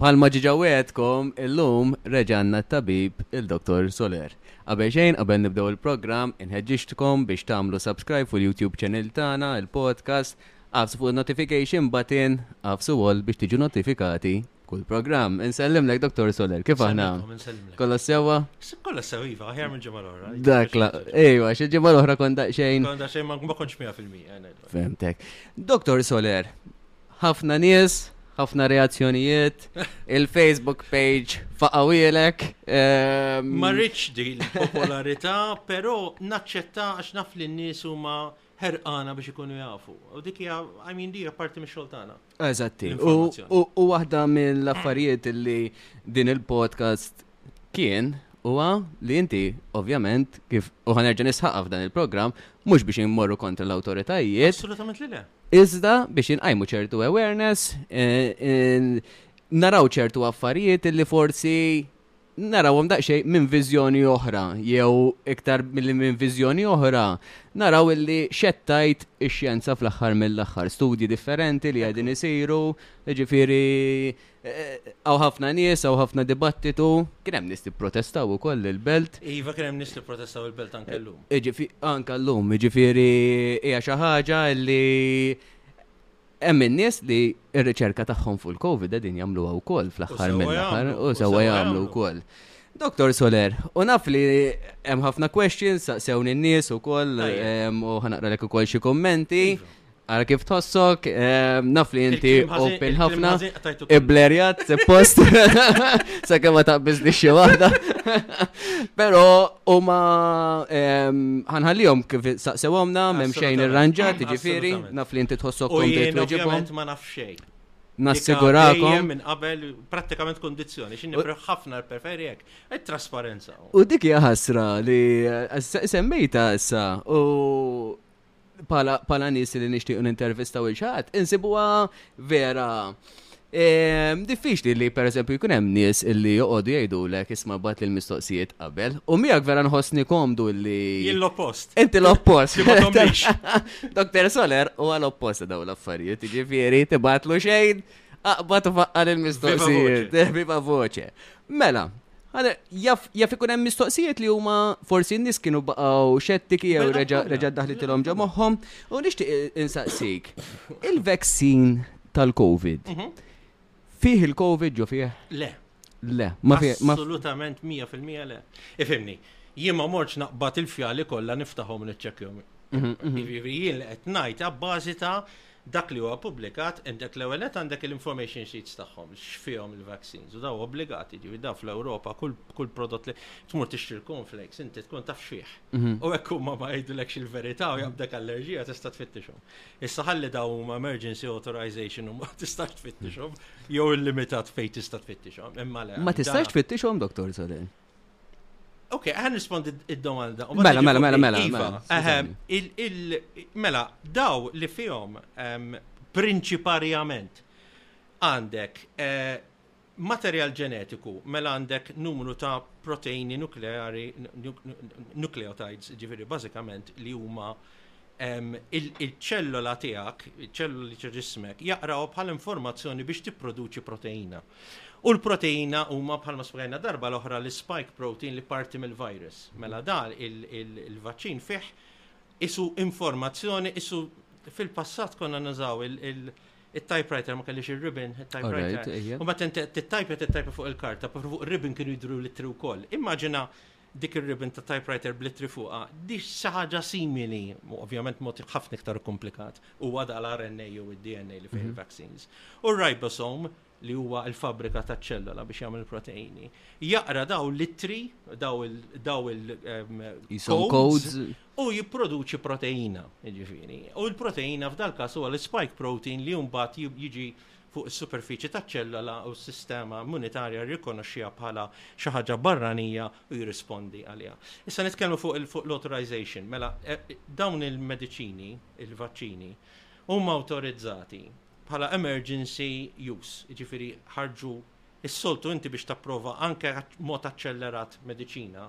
Bħalma ġiġa wegħedtkom, illum reġa' għandna t-tabib il-Dottor Soler. Qabel xejn, qabel nibdew il-programm, inħeġġiġtkom biex tagħmlu subscribe fuq il-YouTube channel tagħna, il-podcast, agħfsu fuq in-notification button, agħfsu all biex tiġu notifikati b'kull programm. Insellimlek Dottor Soler, kif aħna? Insellilkom, insellilek. Kollox sewwa? S- Kollha sew iva, aħjar minn ġimgħa l-oħra. Dak la, ejwa, xi ġimgħa l-oħra kont daqsxejn Kont għax xejn ma ma kontx 100% għajna. Fehmtek. Dr. Soler, Ħafna nies, ħafna reazzjonijiet, il-Facebook page faqawilek. Ehm, Ma rridx di l-popolarità, però naċċetta għax naf li n-nies huma ħerqana biex ikunu jafu. U dik hija, I mean, di parti mix-xoltana. Eżatti. U waħda mill-affarijiet li din il-podcast kien huwa li inti, ovvjament, kif u ħanerġa nisħaqqa f'dan il-programm, mhux biex immorru kontra l-awtoritajiet. Assolutament li le. Iżda biex inqajmu ċertu awareness, naraw ċertu affarijiet li forsi narawhom daqsxejn minn viżjoni oħra, jew iktar milli minn viżjoni oħra, naraw illi x'qed tgħid ix-xjenza fl-aħħar mill-aħħar. Studji differenti li qegħdin isiru, jiġifieri Għaw ħafna nies, għaw ħafna dibattitu, kien hemm nies li protestaw ukoll il-belt. Iva kien hemm nies li protestaw il-belt anke llum. Anke llum, jiġifieri hija xi ħaġa li hemm in-nies li r-riċerka tagħhom fuq il-COVID qegħdin jagħmluha wkoll fl-aħħar mill-aħħar u sewwa jagħmlu wkoll. Doktor Soler, u naf li hemm ħafna questions saqsewni n-nies ukoll u ħanaqra lek ukoll xi kummenti. Iva. Għara kif tħossok, ehm, naf li inti open ħafna, iblerjat, post, sa' kemma ta' bizni xie wahda. Pero, u ma ehm, ħanħallijom kif saqsewomna, mem xejn irranġat, ġifiri, naf li inti tħossok konti tuġibom. Ma naf xejn. Nassigurakom. Minn qabel, pratikament kondizjoni, xin ħafna preferi jek, e trasparenza. U dik ħasra li eh, semmejta issa, u pala, pala nis li nishtiq nintervistaw il-ċaħat, insibuwa vera ehm, diffiċli li per eżempju jkun hemm nies illi joqogħdu jgħidu lek isma' bat lil mistoqsijiet qabel u miegħek vera nħossni komdu li Jien l-oppost. Inti l-oppost. Dr. Soler u għal oppost daw l-affarijiet, ġifieri tibgħatlu xejn aqbad u faqqa l-mistoqsijiet. Viva voce. Mela, Għana, jaf, jaf ikun hemm mistoqsijiet li huma forsi n-nies kienu baqgħu xettiki jew reġa' daħlitilhom ġo moħħhom u nixtieq insaqsik. Il-vaksin tal-COVID. Mhm. Fih il-COVID ġo fih? Le. Le, ma fih. Assolutament 100% le. Ifimni, jien ma morċ naqbad il-fjali kollha niftaħhom niċċekkjom. Mhm, mhm. Jiġifieri jien li qed ngħid abbażi ta' Dak li huwa pubblikat, intek l-ewwel nett għandek il-information sheets tagħhom, x'fihom il-vaccines, u daw obbligati, ġifieri daw fl-Ewropa, kull, kull prodott li tmur tixtri l-cornflakes, inti tkun taf x'fih. Mhm. U hekk huma ma jgħidulekx il-verità u jaqbdek allerġija tista' tfittixhom. Issa ħalli daw huma emergency authorization u ma tistax tfittixhom, jew illimitat fejn tista' tfittixhom, imma le. Ma tistax tfittixhom, Doktor Soler. Ok, għan rispondi id-domanda. Mela, mela, mela, mela. Iva, mela, mela, daw li fihom prinċiparjament għandek eh, materjal ġenetiku, mela għandek numru ta' proteini nukleari, nukleotides, ġifiri, bażikament li huma il-ċellola tiegħek, il-ċelloli ġismek, jaqraw bħal informazzjoni biex tipproduċi proteina. U l-proteina huma bħalma spjegajna darba l-oħra l-spike protein li parti mill-virus. Mela dan il-vaċċin fih isu informazzjoni isu fil-passat konna nużaw il-typewriter ma kellix ir-ribbon, il-typewriter. U ma tinti tittajpa tittajpa fuq il-karta, fuq ir-ribbon kienu jidru l-ittri wkoll. Immaġina Dik ir-ribbon ta' typewriter bl-ittri fuqha, di xi ħaġa simili, ovvjament mod ħafna iktar ikkumplikat, huwa da l-RNA jew id-DNA li fih il-vaccines. U r-ribosome, li huwa l-fabbrika taċ-ċellola biex jagħmel proteini, jaqra dawn l-ittri, dawn il-codes, u jipproduċi proteina, jiġifieri. U l-proteina f'dal-każ huwa l-spike protein li mbagħad jiġi fuq is-superfiċi taċ-ċellola u s-sistema immunitarja jirrikonoxxiha bħala xi ħaġa barranija u jirrispondi għaliha. Issa nitkellmu fuq l-authorization. Mela, dawn il-mediċini, il-vaċċini, huma awtorizzati bħala emergency use, jiġifieri ħarġu is-soltu inti biex tapprova anke mod aċċellerat mediċina,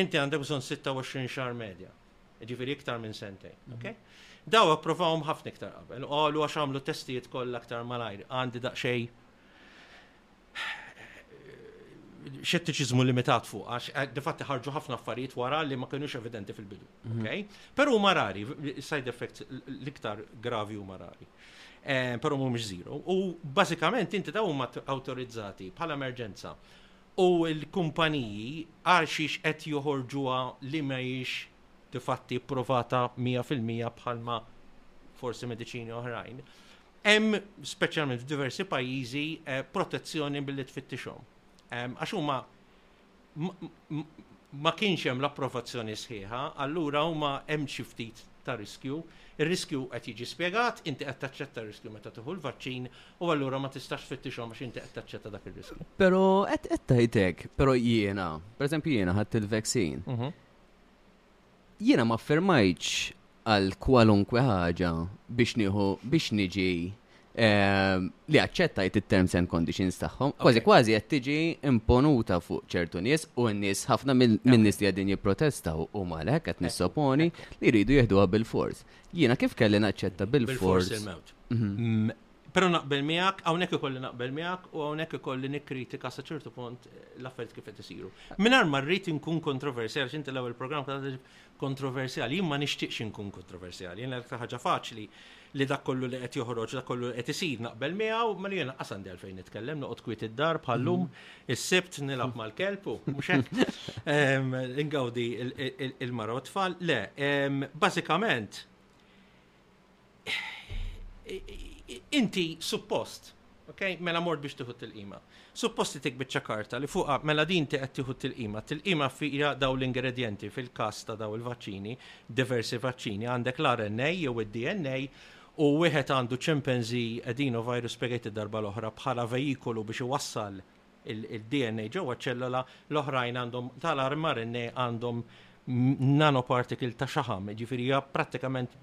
inti għandek bżonn 26 xahar medja. Ġifiri iktar minn sentejn, mhm. ok? Daw approvawhom ħafna iktar qabel, qalu għax għamlu testijiet kollha aktar malajr, għandi daqsxej xettiċiżmu limitat fuq, għax eh, difatti ħarġu ħafna affarijiet wara li ma kienux evidenti fil-bidu. Mhm. Okay? Pero huma rari, side effects l-iktar gravi huma rari. Eh, Pero mhumiex zero. U bażikament inti daw huma autorizzati bħala emerġenza U l-kumpaniji għalxiex qed joħorġuha li ma hijiex difatti pprovata mija fil-mija bħalma forsi mediċini oħrajn. Hemm, speċjalment f'diversi pajjiżi, protezzjoni milli tfittixhom. Għax huma ma kienx hemm l-approvazzjoni sħiħa, allura huma hemm xi ftit ta' riskju. Ir-riskju qed jiġi spjegat, inti qed taċċetta r-riskju meta tieħu l-vaċċin u allura ma tistax tfittixhom għax inti qed taċċetta dak ir-riskju. Però qed tgħid hekk, però jiena, pereżempju jiena ħadt il-vaccine. Jiena ma ffirmajtx għal kwalunkwe ħaġa biex nieħu biex niġi Ehm, li aċċettajt it-terms and conditions tagħhom, kważi kważi qed tiġi imponuta fuq ċertu nies u n-nies ħafna min-nies li qegħdin jipprotestaw u malek qed nissoponi li jridu jieħduha bil-fors. Jiena kif kelli naċċetta bil-fors. Mhm. Mm, però naqbel miegħek, hawnhekk ikolli naqbel miegħek u hawnhekk ikolli nikkritika sa ċertu punt eh, l-affarijiet kif qed isiru. Mingħajr ma rrid inkun kontroversjal x'inti l-ewwel programm kontroversjali. Jien ma nixtieqx inkun kontroversjali, jien l-aktar ħaġa faċli li dak kollu li qed joħroġ, dak kollu li qed isir naqbel miegħu, ma jiena qas għandi għalfejn nitkellem, noqgħod kwiet id-dar bħallum mm-hmm. is-sibt nilgħab mal-kelb u mhux hekk. Ingawdi il-mara u tfal. Le, bażikament inti suppost, ok, mela mort biex tiħu tilqima. Suppost li tikbiċċa karta li fuqa mela din ti qed tiħu tilqima. Tilqima fija daw l-ingredienti fil-każ ta' daw il-vaċċini, diversi vaċċini, għandek l-RNA jew id-DNA u wieħed għandu ċimpenzi adenovirus spjegajt id-darba l-oħra bħala vejikolu biex iwassal il-DNA ġewwa ċ-ċellola, l-oħrajn għandhom tal-rmRNA għandhom nanoparticle ta' xaħam, jiġifieri hija prattikament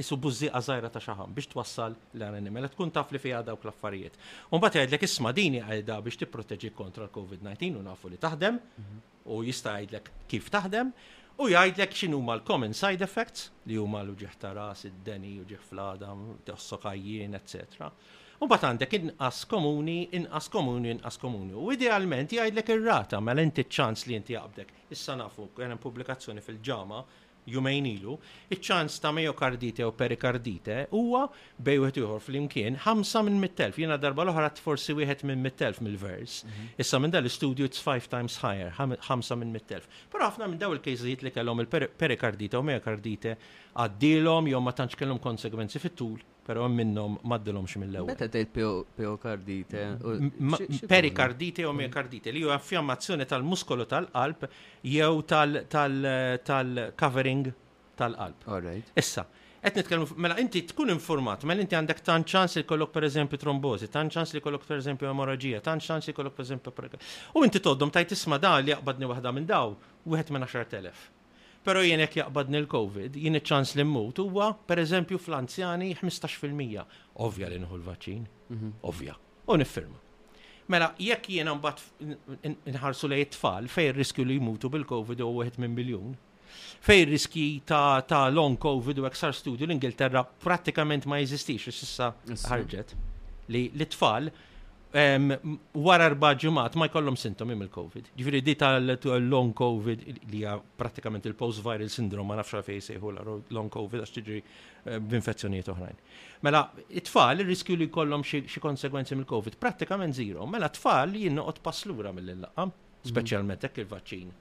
isu bużżieqa żgħira ta' xaħam biex twassal l-RNA. Mela tkun taf li fiha dawk l-affarijiet. U mbagħad jgħidlek isma' din hi qiegħda biex tipproteġik kontra l-COVID-19 u nafu li taħdem. Mhm. u jista' jgħidlek kif taħdem u jgħidlek x'inhuma l-common side effects li huma l-uġigħ ta' ras, id-deni, uġigħ fl-għadam, tħossok għajjien, eċċetera. U mbagħad għandek inqas komuni, inqas komuni, inqas komuni. U idealment jgħidlek ir-rata mela inti ċ-ċans li inti jaqbdek. Issa nafu kien hemm pubblikazzjoni fil-JAMA jumejn ilu, iċ-ċans ta' miokardite jew perikardite huwa, bejn wieħed u ieħor flimkien, ħamsa minn mitt elf. Jiena d-darba l-oħra għedt forsi wieħed minn mitt elf mill-vers. Issa minn dan l-istudju it's five times higher, ħamsa minn mitt elf. Però ħafna minn dawn il-kejżijiet li kellhom il-perikardite u miokardite għaddielhom jew ma tantx kellhom konsegwenzi fit-tul. Pero hemm minnhom m'għaddilhomx mill-ewwel. Meta tgħid peokardite? Perikardite u miokardite li huwa fjammazzjoni tal-muskolu tal-qalb jew tal-covering tal-qalb. Issa, qed nitkellmu mela inti tkun infurmat, mela inti għandek tant ċans li jkollok pereżempju trombożi, tant ċans li jkollok pereżempju emoraġija, tant ċans li jkollok pereżempju U inti toddhom tajt isma' da li jaqbadni waħda minn daw, wieħed minn 10,000. Però jien jekk jaqbadni l-Covid, jien iċ-ċans li mmut huwa, pereżempju fl-anzjani, ħmistax fil-mija. Ovvja li nieħu l-vaċċin. Mhm. Ovvja. U niffirma. Mela, jekk jiena mbagħad inħarsu lejn it-tfal fejn ir-riskju li jmutu bil-Covid huwa wieħed minn miljun, fejn riskji ta', ta long Covid u eksar studju l-Ingilterra prattikament ma jeżistix issa ħarġet li l-tfal wara erba' ġimgħat ma jkollhom sintomi mill-COVID. Ġifieri di tal-long COVID li hija prattikament il-post-viral syndrome ma nafx fejn sejħu long COVID għax tiġri eh, b'infezzjonijiet oħrajn. Mela, it-tfal ir-riskju li jkollhom xi konsegwenzi mill-COVID prattikament zero. Mela t-tfal jien noqgħod pass lura mill-inlaqam, mhm. speċjalment hekk il-vaċċin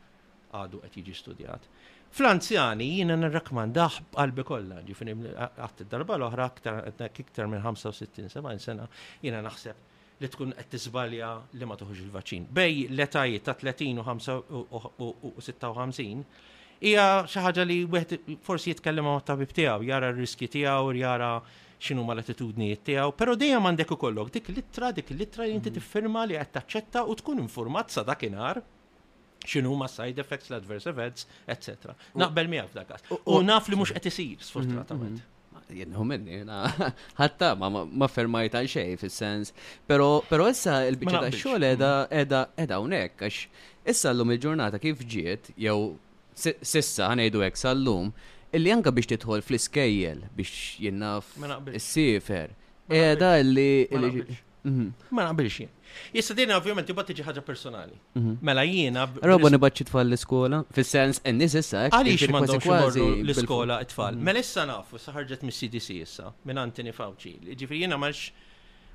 għadu qed jiġi studjat. Fl-anzjani jiena nirrakmandah b'qalbi kollha, ġifieri qatt id-darba l-oħra aktar iktar minn 65-70 sena jiena naħseb li tkun qed tiżbalja li ma tuħux il-vaċċin. Bej l-etajiet ta' 30 u 56 hija xi ħaġa li wieħed forsi jitkellem ma' tabib tiegħu, jara r-riskji tiegħu, jara x'inhu ma l-attitudnijiet tiegħu, però dejjem għandek ikollok dik l-ittra, dik l-ittra li inti mm. tiffirma li qed taċċetta u tkun informat sa dakinhar x'inhuma side effects, l-adverse events, etc. Naqbel miegħek f'dak każ. U naf li mhux qed isir sfortunatament. Mhm, mhm. Jenħu minni, ħatta ma fermajt għal xej fis-sens. Pero issa il-bicċa ta' xogħol edha edha edha hawnhekk għax issa llum il-ġurnata kif ġiet jew sissa ħanejdu hekk sal-lum illi anka biex tidħol fl-iskejjel biex jinnaf is-sifer. Edha illi Mhm. Ma naqbilx jien. Issa din ovvjament tibgħat tiġi ħaġa personali. Mhm. Mela jiena. Roba nibgħat xi tfal l-iskola, fis-sens n-nies issa hekk. Għaliex m'għandhomx imorru l-iskola t-tfal. Mhm. Mela issa nafu issa ħarġet mis-CDC issa minn Antini Fawċi. Ġifieri jiena marx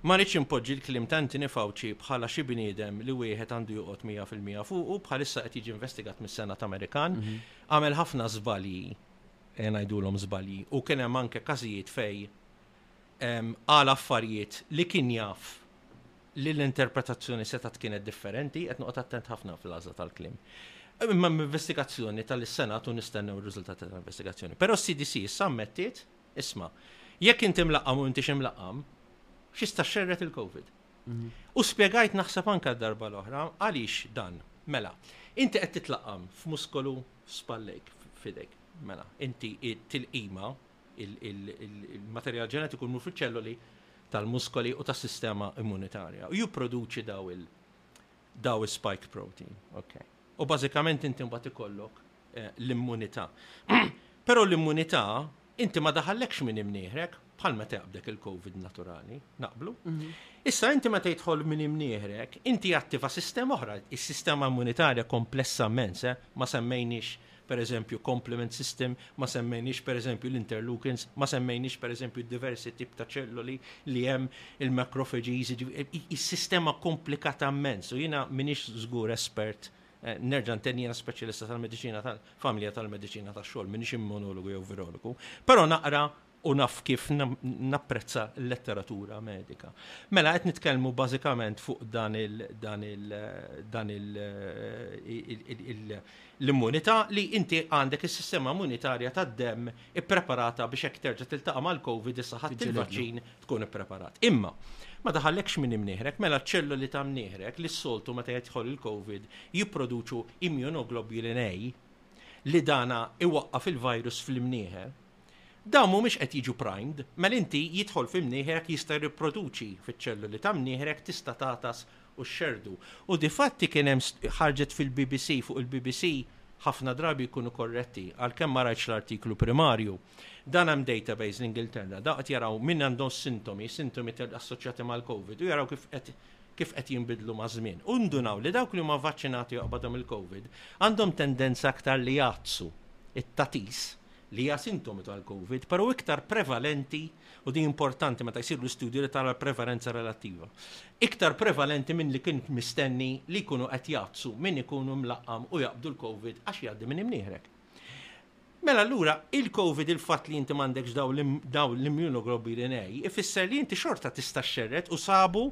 ma rridx impoġġi l-klim ta' Antini Fawċi bħala xi bniedem li wieħed għandu joqgħod 100% fuq u bħalissa qed jiġi investigat mis-Senat Amerikan. Għamel ħafna żbalji eh, ngħidulhom żbalji u kien hemm anke każijiet fej qal affarijiet li kien jaf li l-interpretazzjoni setgħet kienet differenti, qed noqgħod attent ħafna fl-għażla tal-kliem. Imma investigazzjoni tal-Senat u nistennew ir-riżultati tal-investigazzjoni. Però s-CDC issa ammettiet, isma, jekk inti mlaqam u intix imlaqam, xista xerret il-COVID. Mhm. U spiegajt naħseb anka darba l-oħra, għaliex dan, mela, inti qed titlaqam f'muskolu spallejk, fidejk, mela, inti tilqima il-materjal ġenetiku jmur fiċ-ċelloli tal-muskoli u tas-sistema immunitarja u jipproduċi daw il- daw is-spike protein. Okay. U bażikament inti mbagħad ikollok eh, l-immunità. Però l-immunità inti ma daħallekx minn imnieħrek bħal meta jaqbdek il-COVID naturali, naqblu. Mhm. Issa inti meta jidħol minn imnieħrek, inti attiva sistema oħra, is-sistema immunitarja komplessa mens, eh? ma semmejniex pereżempju, complement system, ma semmejniex pereżempju l-interleukins, ma semmejniex pereżempju d-diversi tip ta' ċelloli li hemm, il-macrophages, jiġifieri sistema komplikata mmens u jiena m'iniex żgur espert nerġa' ntenni jiena speċjalista tal-mediċina tal-familja tal-mediċina tax-xogħol, m'iniex immunologu jew virologu, però naqra u naf kif napprezza l-letteratura medika. Mela qed nitkellmu bażikament fuq dan il dan il dan il l-immunità li inti għandek is-sistema immunitarja tad-demm ippreparata biex hekk terġa' tiltaqa' mal-COVID issa ħadd il-vaċċin tkun ippreparat. Imma ma daħallekx minn imnieħrek, mela ċ-ċelloli ta' mnieħrek li s-soltu meta jidħol il-COVID jipproduċu immunoglobulin A li dana iwaqqaf il-virus fl-imnieħer Dawn mhumiex qed jiġu primed, mela inti jidħol fi mnieħrek jista' jirriproduċi fiċ-ċelluli ta' mnieħrek tista' tagħtas u xxerrdu. U difatti kien hemm ħarġet fil-BBC fuq il-BBC ħafna drabi jkunu korretti, għalkemm ma rajtx l-artiklu primarju. Dan hemm database l-Ingilterra, dawn qed jaraw min għandhom sintomi, sintomi assoċjati mal-Covid u jaraw kif qed kif qed jinbidlu maż-żmien. U ndunaw li dawk li huma vvaċċinati joqbadhom il-Covid għandhom tendenza aktar li jgħattsu it-tagħtis li hija sintomu tal-Covid, però iktar prevalenti, u din importanti meta jsiru l-istudji li tara l-prevalenza relattiva, iktar prevalenti minn li kien mistenni li jkunu qed jgħattsu min ikunu mlaqqam u jaqbdu l-Covid għax jgħaddi minn imnieħrek. Mela allura, il-Covid il-fatt li inti m'għandekx dawn l-immunoglobulin A ifisser li inti xorta tista' xxerred u sabu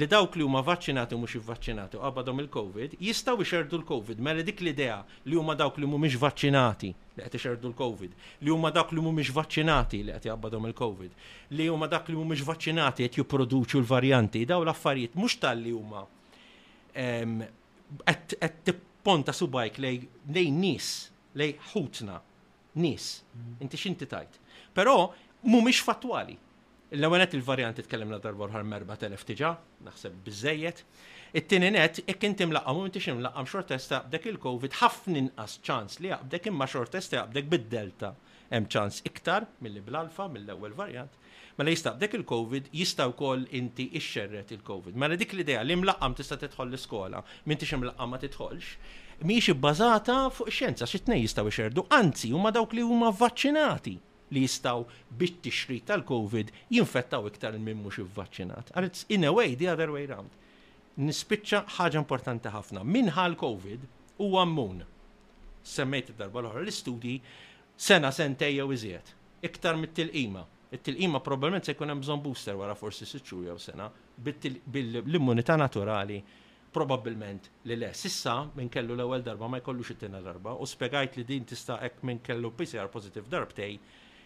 li dawk li huma vaċċinati u mhux ivvaċċinati u qabadhom il-Covid jistgħu jxerrdu l-Covid. Mela dik l-idea li huma dawk li mhumiex vaċċinati li qed ixerrdu l-Covid, li huma dawk li mhumiex vaċċinati li qed jaqbadhom il-Covid, li huma dak li mhumiex vaċċinati qed jipproduċu l-varjanti, dawn l-affarijiet mhux talli huma ehm, qed tipponta subajk lejn nies, lej ħutna, nies, mm. inti x'inti tajt. Però mhumiex fattwali. L-ewwel nett il-varjanti tkellimna darba oħra m-4000 diġà, naħseb biżejjed. It-tieni nett, jekk inti mlaqqam u m'intix imlaqqam xorta jista' jaqbdek il-Covid, ħafna inqas ċans li jaqbdek imma xorta jista' jaqbdek bid-Delta hemm ċans iktar milli bl-Alpha, mill-ewwel varjant. Mela jista' jaqbdek il-Covid, jista' wkoll inti ixxerred il-Covid. Mela dik l-idea li mlaqqam tista' tidħol l-iskola, m'intix imlaqqam ma tidħolx, mhijiex ibbażata fuq ix-xjenza, għax it-tnejn jistgħu jxerrdu, anzi huma dawk li huma vvaċċinati li jistgħu bit-tixrid tal-Covid jinfettaw iktar lil min mhux ivvaċċinat. Ara, it's in a way the other way round. Nispiċċa ħaġa importanti ħafna. Min ħa l-Covid huwa immun. Semmejt id-darba l-oħra l-istudji sena, sentejn jew iżjed. Iktar mit-tilqima. It-tilqima probabbilment se jkun hemm bżonn booster wara forsi sitt xhur jew sena, bil-immunità naturali Probabbilment li le. S'issa min kellu l-ewwel darba ma jkollux it-tieni darba u spjegajt li din tista' hekk min kellu PCR positive darbtej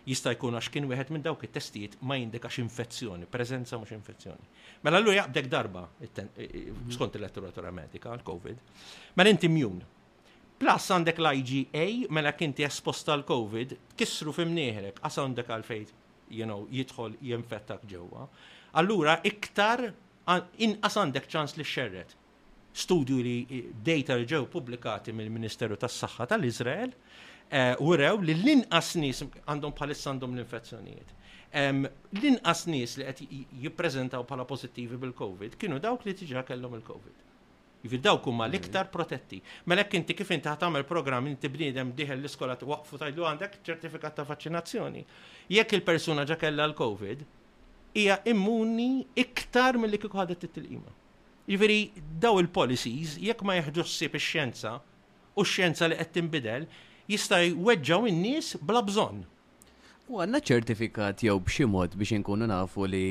jista' jkun għax kien wieħed minn dawk it-testijiet ma jindikax infezzjoni, preżenza mhux infezzjoni. Mela allura jaqbdek darba skont il-letteratura medika, l-Covid. Mela inti mjun. Plus għandek l-IgA mela jekk inti espost għal Covid tkissru f'imnieħrek qas għandek għalfejn you know, jidħol jinfettak ġewwa. Allura iktar inqas għandek ċans li xxerred. Studju li data li ġew pubblikati mill-Ministeru tas-Saħħa tal-Iżrael urew li l-inqas nies għandhom bħalissa għandhom l-infezzjonijiet. L-inqas nies li qed jippreżentaw bħala pożittivi bil-COVID kienu dawk li tiġa kellhom il-COVID. Jifir dawk huma mm. l-iktar protetti. Mela hekk inti kif inti tagħmel programm inti bniedem diħel l-iskola waqfu tajdu għandek ċertifikat ta' vaċċinazzjoni. Jekk il-persuna ġa kellha l-COVID, hija immuni iktar milli kieku ħadet it-tilqima. Jiġifieri dawn il-policies jekk ma jiħdux ħsieb ix-xjenza u x-xjenza li qed tinbidel jista' jweġġgħu in-nies bla bżonn. U għandna ċertifikat jew b'xi mod biex inkunu nafu li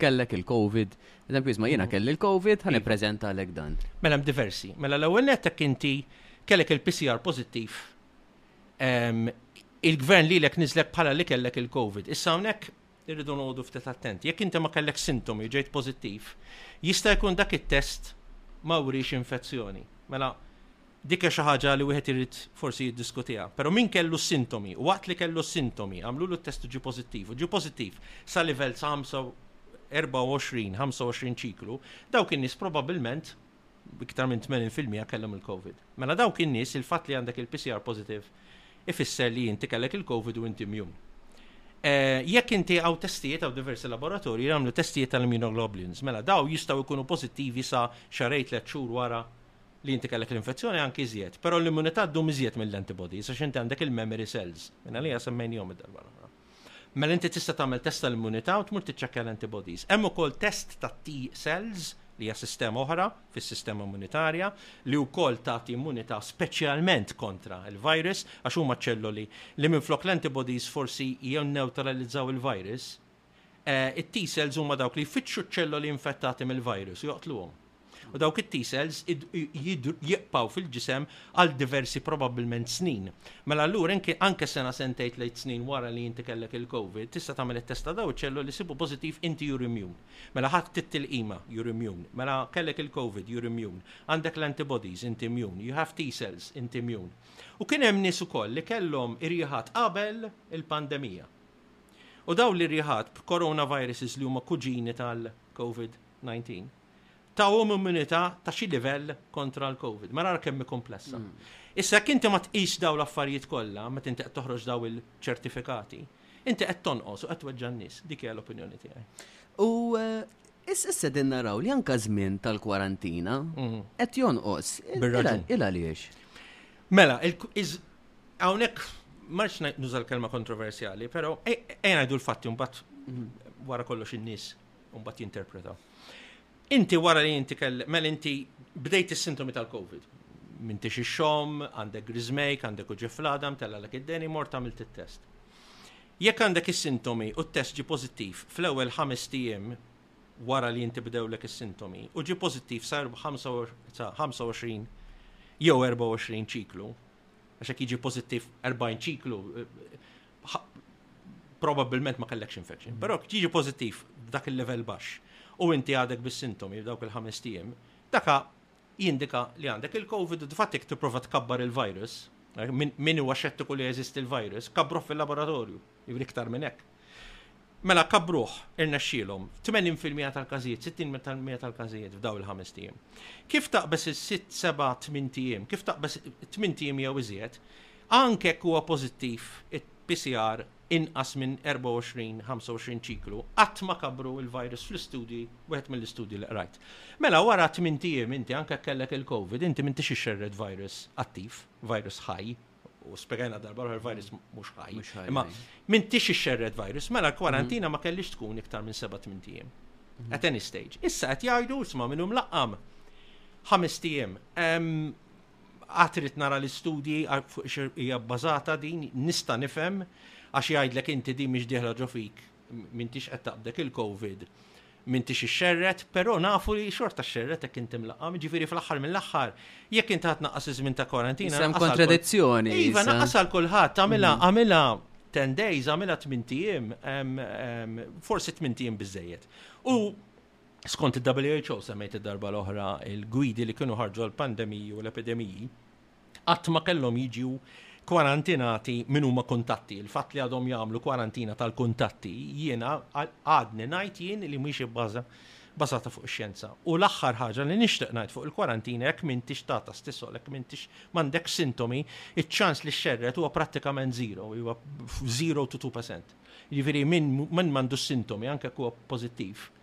kellek il-Covid? Eżempju, isma' jiena kelli l-Covid, ħa nippreżentalek dan. Mela hemm diversi. Mela l-ewwel nett jekk inti kellek il-PCR pożittiv, il-gvern lilek niżlek bħala li kellek il-Covid. Issa hawnhekk Irridu noqogħdu ftit attenti. Jekk inti ma kellekx sintomi u ġejt pożittiv, jista' jkun dak it-test ma wriex infezzjoni. Mela, dik hija xi ħaġa li wieħed irid forsi jiddiskutiha. Però min kellu s-sintomi u waqt li kellu s-sintomi għamlulu t-test u ġie pożittiv u ġie pożittiv sa livell sa 24, 25 ċiklu, dawk in-nies probabbilment iktar minn 80% kellhom il-Covid. Mela dawk in-nies il-fatt li għandek il-PCR positive ifisser li inti kellek il-Covid u inti mjun. Eh, jekk inti għaw testijiet għaw diversi laboratorji għamlu testijiet tal-immunoglobulins, mela daw jistaw ikunu pozittivi sa xarejt tliet xhur wara li inti kellek l-infezzjoni anki iżjed, però l-immunità ddum iżjed mill-antibodies għax inti għandek il-memory cells, minna li għasemmejn jom id-darba l-oħra. Mela inti tista' tagħmel test tal-immunità u tmur tiċċekkja l-antibodies. Hemm ukoll test tat-T cells li hija sistema oħra fis-sistema immunitarja li wkoll tagħti immunità speċjalment kontra l-virus għax huma ċ-ċelloli li minflok l-antibodies forsi jinnewtralizzaw il-virus, it-T cells huma dawk li jfittxu ċ-ċelloli infettati mill-virus u joqtluhom. U dawk it-T-cells jibqgħu fil-ġisem għal diversi probabbilment snin. Mela allura inki anke sena sentejn tlejt snin wara li inti kellek il-COVID, tista' tagħmel it-test ta' daw iċ-ċelloli sibu pożittiv inti you're immune. Mela ħadt it-tilqima, you're immune. Mela kellek il-COVID, you're immune. Għandek l-antibodies, inti immune. You have T-cells, inti immune. U kien hemm nies ukoll li kellhom irjieħat qabel il-pandemija. U dawn l-irjieħat b'coronaviruses li huma kuġini tal-COVID-19. tahom immunità ta' xi livell kontra l-Covid. Mela ara kemm hi komplessa. Issa jekk inti ma tqis dawn l-affarijiet kollha meta inti qed toħroġ dawn il-ċertifikati, inti qed tonqos u qed tweġġa' n-nies. Dik hija l-opinjoni tiegħi. U issa issa qegħdin naraw li anke żmien tal-kwarantina qed jonqos. Bir-raġun. Il għaliex? Mela, hawnhekk marx nuża l-kelma kontroversjali, però ejja ngħidu l-fatti mbagħad wara kollox in-nies mbagħad jinterpretaw. Inti wara li inti kell, mela inti bdejt is-sintomi tal-COVID. M'intix ix-xomm, għandek griżmejk, għandek uġigħ fl-għadam, tellgħalek id-deni, mort għamilt it-test. Jekk għandek is-sintomi u t-test ġie pożittiv fl-ewwel ħamest ijiem wara li inti bdewlek is-sintomi u ġie pożittiv sa 25 jew 24 ċiklu, għax hekk jiġi pożittiv 40 ċiklu, probabbilment ma kellekx infection. Però jiġi pożittiv dak il-level baxx u inti għadek bis-sintomi dawk il-ħames tiem, daka jindika li għandek il-COVID u difatt jekk tipprova tkabbar il-virus, min huwa xettiku li jeżisti l-virus, kabbruh fil-laboratorju, jivri iktar minn hekk. Mela kabbruh, irnexxielhom, f'tmenin fil-mija tal-każijiet, sittin fil-mija tal-każijiet f'daw il-ħamest ijiem. Kif taqbeż is-sitt, seba', tmint ijiem, kif taqbeż tmint ijiem jew iżjed, anke jekk huwa pożittiv it-PCR inqas minn 24, 25 ċiklu, qatt ma kabbru l-virus fl-istudji, wieħed mill-istudji li qrajt. Mela wara tmint ijiem inti anke jekk kellek il-Covid, inti m'intix ixxerred virus attiv, virus ħaj. u spiegajna darba l virus mhux ħaj. Imma m'intix ixxerred virus, mela l-kwarantina ma kellix tkun iktar minn seba' tmien tiem. Mhm. At any stage. Issa qed jgħidu isma' minnhom laqqam ħames tiem. Għad rrit nara l-istudji fuq hija bbażata din nista' nifhem għax jgħidlek inti din mhix dieħla ġo fik M'intix qed taqbdek il-Covid, m'intix ixxerred, però nafu li xorta xxerred hekk inti mlaqqam, jiġifieri fl-aħħar mill-aħħar, jekk inti ħadd naqqas iż-żmien ta' kwarantina. Isem kontradizzjoni. Iva, naqqas għal kulħadd, għamilha, mm. għamilha 10 days, għamilha 8 ijiem, forsi 8 ijiem biżejjed. U skont il-WHO semmejt id-darba l-oħra il-gwidi li kienu ħarġu l-pandemiji u l-epidemiji, Qatt ma kellhom jiġu kwarantinati min huma kuntatti. Il-fatt li għadhom jagħmlu kwarantina tal-kuntatti jiena għadni ngħid jien li mhix ibbaża basata fuq ix-xjenza. U l-aħħar ħaġa li nixtieq ngħid fuq il-kwarantina jekk m'intix tagħtas tisol, jekk m'intix m'għandek sintomi, iċ-ċans li xxerred huwa prattikament zero, huwa 0 to 2%. Jiġifieri min m'għandux sintomi anke jekk huwa pożittiv,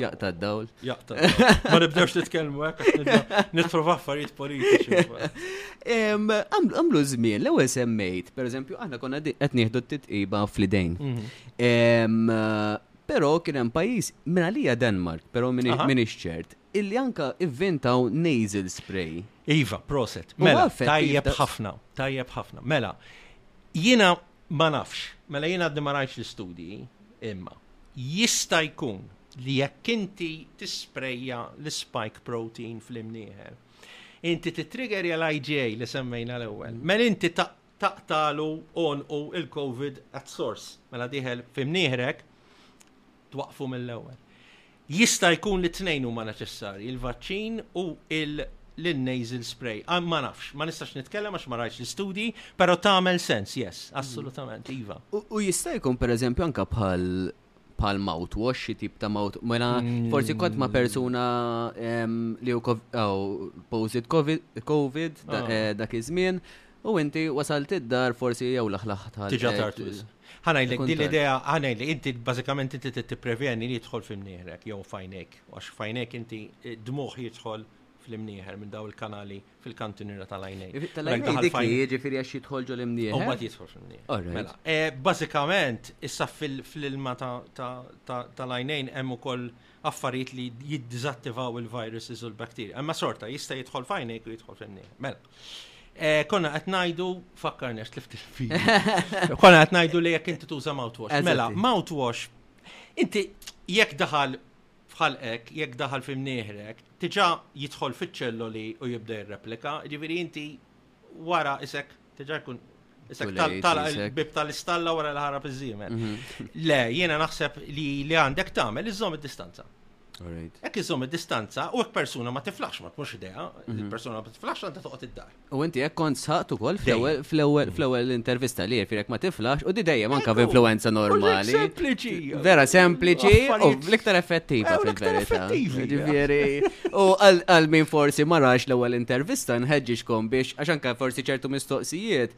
Jaqta d-dawl. Jaqta. Ma nibdewx nitkellmu hekk nitprova affarijiet politiċi. Għamlu żmien, l-ewwel semmejt, pereżempju, aħna konna qed nieħdu t-titqiba fl-idejn. Mhm. Però kien hemm pajjiż minn għalija Danmark, però minn ixċert, illi anka ivvintaw nasal spray. Iva, proset. Mela, tajjeb ħafna, tajjeb ħafna. Mela, jiena Ma nafx. Mela jien għadni ma rajtx l-istudji, imma jista' jkun li jekk inti tisprejja l-spike protein fl-imnieħer, inti titriggerja l-IgA li semmejna l-ewwel. Mela inti taqtalu għonqu il-COVID at source. Mela dieħel f'imnieħrek twaqqfu mill-ewwel. Jista' jkun li t-tnejn huma neċessarji, il-vaċċin u l-nasal spray. Ma nafx, ma nistax nitkellem għax ma rajtx l-istudji, però tagħmel sens, yes, assolutament, iva. U jista' jkun pereżempju anke bħal bħal mouthwash, xi tip ta' mouth, mela mm. forsi kont ma' persuna li u posit COVID ah. eh, dak iż-żmien, u inti wasalt id-dar forsi jew laħlaħ tal. Tiġa eh, tartus. Ħa ngħidlek din l-idea, ħa ngħidlek inti bażikament inti trid tipprevjeni li jidħol f'imnieħrek jew fajnek, għax fajnek inti eh, dmuħ jidħol fl-imnieħer minn daw il-kanali fil-kantinira tal-għajnej. Tal-għajnej jiġifieri għax jidħol ġol imnieħer. U mbagħad jidħol fl-imnieħer. Mela, eh, bażikament issa fil-ilma tal-għajnejn hemm ukoll affarijiet li jiddizattivaw il-viruses u l-bakterja. Imma sorta jista' jidħol fajnek u jidħol fl-imnieħer. Mela. Eh, konna qed ngħidu fakkarni għax tlift il-fil. Konna qed ngħidu li jekk inti tuża mouthwash. Mela, mouthwash inti jekk daħal f'ħalqek, jekk daħal f'imnieħrek, tiġa jidħol fiċ-ċelloli u jibda jirreplika, ġifieri inti wara isek tiġa jkun Isek tal il-bib tal-istalla wara l-ħarab iż-żiemel. Mhm. Le, jiena naħseb li li għandek tagħmel iżżomm id-distanza. Ek iżżomm id-distanza u ek persuna ma tiflax ma tmux idea, mhm. il-persuna ma tiflax għandha toqgħod id-dar. U inti hekk kont saqt ukoll fl-ewwel fl-ewwel intervista li jirfirek ma tiflax u di dejjem anke b'influenza normali. Sempliċi. Vera sempliċi u l-iktar effettiva fil-verità. Ġifieri. U għal min forsi ma rax l-ewwel intervista nħeġġixkom biex għax anke forsi ċertu mistoqsi affarijiet.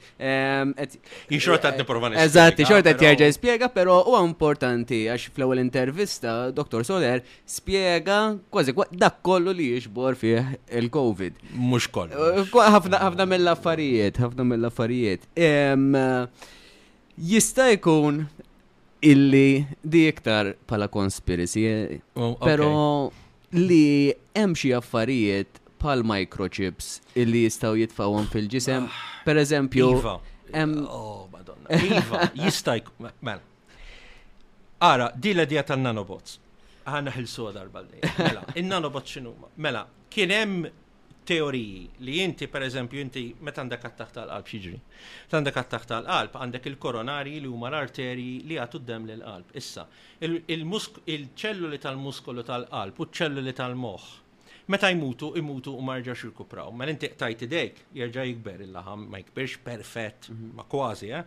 Jien xorta qed nipprova nispjega. Eżatt, xorta qed jerġa' jispjega, però huwa importanti għax fl-ewwel intervista Dr. Soler spjega kważi dak kollu li jiġbor fih il-COVID. Mhux kollu. Eh, ħafna mill-affarijiet, ħafna mill-affarijiet. Jista' jkun illi di iktar pala conspiracy, oh, okay. pero li hemm xi affarijiet pal microchips illi jistaw jitfawhom fil-ġisem, ah, per eżempju. Iva. Oh, madonna. Iva, jista' jkun. Mela. Ara, di l-idea tan-nanobots. Għanna ħilsu darba l mela, il-nanobots x'inhuma? Mela, kien hemm teoriji li inti per eżempju inti meta għandek attak tal-qalb xiġri. Meta għandek attak tal-qalb għandek il-koronarji li huma l-arterji li jagħtu d-dem lil qalb. Issa, il-ċelluli tal-muskolu tal-qalb u ċ-ċelluli tal-moħħ meta jmutu imutu u ma jerġgħux jirkupraw. Mela inti qtajt idejk jerġa' jikber il-laħam ma jikbirx perfett mhm. ma kważi, eh?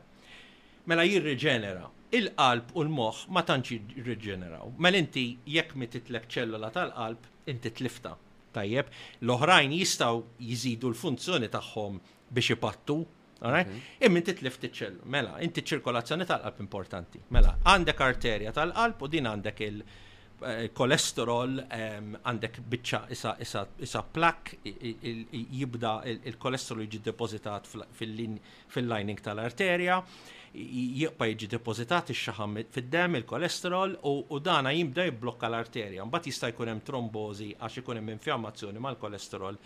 Mela jirriġenera. Il-qalb u l-moħħ ma tantx jirriġeneraw. Mela inti jekk mititlek ċellula tal-qalb inti tlifta. Tajjeb, l-oħrajn jistgħu jżidu l-funzjoni tagħhom biex ipattu, Alright? Mhm. Imma inti tlift iċ-ċellu. Mela, inti ċirkolazzjoni tal-qalb importanti. Mela, għandek arterja tal-qalb u din għandek il- eh, kolesterol ehm, għandek biċċa isa, isa, isa plak jibda il-kolesterol jiġi depozitat fil-lin fil-lining tal-arterja, jibqa' jiġi depożitat ix-xaħam fid-demm, il-kolesterol, u dan jibda jibblokka l-arterja. Mbagħad jista' jkun hemm trombożi għax ikun hemm infjammazzjoni mal-kolesterol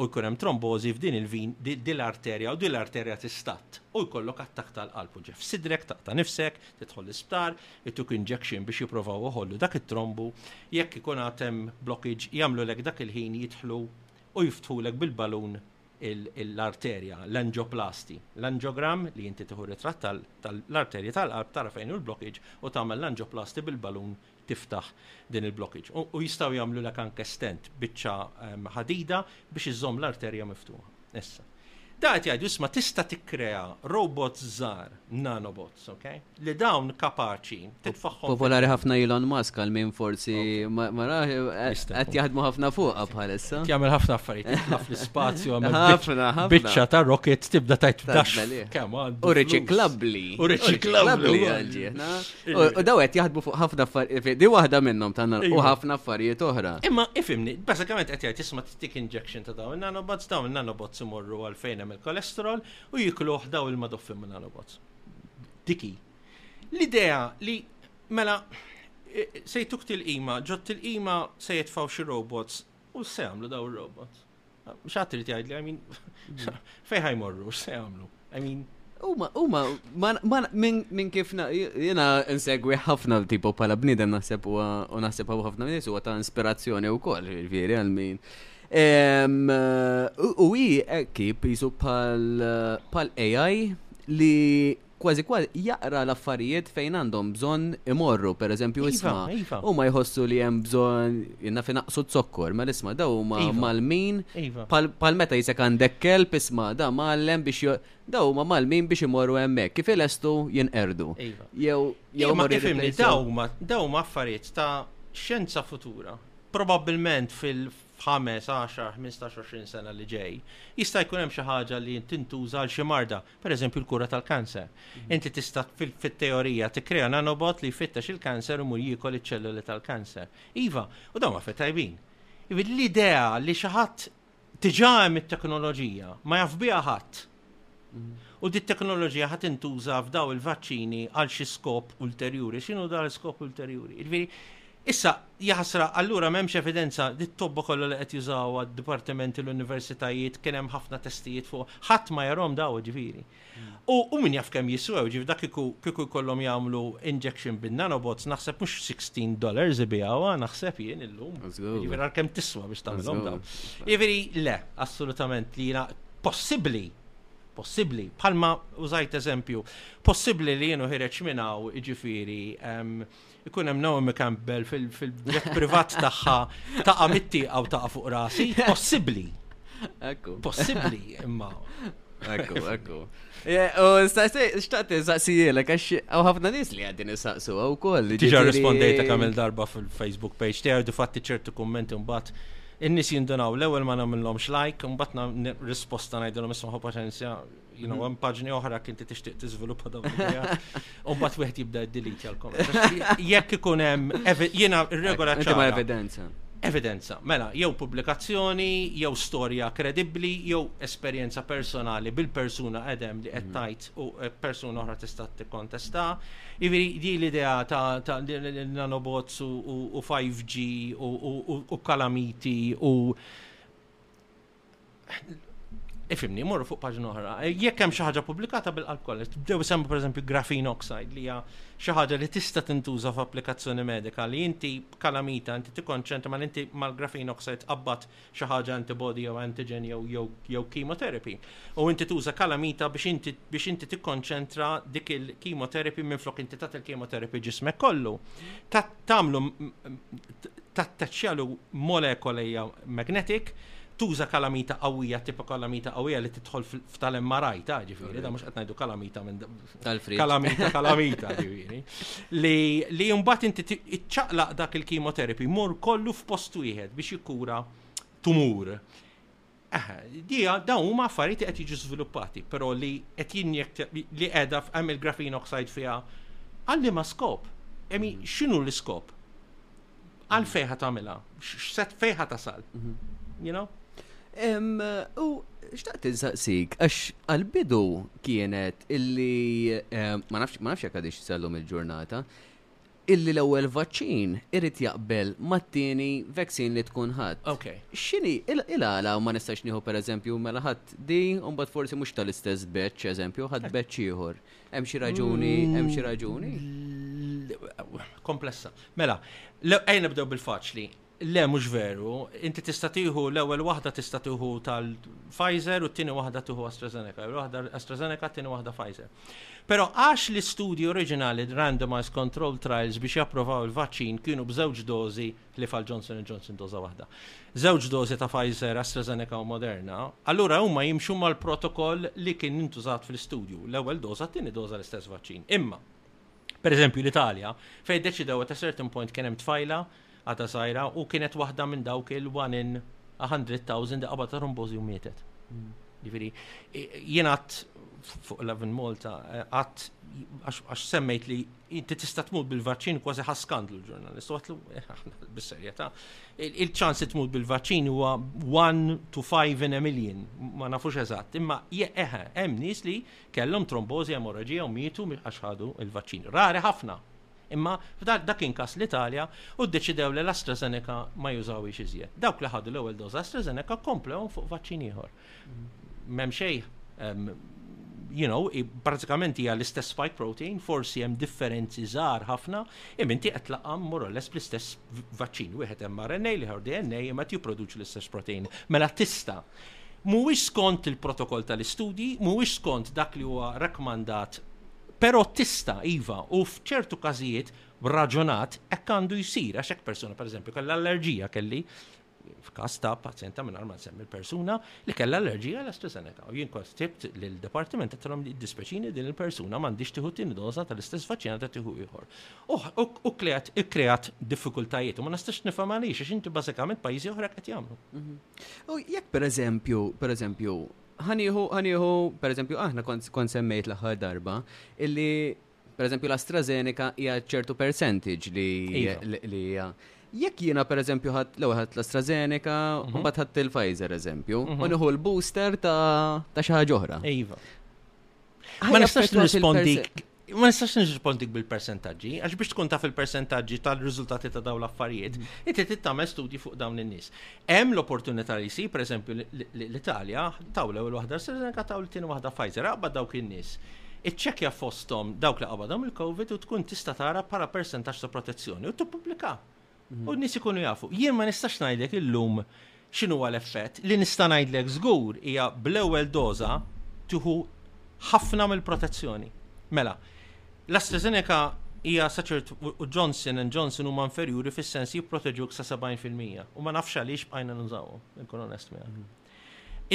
u jkun hemm trombożi f'din il-vin, din l-arterja, u din l-arterja tistadd, u jkollok attakk tal-qalb u ġeħ f'sidrek, taqta' nifsek, tidħol l-isptar, ituk injection biex jipprovaw iħollu dak it-trombu, jekk ikun għad hemm blockage jagħmlulek dak il-ħin jidħlu u jiftħulek bil-balun l-arterja, l-anġioplasti. L-anġiogramm, li inti tieħu ritratt tal-arterja tal-qalb, tara fejn hu l-blockage u tagħmel l-anġioplasti bil-balun tiftaħ din il-blockage. U jistgħu jagħmlulek anke stent, biċċa ħadida biex iżżomm l-arterja miftuħa. Issa. Dawn qed jgħidu isma' tista' tikkrea robots żgħar, nanobots. li dawn kapaċi titfagħhom. Popolari ħafna Elon Musk għal min forsi ma raħ qed jaħdmu ħafna fuqha bħalissa. Jagħmel ħafna affarijiet ħafna l-ispazju għamel ħafna ħafna. Biċċa ta' rocket tibda tajt dax. Kemm għandu. U riċiklabbli. U riċiklabbli għalġieħna. U daw qed jaħdmu fuq ħafna affarijiet. Di waħda minnhom ta' u ħafna affarijiet oħra. Imma ifimni, bażikament qed jgħid isma' tik injection ta' dawn nanobots, dawn nanobots imorru għal fejn hemm il-kolesterol u jikluh daw il-madoffi minn nanobots. Diki. L-idea li mela e, se jtuk tilqima, ġot tilqima se jitfaw xi robots u se jagħmlu daw ir-robots. X'għad trid jgħid li, I mean, fejn ħajmorru, se jagħmlu. I mean, Uma, uma, minn kif jena nsegwi ħafna tipo pala bnidem naħseb u naħseb għaw ħafna nis u ta' ispirazzjoni u koll, veri għal-min. U hi hekk pisu pal AI li kważi kważi jaqra l-affarijiet fejn għandhom bżonn imorru, per eżempju, iva, isma. Iva. U ma jħossu li hemm bżonn jenna fi naqsu zokkor, ma mela l-isma daw ma iva. mal-min, pal meta jisek għandek kelb isma da mal-lem biex daw ma mal-min biex imorru hemmhekk. Kif il-estu jinqerdu. Jew jew ma kif daw ma affarijiet ta' xjenza futura. Probabbilment fil-ħames, għaxar, ħmistax, għoxrin sena li ġej, jista' jkun hemm xi ħaġa li tintuża għal xi marda, pereżempju l-kura tal-kanser. Inti tista' fit-teorija tikkrea nanobot li jfittex il-kanser u jmur jiekol iċ-ċelloli tal-kanser. Iva, u dawn affarijiet tajbin. Jiġifieri l-idea li xi ħadd Diġà hemm it-teknoloġija, ma jaf biha ħadd. U di t-teknoloġija ħa tintuża f'daw il-vaċċini għal xi skop ulterjuri. X'inhu dan l-iskop ulterjuri? Jiġifieri, issa jaħsra allura m'hemmx evidenza li t-tobba kollha li qed jużawha d-dipartimenti, l-universitajiet, kien hemm ħafna testijiet fuq. Ħadd ma jarahom daw, jiġifieri. U min jaf kemm jiswew, ġifieri dak kieku jkollhom jagħmlu injection bin-nanobots naħseb mhux 16 dollars ibigħuha naħseb jien illum. Ġifieri għal kemm tiswa biex tagħmilhom dawn. Ġifieri le, assolutament li jiena possibbli possibbli, bħalma użajt eżempju, possibbli li jienu ħireċ minnaw ġifiri ikun hemm Naomi Campbell fil-ġek privat tagħha taqa' mittieqa u taqa' fuq rasi. Possibbli. Ekku. Possibbli, imma. Ekku, ekku. U xtaqt saqsijilek, għax għaw ħafna nis li għaddin saqsu għaw koll. Tiġa rispondejta kamil darba fil-Facebook page tiegħi du fatti ċertu kummenti mbagħad in-nies jindunaw l-ewwel ma nagħmilhomx like, mbagħad risposta ngħidilhom isma' potenzja You know, hemm paġni oħra kinti tixtieq tiżviluppa dawn l-idea. U mbagħad wieħed jibda delete għal komment. Jekk ikun hemm jiena regola ċara. evidenza. Evidenza, mela, jew pubblikazzjoni, jew storja kredibbli, jew esperjenza personali bil-persuna edem li qed mhm. tajt u eh, persuna oħra tista' tikkontesta. Iviri, di l-idea ta' nanobots u 5G u kalamiti u Ifimni, morru fuq paġna oħra. Eh, jekk hemm xi ħaġa pubblikata bil-qalb kollha, tibdew isemmu pereżempju graphene oxide li hija xi ħaġa li tista' tintuża f'applikazzjoni medika li inti kalamita inti tikkonċentra ma inti mal-graphene oxide qabbat xi ħaġa antibody jew antigen jew jew jew chemotherapy. U inti tuża kalamita biex inti biex inti tikkonċentra dik il-chemotherapy minflok inti tat il-chemotherapy ġismek kollu. Tat tagħmlu tattaċċjalu molekoli magnetic tuża kalamita qawwija, tipa kalamita qawwija li tidħol f'tal-MRI ta' ġifieri, da mhux qed ngħidu kalamita minn tal-frid. Kalamita, kalamita ġifieri. Li li mbagħad inti iċċaqlaq dak il-kimoterapi mur kollu f'post wieħed biex jikkura tumur. Aha, dija, dawn huma affarijiet li qed jiġu żviluppati, però li qed jinjekt li qiegħda hemm il-graphene oxide fiha għal liema skop? Emi, mhm. x'inhu l-iskop? Għal mhm. fejħa tagħmilha? X'set fejħa tasal? Mhm. You know? U xtaqt insaqsik, għax għal-bidu kienet illi ma nafx jekk għadix sallum il-ġurnata, illi l-ewwel vaċċin irid jaqbel mat-tieni vaccine li tkun ħadt. Okay. X'inhi, il-għala ma nistax nieħu pereżempju mela ħadt di u mbagħad forsi mhux tal-istess batch, eżempju, ħadd batch ieħor. Hemm xi raġuni, hemm xi raġuni? Komplessa. Mela, l- ejja nibdew bil-faċli. Le mhux veru, inti tista' tieħu l-ewwel waħda tista' tieħu tal-Pfizer u t-tieni waħda tieħu AstraZeneca, l-ewwel waħda AstraZeneca t-tieni waħda Pfizer. Però għax l-istudji oriġinali randomised controlled trials biex japprovaw il-vaċċin kienu b'żewġ dożi ħlief għal Johnson and Johnson doża waħda, żewġ dożi ta' Pfizer, AstraZeneca u Moderna, allura huma jimxu mal-protokoll li kien intużat fl-istudju, l-ewwel doża t-tieni doża l-istess vaċċin. Imma, pereżempju l-Italja, fejn iddeċidew at a certain point kien hemm tfajla Għadha żgħira u kienet waħda minn dawk il-one in 100,000 li qabad trombożi u mietet. Ġifieri, jien għadd fuq Love in Malta, għadd għax semmejt li inti tista' tmut bil-vaċċin kważi ħa skandlu l-ġurnalist, għatlu eh, bis-serjetà. Il-ċans li tmut bil-vaċċin huwa 1 to 5 in a million, ma nafux eżatt, imma eħe, hemm nies li kellhom trombożi hemorraġija u mietu għax ħadu il-vaċċin. Rari ħafna, Imma f'dak dak kien każ l-Italja u ddeċidew li l-AstraZeneca ma jużawhiex iżjed. Dawk li ħadu l-ewwel doża AstraZeneca komplewhom fuq vaċċin ieħor. M'hemm xejn ehm, you know, pratikament hija l-istess spike protein, forsi hemm differenzi żgħar ħafna, imma inti qed tlaqam more or less bl-istess vaċċin. Wieħed hemm RNA, li ħor DNA, imma qed jipproduċi l-istess protein. Mela tista' mhuwiex skont il-protokoll tal-istudji, mhuwiex skont dak li huwa rakkomandat Però tista' iva u f'ċertu każijiet raġunat hekk għandu jsir għax hekk persuna pereżempju kellha allerġija kelli f'każ ta' pazjenta minn ma nsemmi l-persuna li kellha allerġija l AstraZeneca. U jien konstibt li l-Dipartiment għattilhom li dispeċini din il-persuna m'għandix tieħu tieni doża tal-istess vaċċina ta' tieħu ieħor. U kreat ikkreat diffikultajiet u ma nistax nifhem għaliex għax inti bażikament pajjiżi oħra qed jagħmlu. Mhm. U jekk pereżempju, pereżempju, Ħanieħu, ħanieħu, per eżempju, aħna kont semmejt l-aħħar darba, illi, per eżempju, l-AstraZeneca hija ċertu percentage li iva. hija. Jekk jiena per eżempju ħadd l ħadd l-AstraZeneca, mhm. u mbagħad ħadd il-Pfizer eżempju, u mhm. nieħu l-booster ta' xi ħaġa oħra. Iva. Ma nistax nirrispondi Ma nistax nirrispondik bil-persentaġġi, għax biex tkun taf il-persentaġġi tal-riżultati ta' dawn l-affarijiet, mm. inti trid tagħmel studji fuq dawn in-nies. Hemm l-opportunità li jsir, pereżempju l-Italja taw l-ewwel waħda AstraZeneca taw l-tieni waħda Pfizer, qabad dawk in-nies. Iċċekkja fosthom dawk li qabadhom il-COVID u tkun tista' tara bħala persentaġġ ta' protezzjoni u tippubblika. U n-nies ikunu jafu. Jien ma nistax ngħidlek illum x'inhu l-effett li nista' ngħidlek żgur hija bl-ewwel doża tieħu ħafna mill-protezzjoni. Mela, l-AstraZeneca hija saċert u Johnson and Johnson huma inferjuri fis-sens jipproteġuk sa 70% u ma nafx għaliex bqajna nużawhom, inkun onest miegħek.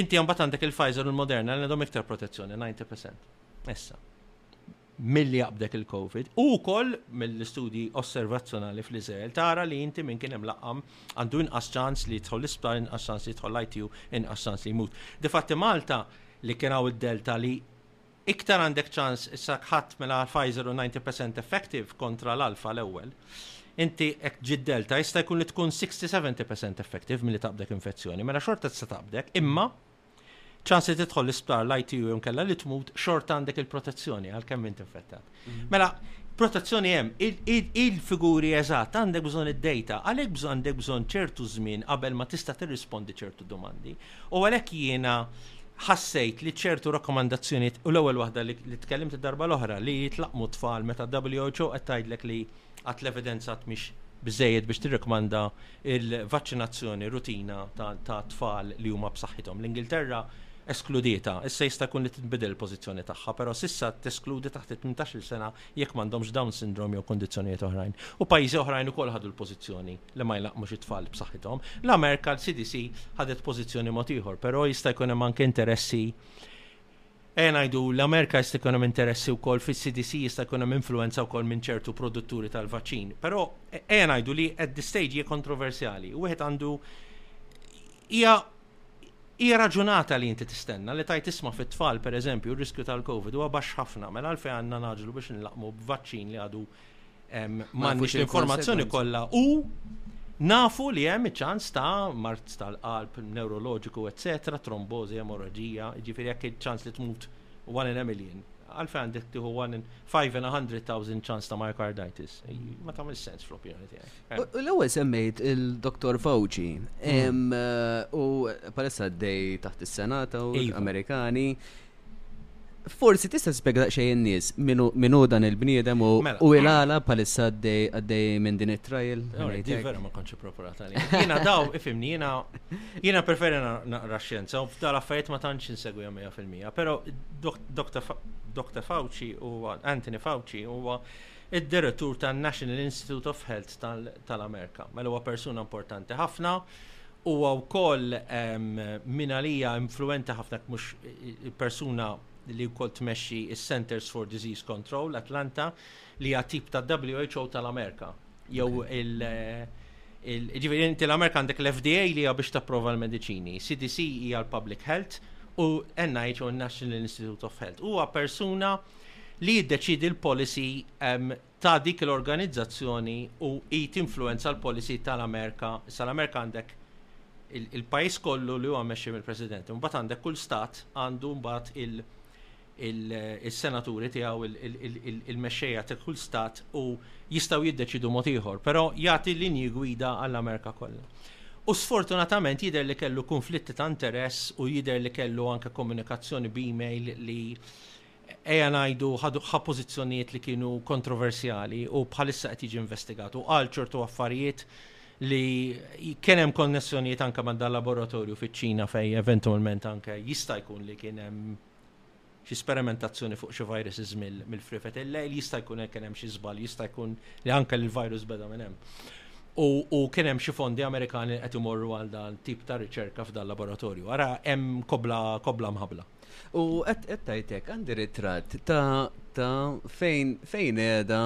Inti għambat għandek il-Pfizer u l-Moderna li għandhom iktar protezzjoni, 90%. Issa. milli jaqbdek il-Covid, u wkoll mill-istudji osservazzjonali fl-Iżrael tara li inti min kien imlaqqam għandu inqas ċans li jidħol l-isptar, inqas ċans li jidħol l-ITU, inqas ċans li jmut. Difatti Malta li kien hawn id-Delta li iktar għandek ċans issa ħadd mela Pfizer u 90% effective kontra l-Alfa l-ewwel. Inti hekk ġi Delta jista' jkun li tkun 60-70% effective milli taqbdek infezzjoni, mela xorta tista' taqbdek, imma ċans li tidħol l-isptar l-ITU jew kella li tmut xorta għandek il-protezzjoni għalkemm int infettat. Mhm. Mela, protezzjoni hemm, il-figuri eżatt għandek bżonn id-data, għalhekk bżonn għandek bżonn ċertu żmien qabel ma tista' tirrispondi ċertu domandi. U għalhekk jiena ħassejt li ċertu rakkomandazzjonijiet u l-ewwel waħda li tkellimt darba l-oħra li jitlaqmu tfal meta WHO qed tgħidlek li Għad l-evidenza għad mhix biżżejjed biex tirrekomanda l-vaċċinazzjoni rutina ta' tfal li huma b'saħħithom. L-Ingilterra eskludietha. Issa jista' jkun li tinbidel il-pożizzjoni tagħha, però s'issa teskludi taħt it-tmintax-il sena jekk m'għandhomx Down syndrome jew kundizzjonijiet oħrajn. U pajjiżi oħrajn ukoll ħadu l-pożizzjoni li ma jlaqqmux it-tfal b'saħħithom. L-Amerka, l-CDC ħadet pożizzjoni mod ieħor, però jista' jkun hemm anke interessi Ejja ngħidu, l-Amerika jista' jkun hemm interessi wkoll fis-CDC, jista' jkun hemm influwenza wkoll minn ċertu produtturi tal-vaċċin. Però ejja ngħidu li at this stage hija kontroversjali. Wieħed għandu hija hija raġunata li inti tistenna li tajt isma' fit-tfal pereżempju r-riskju tal-COVID huwa baxx ħafna, mela għalfejn għandna nagħġlu biex nlaqqmu b'vaċċin li għadu m'għandniex l-informazzjoni kollha u nafu li hemm iċ-ċans ta' mart tal-qalb, neuroloġiku, eċetera, trombożi, emorraġija, ġifieri jekk iċ-ċans li tmut one in a million. Għalfejn għandek tieħu one in five in a hundred thousand ċans ta' myocarditis. Ma tagħmel sens fl-opinjoni tiegħek. U l-ewwel semmejt il-Dr. Fauci hmm. u palissa dej taħt is-Senata u iva. Amerikani. Forsi tista' tispjega daqsxejn in-nies min hu dan il-bniedem u mela. il-għala bħalissa għaddej minn din it-trial. Di vera ma kontx ipproporata li. Jiena daw ifimni jiena jiena preferi naqra xjenza u f'dal affarijiet ma tantx insegwihom 100%, però Dr. Fauci u Anthony Fauci huwa id-direttur tan-National Institute of Health tal-Amerika. Mela huwa persuna importanti ħafna Huwa wkoll minn għalija influwenti ħafna jekk mhux il-persuna li wkoll tmexxi s-Centers for Disease Control Atlanta li hija tip ta' WHO tal-Amerika. Jew il Ġifieri inti l-Amerika għandek l-FDA li hija biex tapprova l-mediċini, CDC hija l-Public Health u NIH u n-National Institute of Health. Huwa persuna li jiddeċiedi l-policy ta' dik l-organizzazzjoni u hi tinfluwenza l-policy tal-Amerika. Issa l-Amerika għandek il-pajjiż kollu li huwa mmexxi mill-President. Imbagħad għandek kull stat għandu mbagħad il- il-senaturi tiegħu il-mexxejja ta' kull stat u jistgħu jiddeċidu mod ieħor, però jagħti linji gwida għall-Amerika kollha. U sfortunatament jidher li kellu kunflitti ta' interess u jidher li kellu anke komunikazzjoni b'email li ejja ngħidu, ħa pożizzjonijiet li kienu kontroversjali u bħalissa qed jiġi investigat u qal ċertu affarijiet li kien hemm konnessjonijiet anke ma' dan laboratorju fiċ-Ċina fejn eventwalment anke jista' jkun li kien hemm xi sperimentazzjoni fuq xi viruses mill-frifet il-lejl, jista' jkun hekk hemm xi żball, jista' jkun li anke l-virus beda minn hemm. U kien hemm xi fondi Amerikani li qed imorru għal dan tip ta' riċerka f'dan laboratorju. Ara hemm kobla mħabla. U qed tgħid hekk għandi ritratt ta' fejn fejn qiegħda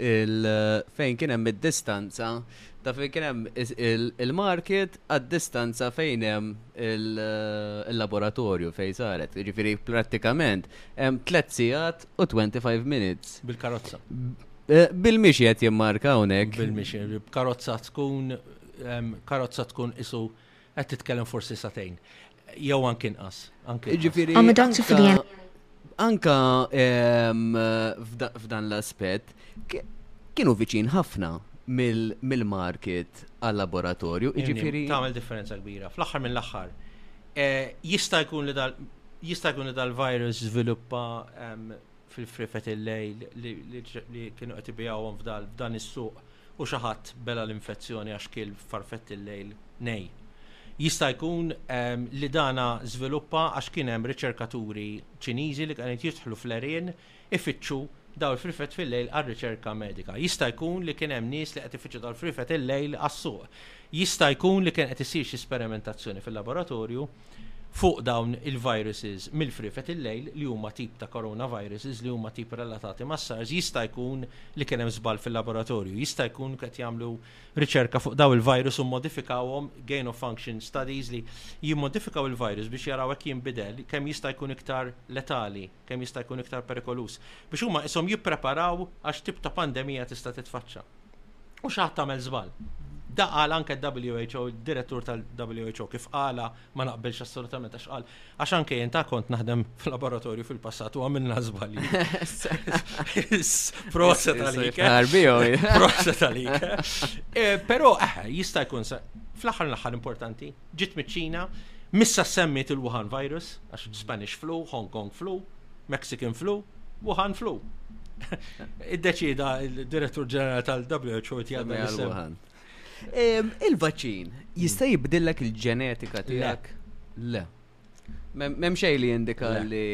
fejn kien hemm id-distanza ta' fejn kien hemm il-market għad-distanza fejn hemm il-laboratorju fejn saret. Ġifieri prattikament hemm 3 sigħat u 25 minutes. Bil-karozza. Eh, bil-mixi qed jimmarka hawnhekk. Bil-mixi, karozza tkun karozza tkun isu Qed titkellem forsi satejn. Jew anki inqas. Anki. Jiġifieri. Anka ehm, f'dan l-aspett kienu viċin ħafna mill-market għal-laboratorju, iġifiri. Tamel differenza kbira. Fl-axħar mill-axħar, eh, jista' jkun li dal jista' jkun li dal-virus żviluppa ehm, fil-frifet il-lejl li kienu qed ibigħuhom f'dan is-suq u xi ħadd bela' l-infezzjoni għax kiel farfett il-lejl nej. Jista' jkun li dan żviluppa għax kien hemm riċerkaturi Ċiniżi li kienu qed jidħlu fl-għerien ifittxu dawn il-frifet fil-lejl għar-riċerka medika. Jista' jkun li kien hemm nies li qed ifittxu dawn il-frifet il-lejl għas-suq. Jista' jkun li kien qed isir xi sperimentazzjoni fil-laboratorju. fuq dawn il-viruses mill-friefet il-lejl li huma tip ta' coronaviruses li huma tip relatati mas-SARS jista' jkun li kien hemm żball fil-laboratorju. Jista' jkun qed jagħmlu riċerka fuq dawn il-virus u mmodifikawhom, gain of function studies li jimmodifikaw il-virus biex jaraw hekk jinbidel, kemm jista' jkun iktar letali, kemm jista' jkun iktar perikoluż. Biex huma qishom jippreparaw għax tip ta' pandemija tista' titfaċċa. U xi ħadd tagħmel żball. Da qal anke WHO, direttur tal-WHO kif qala ma naqbilx assolutament għax qal għax anke jien ta' kont naħdem fil-laboratorju fil-passat u għamilna żball. Proset għalik. Eh? Proset għalik. Eh? Eh, però jista' jkun fl-aħħar l-aħħar importanti Ġiet miċ-Ċina, missa ssemmiet il-Wuhan virus, għax Spanish flu, Hong Kong flu, Mexican flu, Wuhan flu. Iddeċida il-Direttur Ġenerali tal-WHO jgħadda l-Wuhan. Il-vaċċin jista' jibdillek il-ġenetika tiegħek? Le. Mem xej li jindika li.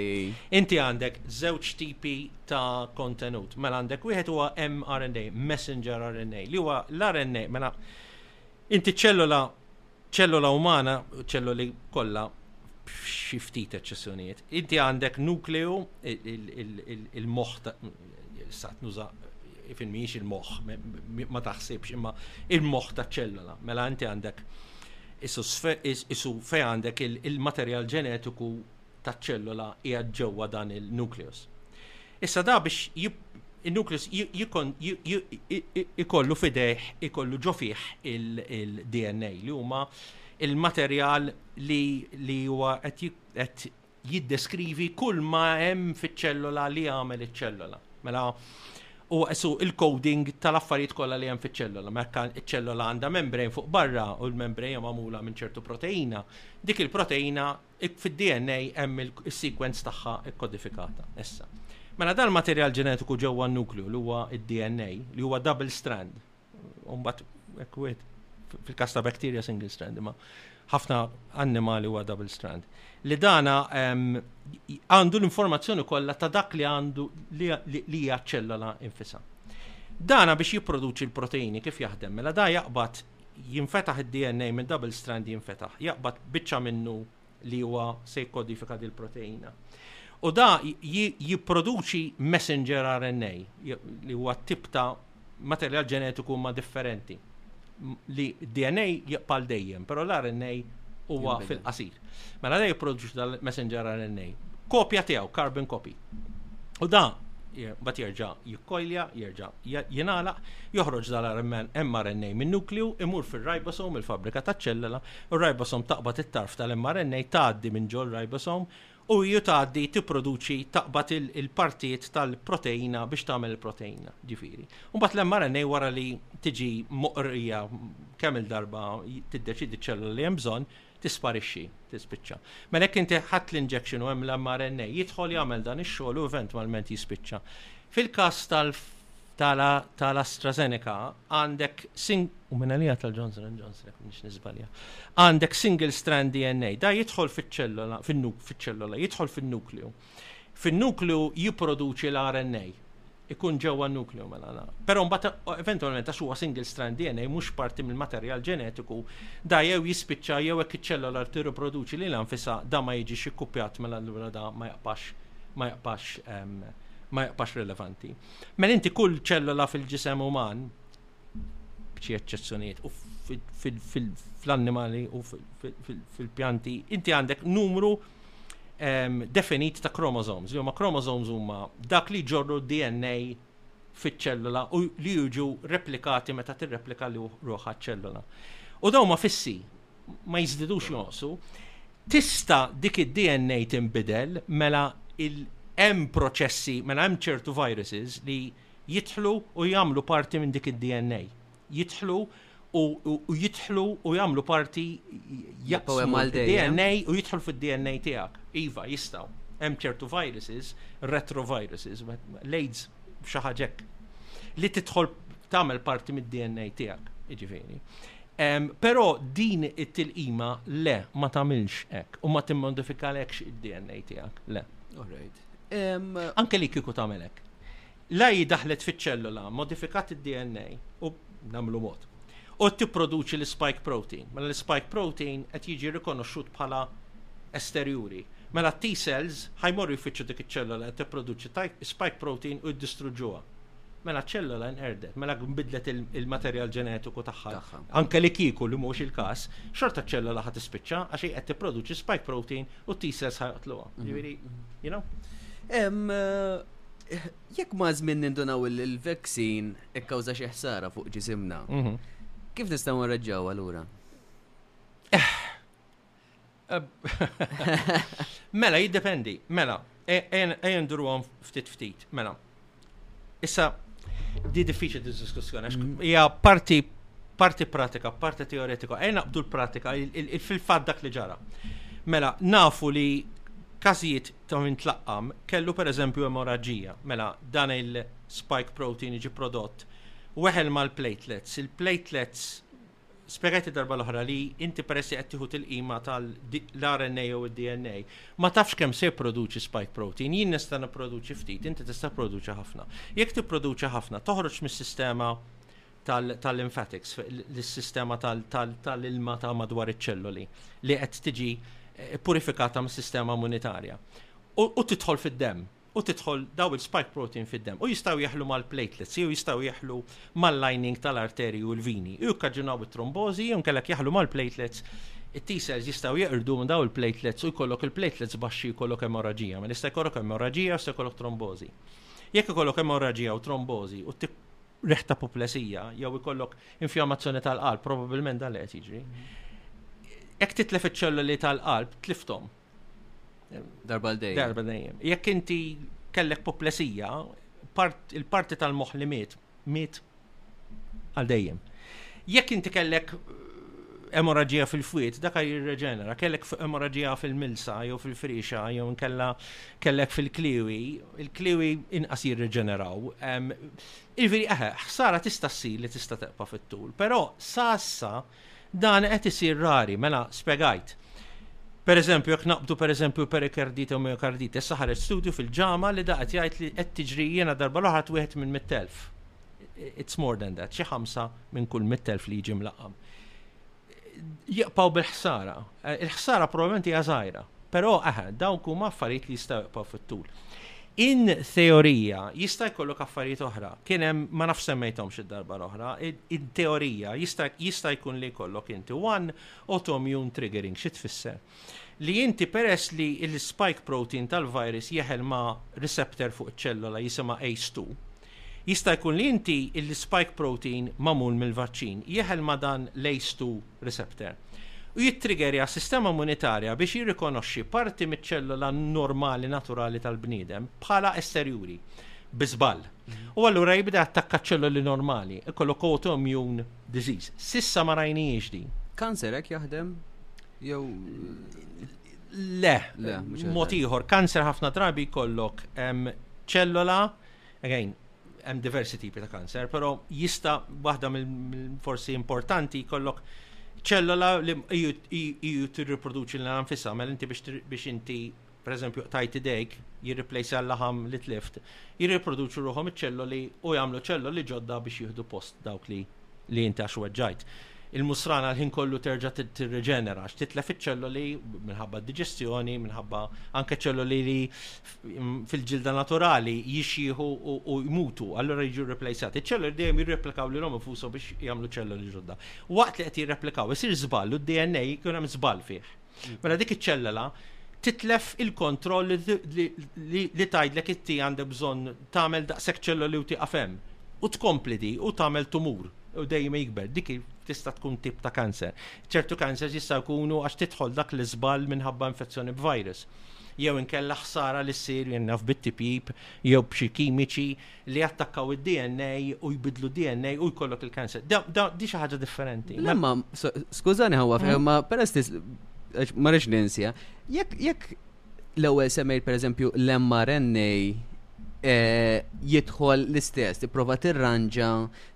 Inti għandek żewġ tipi ta' kontenut. Mela għandek wieħed huwa mRNA, messenger RNA, li huwa l-RNA, mela Inti ċ-ċellola ċellola umana, ċelloli kollha xi ftit eċċessjonijiet, inti għandek nukleu il-moħħ sat nuża fin mhijiex il-moħħ ma taħsibx imma il-moħħ taċ-ċellola. Mela inti għandek isu fej għandek il-materjal ġenetiku taċ-ċellola qiegħed ġewwa dan il-nucleus. Issa da biex il-nucleus ikollu fidejh, ikollu ġofih il-DNA li huma il-materjal li huwa qed jiddeskrivi kull ma hemm fiċ-ċellola li għamel iċ-ċellola. Mela u għesu il-coding tal-affarijiet kollha li hemm fiċ-ċellola. Mekka iċ-ċellola għandha membrane fuq barra u l-membrane hija magħmula minn ċertu proteina. Dik il-proteina Fid-DNA hemm is-sequence tagħha kkodifikata issa. Mela dan materjal ġenetiku ġewwa n-nukleu li huwa d-DNA li huwa double strand. Umbat hekk wieħed fil-każ ta' bacteria single strand imma ħafna annimali huwa double strand. Li dana għandu l-informazzjoni kollha ta' dak li għandu li hija ċellola infisa. Dana biex jipproduċi l-proteini kif jaħdem, mela da jaqbad jinfetaħ id-DNA minn double strand jinfetaħ, jaqbad biċċa minnu li huwa se jikkodifika dil proteina. U da jipproduċi messenger RNA li huwa tip ta' materjal ġenetiku ma' differenti li DNA jaqbal dejjem, però l-RNA huwa fil-qasir. Mela da jipproduċi dal-messenger RNA. Kopja tiegħu, carbon copy. U da, bat jerġa jikkolja, jerġa jenala, joħroġ dal-mRNA minn nukleu, imur fil-ribosom, il-fabrika ta' ċellola, u ribosom taqbat it-tarf tal-mRNA tgħaddi minn ġol ribosom u ju tgħaddi tipproduċi taqbat il-partijiet tal-proteina biex tagħmel il-proteina, ġifiri. Mbagħad l-mRNA wara li tiġi moqrija kemm il-darba tiddeċidi ċellola li hemm bżonn, tisparixxi, tispiċċa. Mela jekk inti ħadt l-injection u hemm l-mRNA, jidħol jagħmel dan ix-xogħol u eventwalment jispiċċa. Fil-każ tal tal-AstraZeneca għandek sing u minn għalija tal-Johnson and Johnson jekk nix niżbalja. Għandek single strand DNA, da jidħol fiċ-ċellola, fin-nuk, fiċ-ċellola, jidħol fin-nukleu. Fin-nukleu jipproduċi l-RNA. Ikun ġewwa n-nukleu mela na. Però mbagħad eventwalment għax huwa single strand DNA mhux parti mill-materjal ġenetiku, da jew jispiċċa jew hekk iċ-ċellola li tirriproduċi lilha nfisha da ma jiġix ikkuppjat mela allura da ma jaqpax ma jaqpax ma jaqpax rilevanti. Mela inti kull ċellola fil-ġisem uman b'xi eċċezzjonijiet, u fl-annimali u fil-pjanti, inti għandek numru ehm, definit ta' kromosomes, li huma kromosomes huma dak li ġorru DNA fiċ-ċellula u li jiġu replikati meta tirreplika li ruħa ċellula. U daw ma fissi, ma jizdidux jonqsu, tista dik id-DNA timbidel mela il-em proċessi, mela hemm ċertu viruses li jidħlu u jagħmlu parti minn dik id-DNA. Jidħlu u jidħlu u jagħmlu parti jaqsmu d-DNA u jidħlu fid-DNA tiegħek. Iva, jistgħu. Hemm ċertu viruses, retroviruses, l-AIDS xi ħaġek li tidħol tagħmel parti mid-DNA tiegħek, jiġifieri. Però din it-tilqima le ma tagħmilx hekk u ma timmodifikalekx id-DNA tiegħek, le. Anke li kieku tagħmelek. L-AI daħlet fiċ-ċellula, modifikat id-DNA u, nagħmlu mod, u qed tipproduċi l-spike protein. Mela l-spike protein qed jiġi rikonoxxut bħala esterjuri. Mela t-T-cells ħa jmorru jfittxu dik iċ-ċellula li qed tipproduċi spike protein u jiddistruġġuha. Mela ċ-ċellula nqerdet, mela nbidlet il-materjal ġenetiku tagħha. Anke li kieku li mhux il-każ, xorta ċ-ċellula ħa tispiċċa għax hi qed tipproduċi spike protein U t-tisres ħajqtluha. Mhm. Jiġifieri, you know? Eh, jekk ma' żmien nindunaw il-vaksin ikkawża xi ħsara fuq ġisimna, mhm. kif nistgħu nreġġgħu allura? Eh. Eh, mela, jiddependi. Mela, Ejja nduruhom ftit ftit, mela. Issa, di diffiċli di diskussjoni, mm. hija parti parti pratika, parti teoretika, ejja naqbdu l-pratika, fil-fatt dak li ġara. Mela, nafu li każijiet ta' minn tlaqqam kellu per eżempju emoraġija, mela dan il-spike protein ġi prodott weħel mal-platelets, il-platelets spjegajti darba l-oħra li inti peressi qed tieħu tilqima tal-RNA jew id-DNA, ma tafx kemm se jipproduċi spike protein, jien nista' nipproduċi ftit, inti tista' produċi ħafna. Jekk tipproduċi ħafna, toħroġ mis-sistema tal-lymphatics, l-sistema tal-ilma ta' madwar iċ-ċelloli li qed tiġi eh, purifikata mis-sistema immunitarja. U tidħol fid-dem, u tidħol dawn il-spike protein fid-demm u jistgħu jeħlu mal-platelets jew jistgħu jeħlu mal-lining tal-arterji u l-vini u jikkaġunaw it-trombożi jew inkellek jaħlu mal-platelets it-T-cells jistgħu jeqrdu minn dawn il-platelets u jkollok il-platelets baxxi jkollok emorraġija. Mela jista' jkollok emorraġija u se jkollok trombożi. Jekk ikollok emorraġija u trombożi u riħ ta' puplesija jew ikollok infjammazzjoni tal-qalb, probabbilment dan li qed jiġri. Jekk titlef iċ-ċelloli tal-qalb, tlifthom. Darba l-dejjem. Darba l-dejjem. Jekk inti kellek poplesija, il-parti tal-moħ li miet, miet għal dejjem. Jekk inti kellek eh, emorraġija fil-fwiet, daka jirreġenera, kellek emorraġija fil-milsa jew fil-frixa jew nkella kellek fil-kliwi, il-kliwi inqas jirreġeneraw. Il-veri eħe, ħsara tista' ssir li tista' teqpa fit-tul, però sa issa Dan qed isir rari, mela spjegajt. Per eżempju, jekk naqbdu per eżempju perikardite u miokardite, issa ħareġ studju fil-ġama li da qed jgħid li qed tiġri jiena darba l-oħra wieħed minn 100,000. It's more than that, xi ħamsa minn kull 100,000 li jiġi mlaqqam. Jaqpaw bil-ħsara. Eh, il-ħsara probabbilment hija żgħira. Però, aha, dawk huma affarijiet li jistgħu jibqgħu fit-tul. In theorija jista' jkollok affarijiet oħra. Kien hemm ma nafx semmejthomx id-darba l-oħra, in theorija jista' jkun li jkollok inti one autoimmune triggering xi tfisser. Li inti peress li l-spike protein tal-virus jeħel ma' receptor fuq iċ-ċellola jisimha ACE2, Jista' jkun li inti l-spike protein magħmul mill-vaċċin jeħel ma' dan l-ACE2 receptor u jittrigerja s-sistema immunitarja biex jirrikonoxxi parti miċ-ċellola normali naturali tal-bniedem bħala esterjuri, bi żball. U allura jibda jattakka ċ-ċelloli normali, ikollok autoimmune disease. S'issa ma rajnihiex din. Kanser hekk jaħdem jew Le, mod ieħor, kanser ħafna drabi jkollok ċellola Again, hemm diversi tipi ta' kanser, però jista' waħda mill-forsi importanti jkollok ċellola li hiju tirriproduċi l nfisha, mel inti biex inti per eżempju tajt idejk jirriplejsa l-laħam li tlift, jirriproduċu ruħom iċ-ċelloli u jagħmlu ċelloli ġodda biex jieħdu post dawk li li inti għax weġġajt. Il-musrana l-ħin kollu terġa' tirriġenera għax titlef iċ-ċelloli minħabba d-diġestjoni, minħabba anke ċelloli li fil-ġilda naturali jixjieħu u jmutu, allura jiġu replejsati. Iċ-ċelloli dejjem jirreplikaw li l-om infushom biex jagħmlu ċelloli ġodda. Waqt li qed jirreplikaw, isir żball u d-DNA jkun hemm żball fih. Mela dik iċ-ċellola titlef il-kontroll li tgħidlek it-ti għandek bżonn tagħmel daqshekk ċelloli u tieqaf hemm. U tkompli di u tagħmel tumur u dejjem jikber. Dik tista' tkun tip ta' kanser. ċertu cancers jista' jkunu għax tidħol dak l-iżball minħabba infezzjoni b'virus. Jew inkella ħsara li ssir jennaf bit-tipjib jew b'xi kimiċi li jattakkaw id-DNA u jbidlu DNA u jkollok il-kanser. Di xi ħaġa differenti. Lemma, skużani ħawwa, mm. ma peress ma rridx ninsja, jekk l-ewwel semmejt pereżempju l-mRNA eh, jidħol l-istess, tipprova tirranġa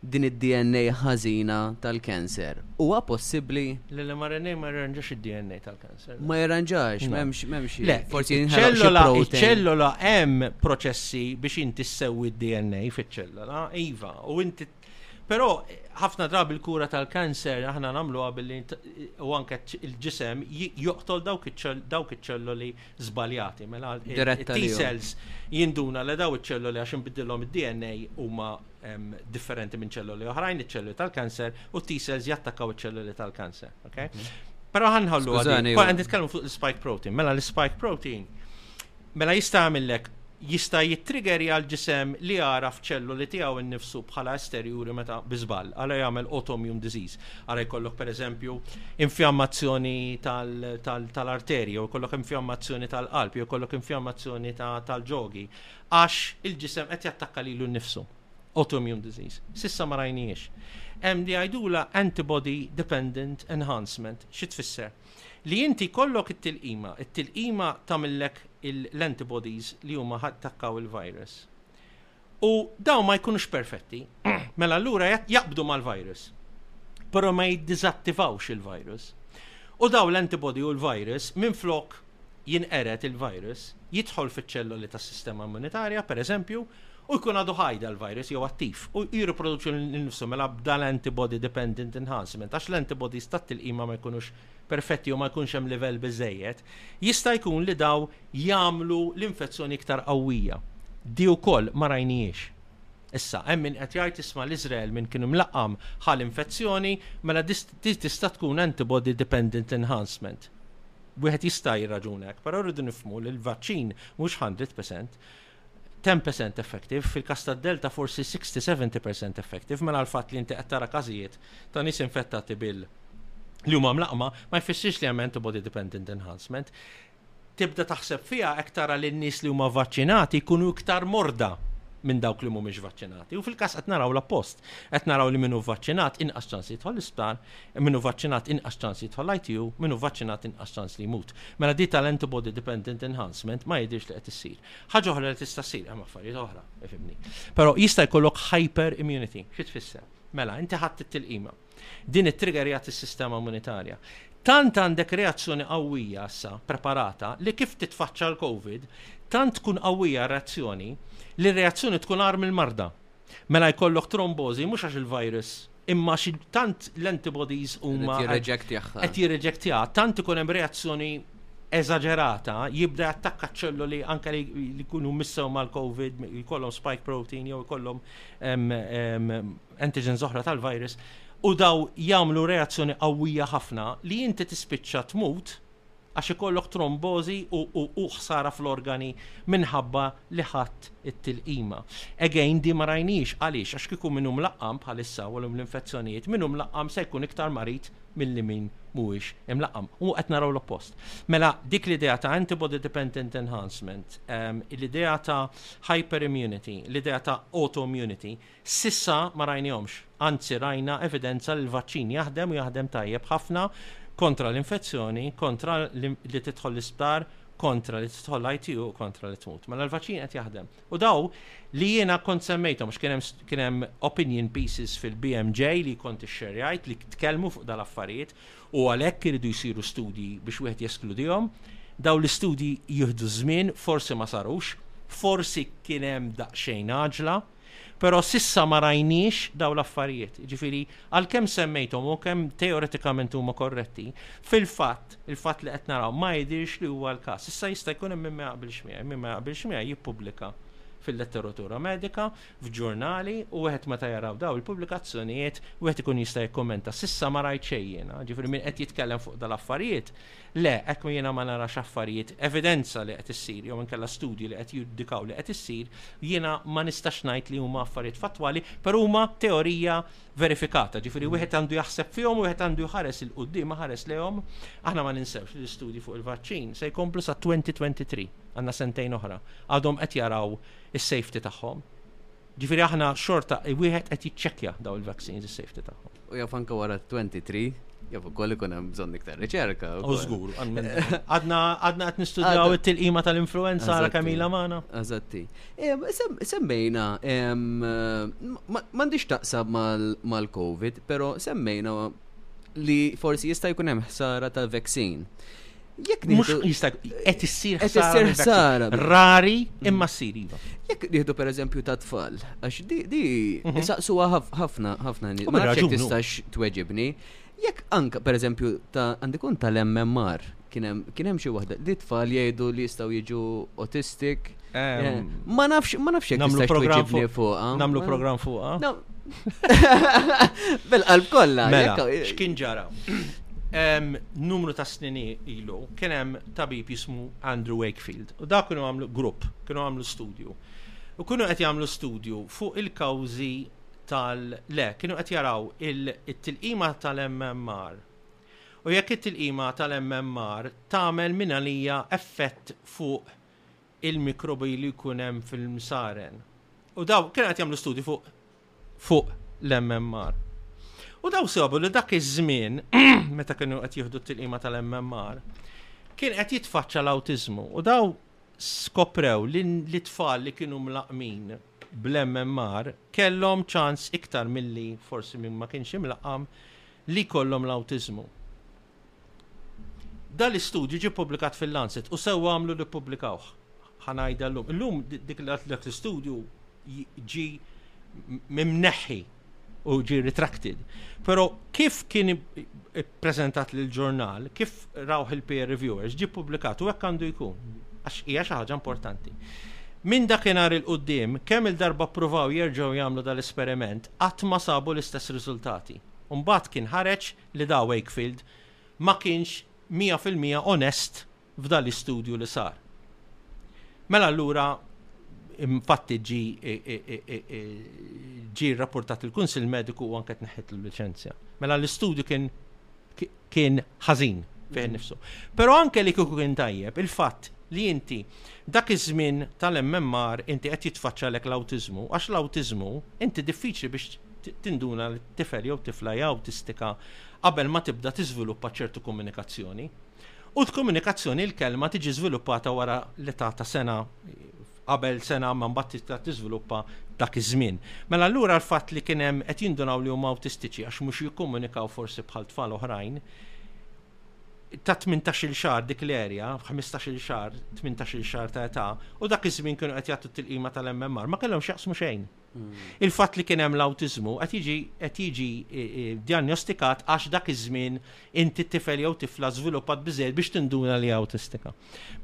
din id-DNA ħażina tal-kanser. Huwa possibbli? Le, l-mRNA ma jirranġax id-DNA tal-kanser. Ma jirranġax, m'hemmx m'hemmx. Le, forsi ċellola, ċellola hemm proċessi biex inti ssewwi d-DNA fiċ-ċellola, iva, u inti Però ħafna drabi l-kura tal-kanser aħna nagħmluha billi u anke il-ġisem joqtol dawk iċ-ċelloli żbaljati. Mela T-cells jinduna li daw iċ-ċelloli għax inbidilhom id-DNA huma differenti minn ċelloli oħrajn, iċ-ċelloli tal-kanser, u T-cells jattakkaw iċ-ċelloli tal-kanser. Mhm. Però ħanħallu għadin. Għan nitkellmu fuq l-spike protein. Mela l-spike protein Mela jista' jagħmillek, jista' jittrigerja l-ġisem li jagħraf ċelloli tiegħu nnifsu bħala esterjuri meta bi żball, ara jagħmel autoimmune disease. Ara jkollok pereżempju infjammazzjoni tal-arterji jew ikollok infjammazzjoni tal-qalb jew ikollok infjammazzjoni tal-ġogi għax il-ġisem qed jattakka lilu nnifsu. Autoimmune disease. S'issa ma rajnihiex. Hemm li jgħidulha antibody dependent enhancement. Xi tfisser? Li inti jkollok it-tilqima. It-tilqima tagħmillek l-antibodies li huma ħattakkaw il-virus. U dawn ma jkunux perfetti, mela allura jaqbdu mal-virus. Però ma jiddiżattivawx il-virus. U daw l-antibody u l-virus minflok jinqered il-virus, jidħol fiċ-ċelloli tas-sistema immunitarja, pereżempju, u jkun għadu ħaj dal-virus jew attiv, u jirriproduċi lil nnifsu mela b'dal-antibody dependent enhancement, għax l-antibodies tat-tilqima ma jkunux perfetti jew ma jkunx hemm livell biżżejjed, jista' jkun li dawn jagħmlu l-infezzjoni iktar qawwija. Di wkoll ma rajnihiex. Issa, hemm min qed jgħid isma' l-Iżrael minn kien imlaqqam ħa l-infezzjoni, mela di tista' tkun antibody dependent enhancement. Wieħed jista' jirraġuna hekk, però rridu nifhmu li l-vaċċin mhux 100%, 10% effective, fil-każ tad-Delta forsi 60-70% effective, mela l-fatt li inti qed tara każijiet ta' nies infettati bil li huma mlaqqma ma jfissirx li hemm antibody dependent enhancement. Tibda taħseb fiha hekk tara li n-nies li huma vaċċinati jkunu iktar morda minn dawk li mhumiex vaċċinati. U fil-każ qed naraw l-appost. Qed naraw li min hu vaċċinat inqas ċans jidħol l-isptar, Min hu vvaċċinat inqas ċans jidħol l-ITU, min hu vvaċċinat inqas ċans li jmut. Mela di tal-antibody dependent enhancement ma jidhirx li qed issir. Ħaġa oħra li tista' ssir, hemm affarijiet oħra, ifhimni. Però jista' jkollok hyper immunity. Xi tfisser? Mela, inti ħadt it-tilqima. Din ittriggerjat is-sistema immunitarja. Tant għandek reazzjoni qawwija issa, preparata, li kif titfaċċa l-Covid, tant tkun qawwija r-reazzjoni li r-reazzjoni tkun agħar mill-marda. Mela jkollok trombożi mhux għax il-virus imma xi tant l-antibodies huma qed jirreġektja, tant ikun hemm reazzjoni eżaġerata, jibda attakka ċelloli anke li jkunu missew mal-COVID, jkollhom spike protein jew jkollhom antigens oħra tal-virus, u daw jagħmlu reazzjoni qawwija ħafna li inti tispiċċa tmut għax ikollok trombożi u u u ħsara fl-organi minħabba li ħadt it-tilqima. Again din ma rajnihiex, għaliex? Għax kieku min hu mlaqqam bħalissa u għalihom l-infezzjonijiet, min hu mlaqqam se jkun iktar marid milli min mhuwiex imlaqqam. U qed naraw l-oppost. Mela dik l-idea ta' antibody dependent enhancement, l-idea ta' hyperimmunity, l-idea ta' autoimmunity, S'issa ma rajnihomx, anzi rajna evidenza li l-vaċċin jaħdem u jaħdem tajjeb ħafna kontra l-infezzjoni, kontra li tidħol l-isptar, kontra li tidħol l-ITU u kontra li tmut. Mela l-vaċċin qed jaħdem. U daw li jiena kont semmejthom għax kien hemm opinion pieces fil-BMJ li kont ixxerjajt li tkellmu fuq dal-affarijiet u għalhekk iridu jsiru studji biex wieħed jeskludihom. Daw l-istudji jieħdu żmien, forsi ma sarux, forsi kien hemm daqsxejn għaġla. Però s'issa ma rajniex dawn l-affarijiet. Jiġifieri, għalkemm semmejthom u kemm teoretikament huma korretti, fil-fatt, il-fatt li qed naraw ma jidhirx li huwa l-każ. Issa jista' jkun hemm min ma jaqbilx miegħi. Min ma jaqbilx miegħi jippubblika fil-letteratura medika, f'ġurnali, u wieħed meta jaraw dawn il-pubblikazzjonijiet, wieħed ikun jista' jikkummenta. S'issa ma rajt xejn jiena. Jiġifieri min qed jitkellem fuq dawn l-affarijiet, Le, hekk ma jiena ma narax affarijiet, evidenza li qed issir jew inkella studji li qed jiddikaw li qed issir, jiena ma nistax ngħid li huma affarijiet fattwali, però huma teorija verifikata, ġifieri wieħed għandu jaħseb fihom u wieħed għandu jħares 'il quddiem, iħares lejhom. Aħna ma ninsewx li l-istudji fuq il-vaċċin se jkomplu sa 2023, għandna sentejn oħra, għadhom qed jaraw is-safety tagħhom. Ġifieri aħna xorta wieħed qed jiċċekkja dawn il-vaccines is-safety tagħhom. U jaf anke wara 23 jaf ukoll ikun hemm bżonn iktar riċerka. U żgur, għadna għadna qed nistudjaw it-tilqima tal-influenza għara kamila magħna. Eżatti. Semmejna m'għandix taqsab mal-COVID, però semmejna li forsi jista' jkun hemm ħsara tal-vaccine. Jekk mhux jista' qed issir ħsara. Rari mm. imma ssir iva. Jekk nieħdu pereżempju ta' tfal, għax di di mhm. saqsuha ħafna ħafna nies. Ma nafx tistax tweġibni. Jekk anka pereżempju ta' għandikun tal-MMR kien hemm xi waħda li tfal jgħidu li jistgħu jiġu autistic Ma nafx, ma nafx jekk tistax tweġibni fuqha. Namlu program fuqha. Bil-qalb kollha. Mela, x'kien ġara? numru ta' snin ilu kien hemm tabib jismu Andrew Wakefield u dak kienu għamlu grupp, kienu għamlu studju. U kienu qed jagħmlu studju fuq il-kawżi tal-le, kienu qed jaraw il-tilqima tal-MMR. U jekk it-tilqima tal-MMR tagħmel minn għalija effett fuq il-mikrobi li jkun hemm fil-msaren. U daw kienu qed jagħmlu studji fuq fuq l-MMR. U daw sabu li dak iż-żmien meta kienu qed jieħdu t-tilqima tal-MMR kien qed jitfaċċa l-awtiżmu u daw skoprew li l-tfal li kienu mlaqmin bl-MMR kellhom ċans iktar milli forsi minn ma kienx imlaqam li kollhom l-awtiżmu. Dan l-istudju ġie ppubblikat fil-Lancet u sewwa għamlu li ppubblikawh. Ħa ngħidha llum. Illum dik dak l-istudju ġi mimneħħi u ġi retracted. Però kif kien ippreżentat lil ġurnal, kif rawh il-peer reviewers, ġi ppubblikat u hekk għandu jkun. Għax hija xi ħaġa importanti. Minn dakinhar il quddiem kemm il-darba ppruvaw jerġgħu jagħmlu dal-esperiment qatt ma sabu l-istess riżultati. Mbagħad kien ħareġ li da Wakefield ma kienx mija fil-mija onest f'dan l-istudju li sar. Mela allura infatti ġie ġie rrappurtat lill-Kunsill Mediku u anke tneħħiet l-liċenzja. Mela l-istudju kien kien ħażin fih innifsu. Però anke li kieku kien tajjeb, il-fatt li inti dak iż-żmien tal-MMR inti qed jitfaċċalek l-awtiżmu għax l-awtiżmu inti diffiċli biex tinduna li t-tifel jew tifla hija awtistika qabel ma tibda tiżviluppa ċertu komunikazzjoni. U l-komunikazzjoni il-kelma tiġi żviluppata wara l-età ta' sena qabel sena ma mbagħad tista' tiżviluppa dak iż-żmien. Mela allura l-fatt li kien hemm qed jindunaw li huma awtistiċi għax mhux jikkomunikaw forsi bħal tfal oħrajn ta' 18-il xahar dik l-erja, 15-il xahar, 18-il xahar ta' età, u dak iż-żmien kienu qed jagħtu t-tilqima tal-MMR, ma kellhom x'jaqsmu xejn. Il-fatt li kien hemm l-awtiżmu qed jiġi qed jiġi djanjostikat għax dak iż-żmien inti tifel jew tifla żviluppat biżejjed biex tinduna li awtistika.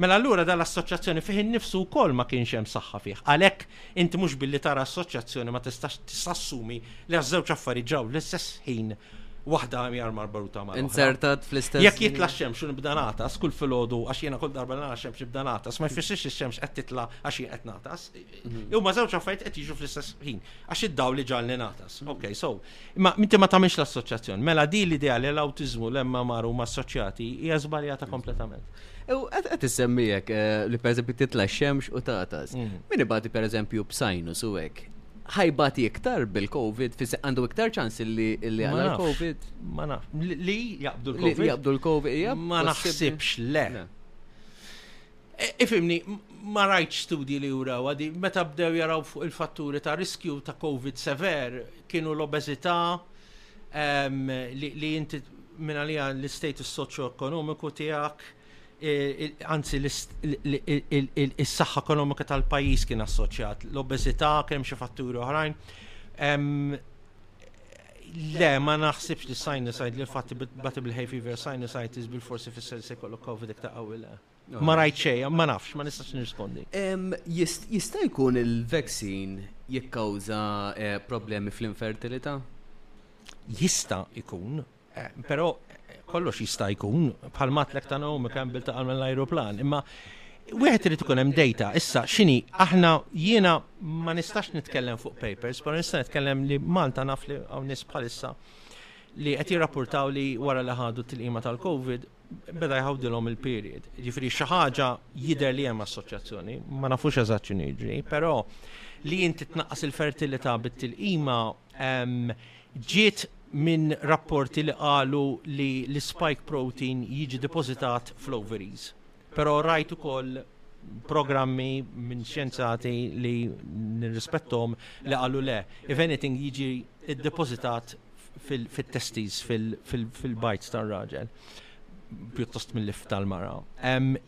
Mela allura dan l-assoċjazzjoni fih innifsu wkoll ma kienx hemm saħħa fih. Għalhekk inti mhux billi tara assoċjazzjoni ma tistax tissassumi li għaż-żewġ affarijiet ġraw l-istess ħin waħda mjar marbaruta ma' Insertat fl-istess. Jekk jitla xemx u nibda natas kull filgħodu għax jiena kull darba nara xemx nibda natas, ma jfissirx ix-xemx qed titla għax jien qed natas, Jew ma żewġ affarijiet qed jiġu fl-istess ħin. Għax id-daw li ġalli natas. Mm. Ok, so. Imma minti ma tagħmilx l-assoċjazzjoni. Mela di l-idea li l-awtiżmu l ma maru ma assoċjati hija żbaljata kompletament. Ew qed issemmijek eh, li pereżempju titla' xemx u tatas. Mm. Min ibati pereżempju b'sajnus u hekk. Ħajbati iktar bil-COVID, fis għandu iktar ċans li għal covid Ma naf. Li jaqbdu l-COVID. Li jaqbdu l-COVID. Ma naħsibx le. E, ifimni, ma rajtx studji li juraw għadi, meta bdew jaraw fuq il-fatturi ta' riskju ta' COVID sever, kienu l-obezita li jinti minna li għan l-status soċjo-ekonomiku tijak, anzi il-saxħa ekonomika tal-pajis kien assoċjat, l-obezita, kien xie fatturi oħrajn. Le, ma naħsibx li sinusitis, li fatti batibli hay fever sinusitis bil-forsi fissel se kollu COVID iktar għawila. Ma rajt xejn, ma nafx, ma nistax nirrispondi. Jista' jkun il-vaksin jikkawża eh, problemi fl-infertilità? Jista' jkun, eh, però eh, kollox jista' jkun, bħal matlek ta' Naomi Campbell ta' għamel l-aeroplan, imma Wieħed irid ikun hemm data, issa x'inhi aħna jiena ma nistax nitkellem fuq papers, però nista' nitkellem li Malta naf li hawn nies bħalissa li qed jirrapportaw li wara li ħadu t-tilqima tal-COVID beda jħawdilhom il-period. Ġifri xi ħaġa jidher li hemm assoċjazzjoni, ma nafux eżatt x'inhu jiġri, però li inti tnaqqas il-fertilità bit-tilqima ġiet minn rapporti li qalu li l-spike protein jiġi depositat fl-ovaries. Però rajt ukoll programmi minn xjenzati li nirrispettom li qalu le, if anything jiġi id-depositat fit-testis, fil-bajt tar-raġel, pjuttost mill-lif tal-mara.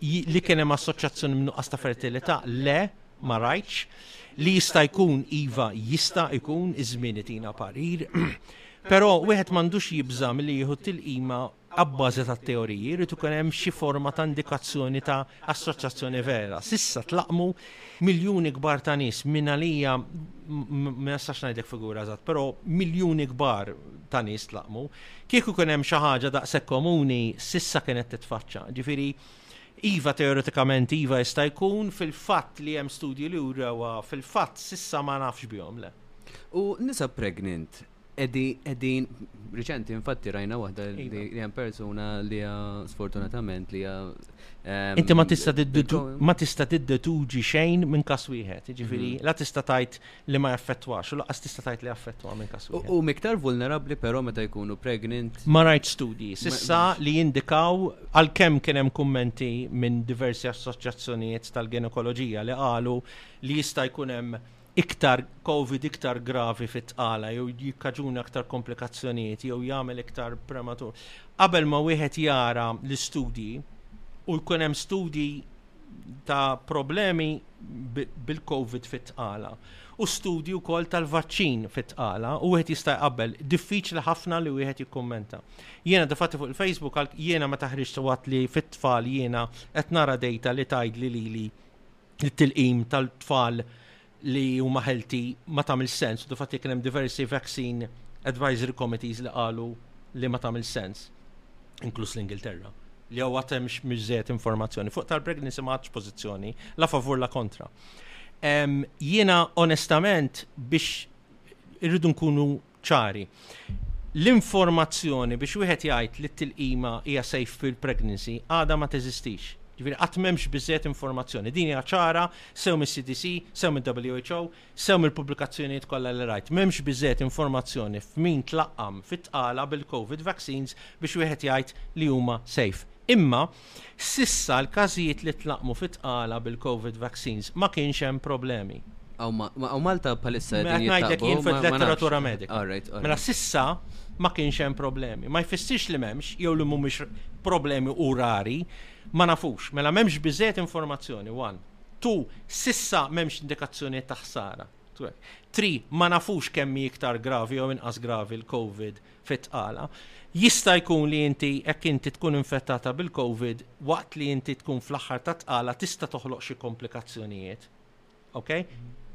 Li kien hemm assoċjazzjoni mnuqqas ta' fertilità, le, ma rajtx. Li jista' jkun iva jista' jkun iż-żmien itina parir. Però wieħed m'għandux jibża' milli jieħu tilqima Abbażi tat-teoriji, jrid ikun hemm xi forma ta' indikazzjoni ta' assoċjazzjoni vera. S'issa tlaqqmu miljuni kbar ta' nies, mingħalija ma nistax ngħidlek figura eżatt, però miljuni kbar ta' nies tlaqqmu. Kieku kien hemm xi ħaġa daqshekk komuni, s'issa kienet titfaċċa. Ġifieri, iva teoretikament iva jista' jkun, fil-fatt li hemm studji li wrewha, fil-fatt s'issa ma nafx bihom, le. U nisa pregnant, Qegħdin riċenti infatti rajna waħda li iva. hemm persuna li sfortunatament li ehm, Inti ma tista' ma tista' tiddetuġi xejn minn każ wieħed, jiġifieri mhm. la tista' tajt li ma jaffettwax u laqas tista' tajt li jaffettwa minn każ wieħed. U miktar vulnerabbli però meta jkunu pregnant. Ma rajt studji sissa li jindikaw għalkemm kien hemm kummenti minn diversi assoċjazzjonijiet tal-ginekoloġija li qalu li jista' jkun hemm iktar Covid iktar gravi fit-tqala jew jikkaġuna aktar komplikazzjonijiet jew jagħmel iktar prematur. Qabel ma wieħed jara l-istudji u jkun hemm studji ta' problemi bil-Covid fit-tqala u studji wkoll tal-vaċċin fit-tqala u wieħed jista' jqabbel diffiċli ħafna li wieħed jikkummenta. Jiena difatti fuq il-Facebook għal jiena ma taħriġt waqt li fit-tfal jiena qed nara dejta li tgħidli lili it-tilqim tal-tfal li huma ħelti ma tagħmel sens, u fatt kien hemm diversi vaccine advisory committees li qalu li ma tagħmel sens, inkluż l-Ingilterra, li huwa temx miżżejjed informazzjoni fuq tal-pregnancy ma għadx pożizzjoni la favur la kontra. Jiena onestament biex irridu nkunu ċari. L-informazzjoni biex wieħed jgħid li t-tilqima hija safe pill pregnancy għadha ma teżistix. Ġifieri qatt m'hemmx biżżejjed informazzjoni. Din hija ċara sew mis-CDC, sew mill-WHO, sew mill-pubblikazzjonijiet kollha li rajt. M'hemmx biżżejjed informazzjoni f'min tlaqqam fit-tqala bil-COVID vaccines biex wieħed jgħid li huma safe. Imma S'issa l-każijiet li tlaqqmu fit-tqala bil-Covid vaccines ma kienx hemm problemi. Hawn Malta bħalissa qegħdin jitlaqqmu. Mela qed ngħidlek jien fil-letteratura medika. Mela s'issa ma kienx hemm problemi. Ma jfissirx li m'hemmx jew li mhumiex problemi u rari. Ma nafux. Mela m'hemmx biżżejjed informazzjoni, one. Two, s'issa m'hemmx indikazzjonijiet ta' ħsara. Three, ma nafux kemm hi iktar gravi jew inqas gravi l-Covid fit-tqala. Jista' jkun li inti, jekk inti tkun infettata bil-Covid, waqt li inti tkun fl-aħħar tat-tqala tista' toħloq xi komplikazzjonijiet. Okej?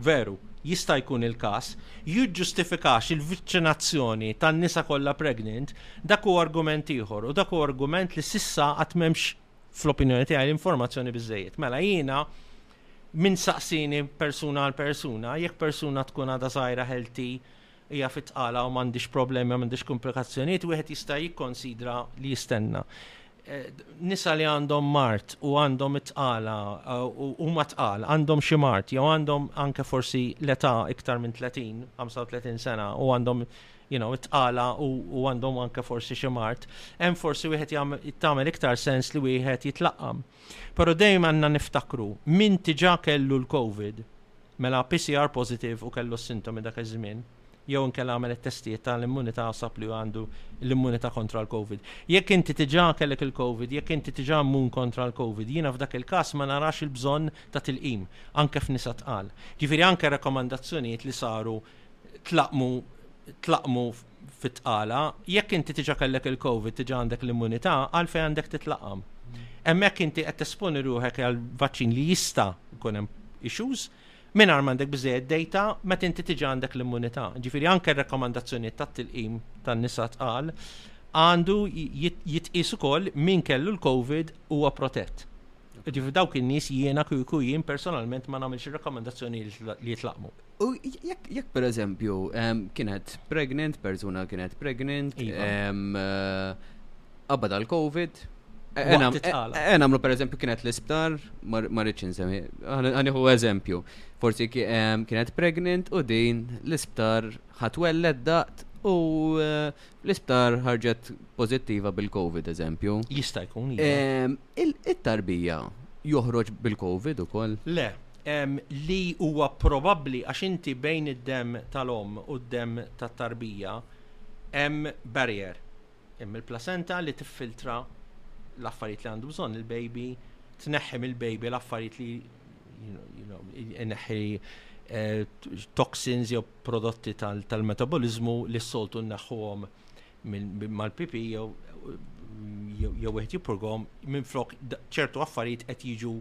Veru, jista' jkun il-każ. Jiġġustifikax il-viċċinazzjoni tan-nisa kollha pregnant, dak hu argument ieħor u dak hu argument li s'issa għad m'hemmx, fl-opinjoni tiegħi, informazzjoni biżżejjed. Mela jiena min saqsini persuna għal persuna, jekk persuna tkun għadha żgħira healthy hija fit-tqala u m'għandhiex problemi, m'għandhiex kumplikazzjonijiet, wieħed jista' jikkonsidra li jistenna. Nisa li għandhom mart u għandhom it-tqala u huma tqal, għandhom xi mart, jew għandhom anke forsi l-età iktar minn 30, 35 sena u għandhom you know, it-tqala u għandhom anke forsi xi mart, hemm forsi wieħed jagħmel iktar sens li wieħed jitlaqqam. Però dejjem għandna niftakru min tiġa kellu l-COVID mela PCR pożittiv u kellu s-sintomi dak iż-żmien, jew inkella għamel it-testijiet ta' l-immunità u sab li hu għandu l-immunità kontra l-Covid. Jekk inti diġà kellek il-Covid, jekk inti diġà immun kontra l-Covid, jiena f'dak il-każ ma narax il-bżonn ta' tilqim, anke f'nisa tqal. Ġifieri anke r-rakkomandazzjonijiet li saru tlaqqmu tlaqqmu fit-tqala, jekk inti tiġa kellek il-COVID, tiġa għandek l-immunità, għalfej għandek titlaqam. Hemmhekk inti qed tesponi ruħek għal vaċċin li jista' jkun hemm issues, mingħajr m'għandek biżejjed data meta inti tiġa għandek l-immunità. Ġifieri anke r-rakkomandazzjonijiet tat-tilqim tan-nisa tqal għandu jitqis ukoll min kellu l-COVID huwa protett. Ġifieri dawk in-nies jiena kieku jien personalment ma nagħmilx ir-rakkomandazzjoni li jitlaqmu. U jekk jekk per eżempju kienet pregnant, persuna kienet pregnant, iva. eh, qabad għal covid Ena għamlu per eżempju kienet l-isptar, marriċin semmi, għaniħu eżempju, forsi kienet pregnant u din l-isptar ħatwelled daqt u eh, l-isptar ħarġet pozittiva bil-Covid eżempju. Jista' jkun. Iva. It-tarbija joħroġ bil-Covid ukoll? Le, li huwa probabbli għax inti bejn id-demm tal-omm u d-demm tat-tarbija hemm barrier. Hemm il-placenta li tiffiltra l-affarijiet li għandu bżonn il-baby, tneħħi mill-baby l-affarijiet li jneħħi eh, toxins jew prodotti tal-metaboliżmu li s-soltu nneħħuhom mal-PP jew jew wieħed jippurgom minn flok ċertu affarijiet qed jiġu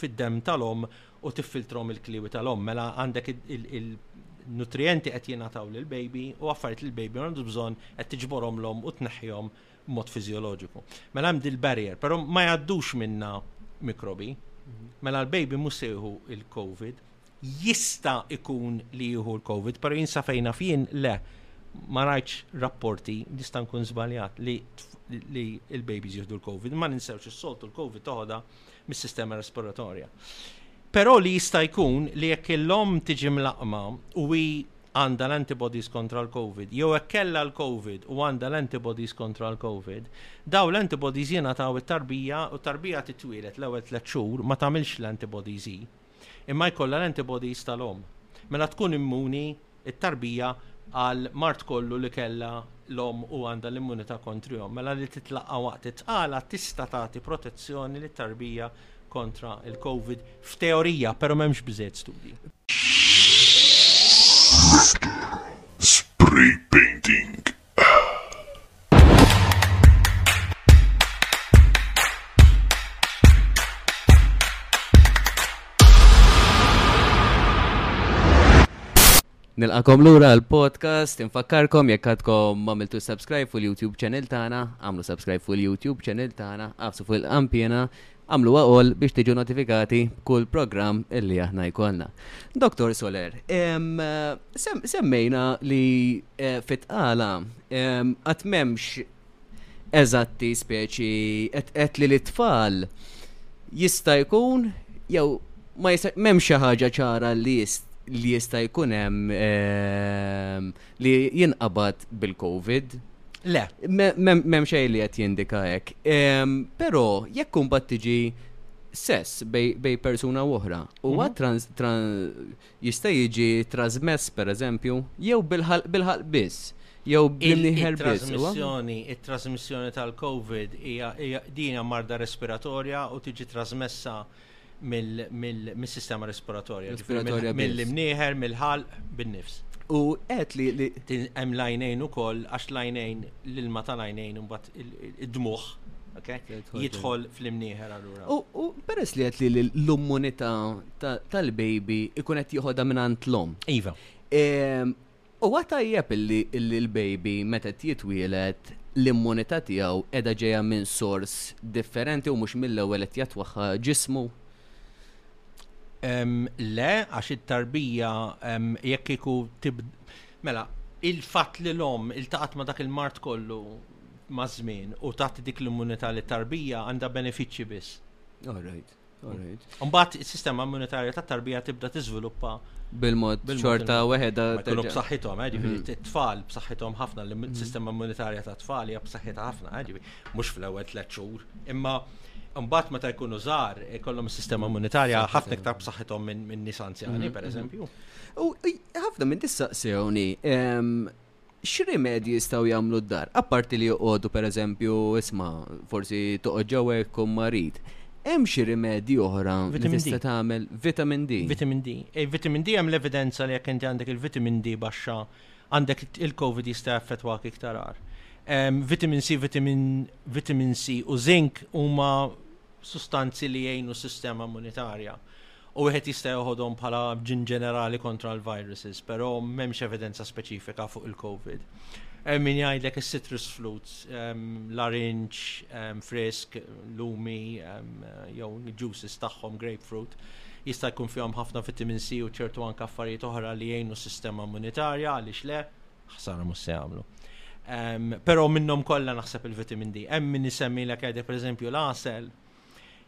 fid-dem tal-om u tiffiltrom il-kliwi tal-om. Mela għandek il-nutrienti qed jingħataw lil baby u affarijiet li l-baby għandu bżonn qed tiġborhom l-om u tneħħihom mod fiżjoloġiku. Mela hemm dil-barrier, però ma jgħaddux minna mikrobi. Mela l-baby mhux se jieħu il-COVID, jista' ikun li jieħu l-Covid, pero jinsa fejn naf jien le ma rajtx rapporti, nista' nkun żbaljat li li l-babies jieħdu l-Covid, ma ninsewx is-soltu l-Covid toħodha mis-sistema respiratorja. Però li jista' jkun li jekk il-lom tiġi mlaqma u hi għandha l-antibodies kontra l-Covid, jew hekk kellha l-Covid u għandha l-antibodies kontra l-Covid, daw l-antibodies jingħataw it-tarbija u t-tarbija titwielet l-ewwel tliet xhur ma tagħmilx l-antibodies hi. imma jkollha l-antibodies tal-omm. Mela tkun immuni t-tarbija għal mard kollu li kellha l-omm u għandha l-immunità kontrihom. Mela li titlaqqa' waqt it-tqala tista' tagħti protezzjoni lit-tarbija kontra l-Covid f'teorija, però m'hemmx biżżejjed studji. Lifter, spray painting, Nilqakom lura l-podcast, infakkarkom jekk għadkom mamiltu subscribe fuq il-YouTube channel tagħna, għamlu subscribe fuq il-YouTube channel tagħna, għafsu fuq il-kampjena Agħmluha all biex tiġu notifikati b'kull programm illi aħna jkollna. Dr. Soler, semmejna li eh, fit-tqala qatt m'hemmx eżatti speċi qed li l-tfal jista' jkun jew ma jista' m'hemm xi ħaġa ċara li jista' jkun hemm ehm, Li jinqabad bil-Covid? Le, m'hemm xejn li qed jindika hekk. Però jekk imbagħad tiġi sess bej persuna oħra, huwa mhm. jista' jiġi trasmess pereżempju jew bil-ħalq bil-ħalq biss. Jew bil-ħalq biss. Trasmissjoni, it-trasmissjoni tal-COVID hija din marda respiratorja u tiġi trasmessa mis-sistema respiratorja. Respiratorja mill-imnieħer, mill-ħalq, bin-nifs. U qed li li hemm lajnejn ukoll għax lajnejn l-ilma tal-għajnejn imbagħad id-dmuħ jidħol fl-imnieħer allura. U peress li qed li l-immunità tal-baby ikun qed jieħodha mingħand l-om. Iva. Ehm, Huwa tajjeb illi illi l-baby meta qed jitwieled l-immunità tiegħu qiegħda ġejja minn sors differenti u mhux mill-ewwel qed jattwagħha ġismu? Ehm, le, għax it-tarbija ehm, jekk kieku tib... Mela, il-fatt li l-omm iltaqgħet ma' dak il-mard kollu maż-żmien u tagħti dik l-immunità li tarbija għandha benefiċċji biss. All right. Mbagħad is-sistema immunitarja tat-tarbija tibda tiżviluppa bil-mod xorta weħeda kienu b'saħħithom, eh, ġifieri mm. it-tfal b'saħħithom ħafna li mm. sistema immunitarja ta' tfal hija b'saħħitha ħafna, eh, ġifieri mhux fl-ewwel tliet xhur, imma mbagħad meta jkunu żgħar ikollhom is-sistema mm. immunitarja ħafna iktar b'saħħithom minn nies anzjani pereżempju. U ħafna minn tissaqsewni X'rimedji jistgħu jagħmlu d-dar? Apparti li joqogħdu pereżempju, isma', forsi toqgħod ġewwa jekk tkun marid. Hemm xi rimedji oħra li tista' tagħmel? Vitamin D. Vitamin D. Vitamin D hemm l-evidenza li jekk inti għandek il-vitamin D baxxa, għandek il-Covid jista' jaffettwak iktar agħar. Vitamin C, vitamin C u żink huma sustanzi li jgħinu s-sistema immunitarja. u wieħed jista' jeħodhom bħala ġinn ġenerali kontra l-viruses, però m'hemmx evidenza speċifika fuq il-Covid. Hemm min jgħidlek is-citrus fruits, larinġ, frisk, lumi, jew juices tagħhom grapefruit, jista' jkun fihom ħafna vitamin C u ċertu anke affarijiet oħra li jgħinu s-sistema immunitarja għaliex le, ħsara mhux se jagħmlu. Però minnhom kollha naħseb il-vitamin D. Hemm min isemmilek għedek pereżempju l-għasel,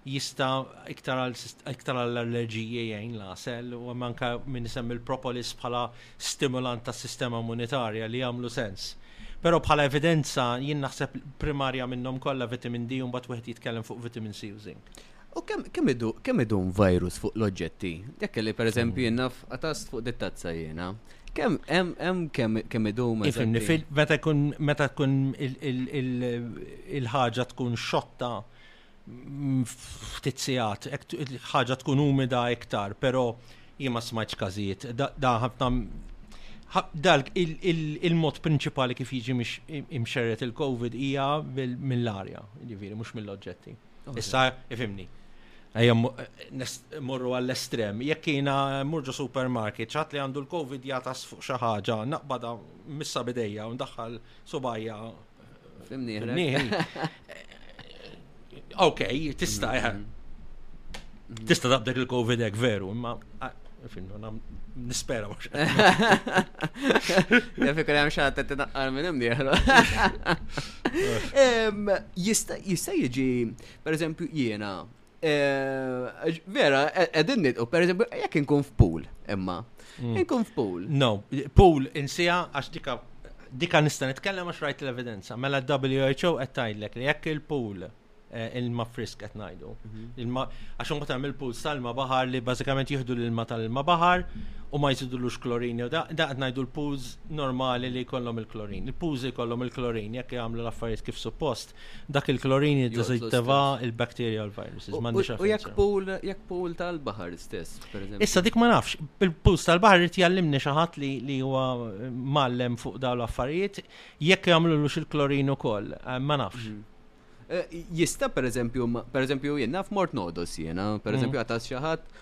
jista' iktar għall-allerġiji jgħin l-għasel u hemm anke min isemmi l-propolis bħala stimulant tas-sistema immunitarja li jagħmlu sens. Però bħala evidenza jien naħseb primarja minnhom kollha vitamin D u mbagħad wieħed jitkellem fuq vitamin C u zinc. U kemm idum virus fuq l-oġġetti? Jekk kelli pereżempju jien naf qatast fuq dit-tazza jiena. Kemm hemm kemm idum Meta tkun il-ħaġa tkun xotta ftit sigħat, ħaġa tkun umida iktar, però jien ma smajtx każijiet. Da ħafna dal il-mod prinċipali kif jiġi imxerret il-COVID hija mill-arja, ġifieri mhux mill-oġġetti. Issa ifimni. Ejja morru għall-estrem. Jekk jiena murġu supermarket, ċat li għandu l-COVID jagħtas fuq xi ħaġa, naqbada missa bidejja u ndaħħal subajja Fimnieħ. Ok, tista' mm-hmm. eh. mm-hmm. Tista' tabdek il-Covid ek veru, imma ah, nispera mux. Jafi kol jam xaħat t naqqar minn imdieħlu. Jista jieġi, per eżempju, jiena Eh, vera, edin nidqu, per eżempju, jek nkun f'pool, imma. Mm. Nkun f'pool. No, pool insija għax dika dika nista' nitkellem għax rajt l-evidenza. Mela WHO qed tgħidlek li jekk il-pool eh, il-ma frisk qed ngħidu. Mhm. Għax imbagħad hemm il-pool salma baħar li bażikament jieħdu l-ilma tal-ilma baħar u ma jżidulux klorin jew da qed ngħidu l-pools normali li jkollhom il-klorin. Il-pools li jkollhom il-klorin jekk jagħmlu l-affarijiet kif suppost Dak il-klorin jiddizittiva il-bacterial viruses, m'għandix U jekk pool, jekk pool tal-baħar stess, Issa dik ma nafx, il-pools tal-baħar irid jallimni xi ħadd li li huwa mallem fuq dawn l-affarijiet, jekk jagħmlulux il-klorin ukoll, eh, ma nafx. Mm. Eh, jista' pereżempju, pereżempju jien naf mort nodos jiena, pereżempju mm. għatas xi ħadd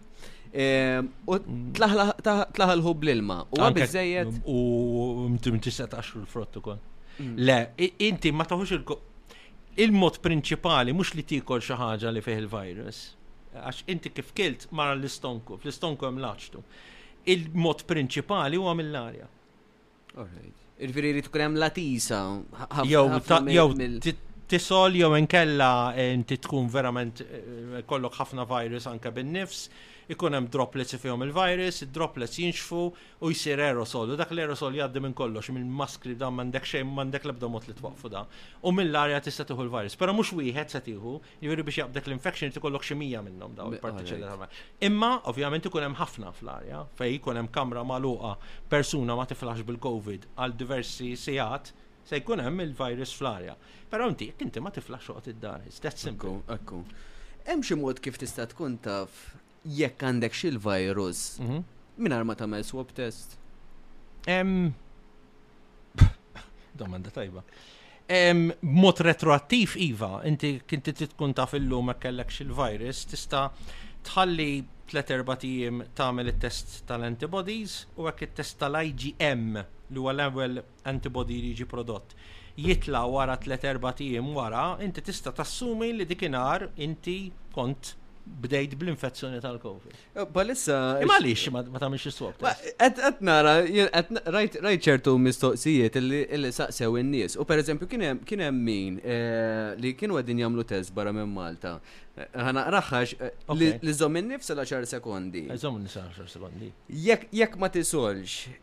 Ehm, u tlaħalħu bl-ilma. U għabizzejiet. U tista taxru l-frott ukoll. Mm. Le, inti ma taħux il- il-mod prinċipali mhux li tikol xi ħaġa li fih il-virus. Għax inti kif kilt mara l-istonku, fl-istonku hemm laċtu. Il-mod prinċipali huwa mill-arja. Irviri li tkun hemm la tisa. Jew tisol jew inkella eh, inti tkun verament eh, kollok ħafna virus anke bin-nifs, ikun hemm droplets fihom il-virus, id-droplets jinxfu u jsir aerosol. U dak l-aerosol jgħaddi minn kollox, minn maskli da m'għandek xejn, m'għandek l-ebda mod li twaqfu da. U mill-arja tista' tieħu l-virus. Però mhux wieħed se tieħu, Jiġifieri biex jaqbdek l-infection irid ikollok xi mija minnhom dawn il-partiċelli tal Imma ovvjament ikun hemm ħafna fl-arja fejn jkun hemm kamra magħluqa persuna ma tiflaħx bil-COVID għal diversi sigħat se jkun hemm il-virus fl-arja. Però inti jekk inti ma tiflaħx oqgħod id-dar, it's that simple. Ekku. Hemm xi mod kif tista' tkun taf Jekk għandekx il-virus, mhm. mingħajr ma tagħmel swab test? Domanda tajba. Mod retroattiv iva, inti kinti tkun taf illum ma kellekx il-virus, tista' tħalli tlet erba' tim tagħmel it-test tal-antibodies u hekk it-test tal-IgM li huwa l-ewwel antibody li jiġi prodott jitla' wara tliet erbat ijiem wara, inti tista' tassumi li dikinhar inti kont bdejt bl-infezzjoni tal-COVID. Eh, palissa. Imma għaliex ma tagħmilx is-swab test? Qed nara, rajt ċertu mistoqsijiet li saqsew in-nies. U pereżempju kien hemm min eh, li kienu qegħdin jagħmlu test barra minn Malta. Eh, ħana raħħax li żomm in-nifs għal 10 sekondi. Żomm in-nifs għal 10 sekondi. Jekk ma tisolx,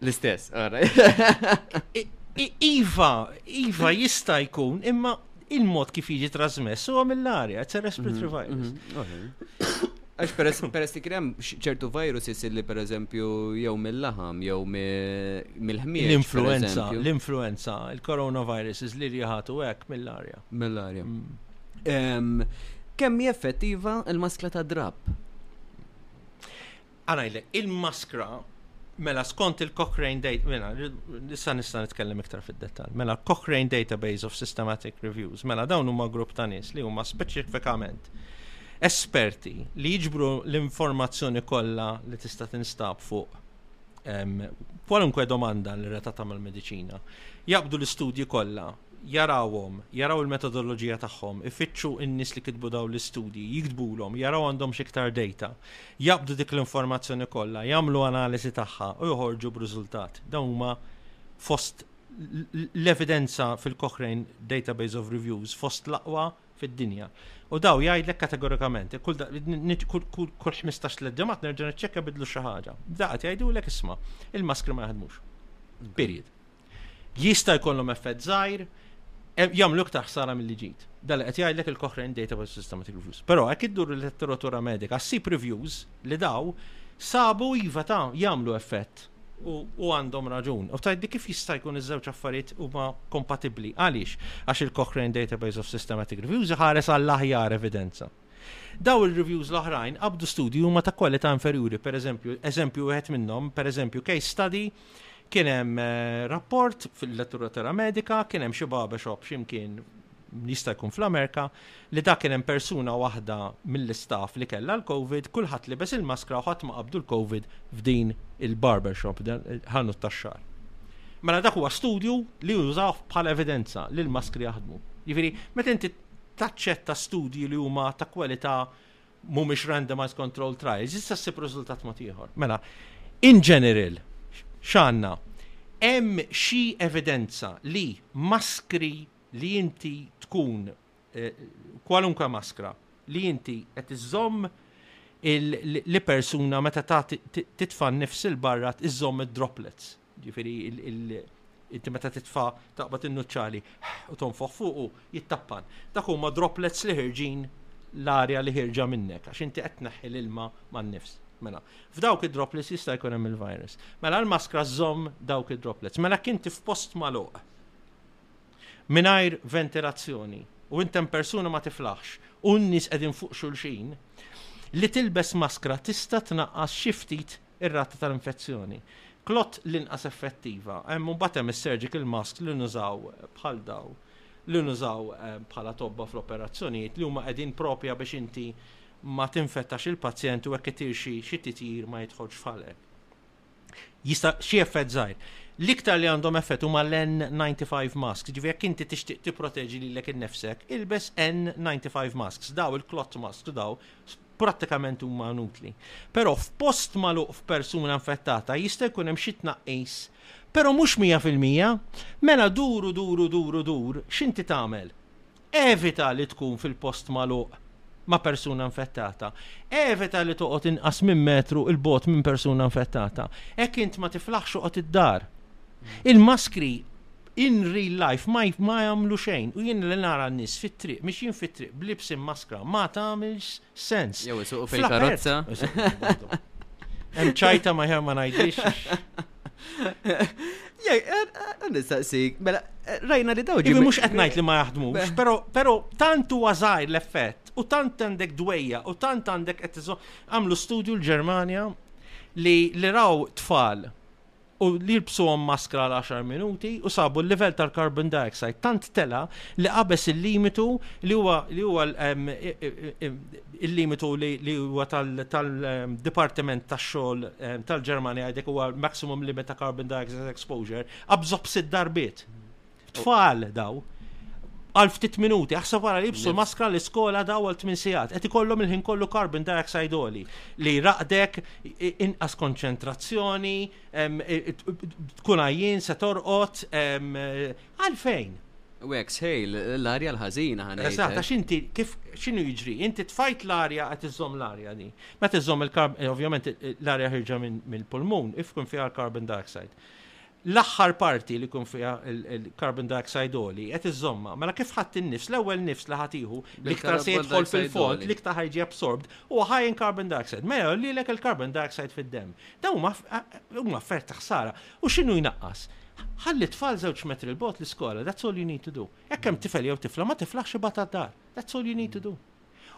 L-istess, ara. Iva, Iva jista' jkun, imma il-mod kif jiġi trasmess huwa mill-arja, it's a respiratory mhm, virus. Mhm, Għax peress li krem ċertu viruses li per eżempju jew mill-laħam jew mill-ħmieġ. L-influenza, l-influenza, il-coronaviruses li jħatu hekk mill-arja. Mill-arja. Mm. Kemm effettiva l-maskla ta' drab? A ngħidlek, il-maskra Mela, skont il-Cochrane Data, mela, issa nista' nitkellem iktar fid-dettall. Mela, Cochrane Database of Systematic Reviews, mela dawn huma grupp ta' nies li huma speċifikament esperti li jiġbru l-informazzjoni kollha li tista' tinstab fuq kwalunkwe domanda li reta tagħmel mediċina. Jaqbdu l-istudji kollha, jarawhom, jaraw il-metodoloġija tagħhom, ifittxu n-nies li kitbu daw l-istudji, jiktbulhom, jaraw għandhom xiktar data, Jaqbdu dik l-informazzjoni kollha, jagħmlu analiżi tagħha u joħorġu b'riżultat. Dawn huma fost l-evidenza fil-Cochrane Database of Reviews fost l-aqwa fid-dinja. U daw jgħidlek kategorikament, kull 15 tliet ġemat nerġa' niċċekkja bidlu xi ħaġa. Daqat jgħidulek isma' il-maskri ma jaħdmux. Period. Jista' jkollhom effett żgħir, jagħmlu iktar ħsara milli ġid. Dan li qed jgħidlek il-Cochrane Database Systematic Reviews. Però hekk iddur il-letteratura medika ssib reviews li daw sabu iva ta' jagħmlu effett u għandhom raġun. U tajdi kif jista' jkun iż-żewġ affarijiet huma kompatibbli. Għaliex? Għax il-Cochrane Database of Systematic Reviews ħares għall-aħjar evidenza. Dawn ir-reviews l-oħrajn qabdu studji huma ta' kwalità inferjuri, pereżempju, eżempju wieħed minnhom, pereżempju case study, kien hemm eh, rapport fil-letteratura medika, kien hemm xi barber shop x'imkien jista' jkun fl-Amerika, li dak kien hemm persuna waħda mill-istaff li kellha l-COVID, kulħadd libes il-maskra u ħadd ma qabdu l-COVID f'din il-barber shop, dan ħanut tax-xagħar. Mela dak huwa studju li jużaw bħala evidenza li l-maskri jaħdmu. Jiġifieri, meta inti taċċetta studji li huma ta' kwalità mhumiex randomized control trials, issa ssib riżultat mod ieħor. Mela, in general, x'għandna? Hemm xi evidenza li maskri li inti tkun eh, kwalunkwe maskra li inti qed iżomm li persuna meta ta' titfa' nifs il-barra iżomm id-droplets. Jiġifieri inti meta titfa' taqbad in-nuċċali u tonfoħ fuqu jittappan. Dak huma droplets li ħerġin l-arja li ħierġa minnek għax inti qed tneħħi l-ilma man-nifs. Mela, f'dawk id-droplets jista' jkun hemm il-virus. Mela l-maskra żżomm dawk id-droplets. Mela jekk inti f'post magħluq mingħajr ventilazzjoni u int hemm persuna ma tiflaħx u n-nies qegħdin fuq xulxin, li tilbes maskra tista' tnaqqas xi ftit ir-rata tal-infezzjoni. Klott l-inqas effettiva. Hemm imbagħad hemm is-surgical mask li nużaw bħal daw li nużaw eh, bħala tobba fl-operazzjonijiet li huma qegħdin propja biex inti ma tinfettax il-pazjent u hekk itir xi titjir ma jidħolx falek. Jista' xi effett żgħir. L-iktar li għandhom effett huma l-N95 masks, ġifi jekk inti tixtieq tipproteġi lilek innifsek, ilbes N95 masks, daw il-clot masks daw prattikament huma inutli. Però f'post magħluq f'persuna infettata jista' jkun hemm xi tnaqqis, però mhux mija fil-mija. Mela dur u dur u dur u dur, x'inti tagħmel? Evita li tkun fil-post magħluq ma' persuna infettata. Evita li toqgħod inqas minn metru 'l bogħod minn persuna infettata. Hekk int ma tiflaħx oqgħod id-dar. Il-maskri in real life ma ma jagħmlu xejn u jien li nara n-nies fit-triq mixjin fit-triq b'libs immaskra ma tagħmilx sens. Jew isuqu fil-karozza. Hemm ċajta ma ħer ma ngħidix. Nistaqsik, mela rajna li daw ġimgħa. Mhux qed ngħid li ma jaħdmux, però però tant huwa żgħir l-effett u tant għandek dwejja u tant għandek qed għamlu studju l-Ġermanja li li raw tfal u li jilbsuhom maskra għal għaxar minuti u sabu l-livell tal-carbon dioxide tant tela li qabeż il-limitu li huwa li huwa ehm, il-limitu li huwa tal-Dipartiment tax-xogħol ehm, tal-Ġermanja għidek huwa maximum limit ta' carbon dioxide exposure qabżob sitt darbiet. Tfal daw. Għal ftit minuti, aħseb wara jibsu maskra l-iskola daw għal 8 sigħat. Qed ikollhom il-ħin kollu carbon dioxide oli li raqdek inqas konċentrazzjoni, tkun għajjin se torqod għalfejn. U hekk sħejl, l-arja l-ħażina ħana. Eżatt, għax inti kif x'inhu jiġri? Inti tfajt l-arja qed iżżomm l-arja di. Meta iżżomm il-karbon, eh, ovvjament l-arja ħirġa mill-pulmun, ifkun fiha l-carbon dioxide. L-aħħar parti li jkun fiha l-carbon dioxide għoli qed iżżommha. Mela kif ħadt in-nifs, l-ewwel nifs li ħa tieħu l-iktar se jidħol fil-fond, l-iktar ħa jiġi absorbed huwa high in carbon dioxide. Mela jgħollilek il-carbon dioxide fid-demm. Dawn huma huma affarijiet ta' ħsara. U x'inhu jnaqqas? Ħalli t-tfal żewġ metri 'l bogħod l-iskola, that's all you need to do. Jekk hemm tifel jew tifla ma tiflaħx ibgħat għad-dar. That's all you need to do.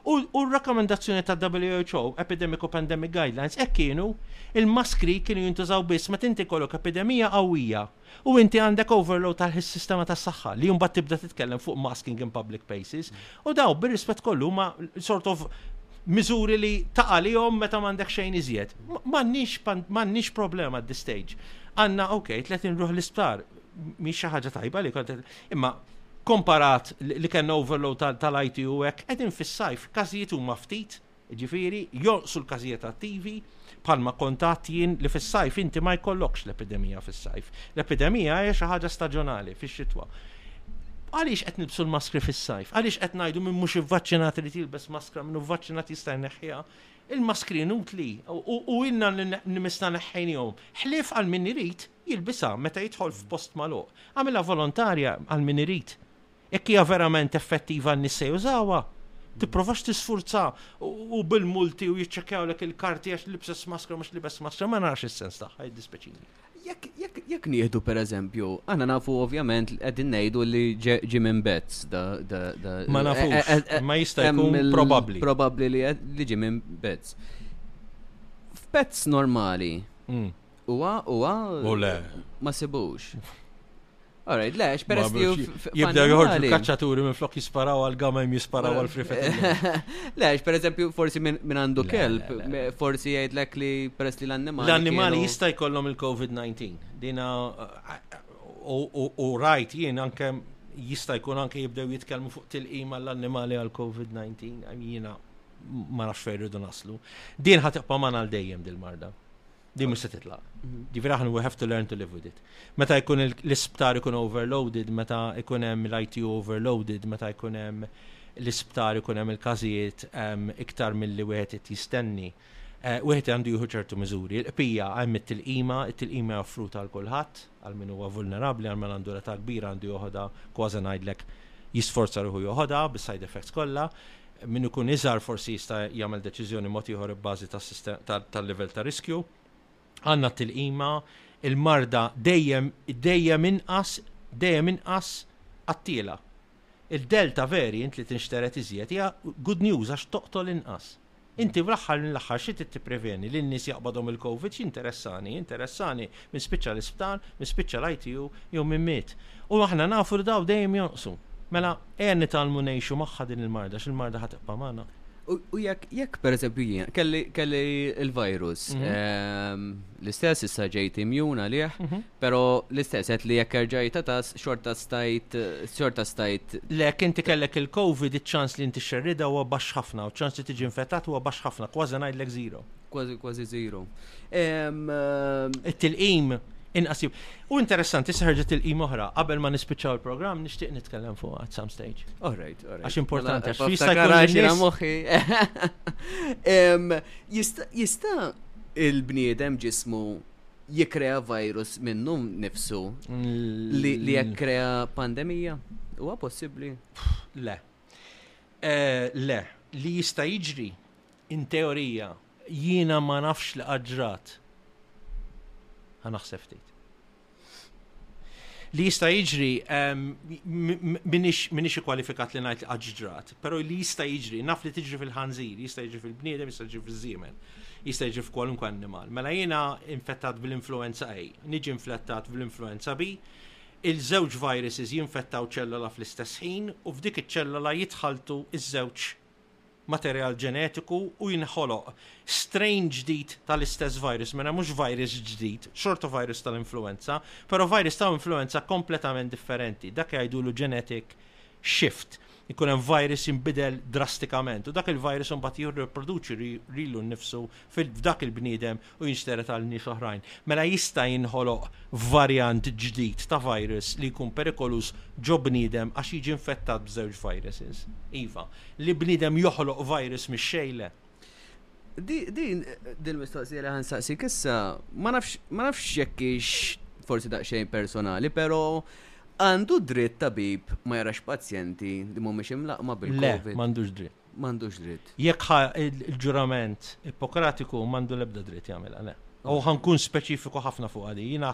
U r-rakkomandazzjonijiet tal-WHO Epidemic u Pandemic Guidelines hekk kienu, il-maskri kienu jintużaw biss meta inti jkollok epidemija qawwija u inti għandek overload tal-sistema tas-saħħa li mbagħad tibda titkellem fuq masking in public places. U dawn bir-rispett kollu huma sort of miżuri li taq' għalihom meta m'għandek xejn iżjed. M'għandniex problema at this stage. Għandna, okay, 30 ruħ l-isptar, mhix xi ħaġa tajba li kont Imma komparat li kellna overload tal-IT u hekk, qegħdin fis-sajf, każijiet huma ftit, ġifieri jonqsu l-każijiet attivi, bħalma kontat jien li fis-sajf inti ma jkollokx l-epidemija fis-sajf. L-epidemija hija xi ħaġa staġjonali fix-xitwa. Għaliex qed nilbsu l-maskri fis-sajf? Għaliex qed ngħidu minn mhux ivvaċċinat irid jilbes maskra minn ivvaċċinat jista' jneħħiha? Il-maskrin utli u ilna li nmisna neħħejnihom. Ħlief għal min irid jilbisha meta jidħol f'post magħluq. Agħmilha volontarja għal min irid. Jekk hija verament effettiva n-nies se jużawha. Tipprovax tisfurza u bil-multi u jiċċekkjawlek il-karti għax libses maskra mhux libes maskra ma narax is-sens tagħha, jiddispjaċini. Jekk nieħdu per eżempju, għana nafu ovvjament qegħdin ngħidu li ġi minn Betz da. Ma nafu, eh, eh, eh, ma jista' jkun probabbli. Probabbli li ġi minn Betz. F'Betz normali. Mm. Uwa, uwa. U le. Ma sibux. Alright, le, peress li jibda joħorġu l-kacċaturi minn flok jisparaw għal gama jim jisparaw għal frifet. Le, per eżempju, forsi minn għandu kelb, forsi jgħidlek li peress li l-annimali. L-annimali jista' jkollhom il-COVID-19. Dina u rajt jien anke jista' jkun anke jibdew jitkellmu fuq tilqim għall-annimali għal COVID-19, jiena ma nafx fejn rridu naslu. Din ħatibqa' ma għal dejjem dil-marda. Di mhux se titlaq. Mhm. Ġifieri aħna we have to learn to live with it. Meta jkun l-isptar ikun overloaded, meta jkun hemm l-ITU overloaded, meta jkun hemm l-isptar ikun hemm il-każijiet ehm, iktar milli wieħed qed jistenni. Eh, wieħed għandu jieħu ċertu miżuri. Il-qpija hemm it-tilqima, it-tilqima offruta għal kulħadd. Għal min huwa vulnerabbli għal melandura ta' kbir għandu joħodha kważi ngħidlek jisforza ruħu joħodha bis-side effects kollha. Min ikun iżgħar forsi jista' jagħmel deċiżjoni mod ieħor ibbażi tal-livell ta' riskju. Għandna t-tilqima, il-marda dejjem dejjem inqas dejjem inqas qattiela. Il-delta variant li tinxtered iżjed hija good news għax toqtol inqas. Inti fl-aħħar mill-aħħar xi trid tippreveni? Li n-nies jaqbadhom il-Covid x'jinteressani? Jinteressani min spiċċa l-isptar, min spiċċa l-ITU jew min miet. U aħna nafu li dawn dejjem jonqsu. Mela, ejja nitgħallmu ngħixu magħha din il-marda għax il-marda ħa tibqa' magħna. U jekk, jekk pereżempju jien kelli kelli l-virus, l-istess, issa ġejt imjun għalih, mhm. pero l-istess għet li jekk erġajt tas xorta stajt, xorta stajt. Lek inti kellek il-Covid, iċ-ċans li inti xerrida u għabax ħafna, u ċans li tiġi infettat u għabax ħafna, kważi najdlek zero. Kważi, kważi zero. Il-tilqim, inqas U interessanti, seħġa tilqim oħra, qabel ma nispiċċaw il-program, nixtieq nitkellem fuq at some stage. All right, all right. Għax importanti, mela, għax jista' jkun jista' il-bniedem ġismu jikkrea virus minnu nnifsu li li jekk krea pandemija? Huwa possibbli? Le. Eh, Le, li jista' jiġri, in teorija, jiena ma nafx li qatt ġrat. Ħa naħseb ftit. li jista' jiġri ehm, minix ikwalifikat li ngħid li qatt ġrat, però li jista' jiġri, naf li tiġri fil-ħanżir, jista' jiġri fil-bniedem, jista' jiġri fiż-żiemel, jista' jiġri f'kwalunkwe annimal. Mela jiena infettat bl-influenza A, niġi inflettat bl-influenza B, il-żewġ viruses jinfettaw ċellola fl-istess ħin u f'dik iċ-ċellola jitħaltu iż-żewġ materjal ġenetiku u jinħoloq strain ġdid tal-istess virus, mela mhux virus ġdid, xorta virus tal-influwenza, però virus ta' influwenza kompletament differenti, dak jgħidulu genetic shift. Ikun hemm virus jinbidel drastikament u dak il-virus imbagħad jirriproduċi lilu nnifsu f'dak il-bniedem u jinxtered għal nies oħrajn, mela jista' jinħoloq varjant ġdid ta' virus li jkun perikoluż ġo bniedem għax jiġi infettat b'żewġ viruses. Iva. Li bniedem joħloq virus mix-xejn le. Din, dil-mistoqsija li ħa nsaqsik issa, ma nafx, ma nafx jekk hix forsi daqsxejn personali, però għandu dritt tabib ma jarax pazjenti li mhumiex imlaqqma bil-Covid? Le, m'għandux dritt. m'għandux dritt. Jekk ħa l-ġurament Ippokratiku m'għandu l-ebda dritt jagħmilha, le. U ħa nkun speċifiku ħafna fuqha di. Jiena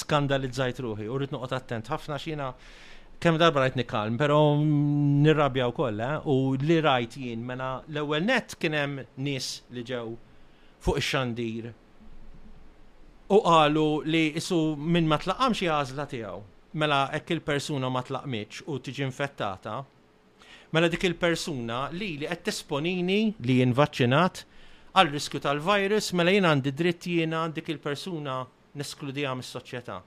skandalizzajt ruħi u rrid noqgħod attent ħafna għax jiena kemm darba rajt nikalm, però nirrabja wkoll, eh? u li rajt jien mela l-ewwel nett kien hemm nies li ġew fuq ix-xandir u qalu li isu minn ma tlaqam xi għażla tiegħu. Mela hekk il-persuna ma tlaqmitx u tiġi infettata, Mela dik il-persuna lili qed tesponini, li jien vaċċinat, għal riskju tal-virus, mela jien għandi dritt jiena dik il-persuna neskludiha mis-soċjetà.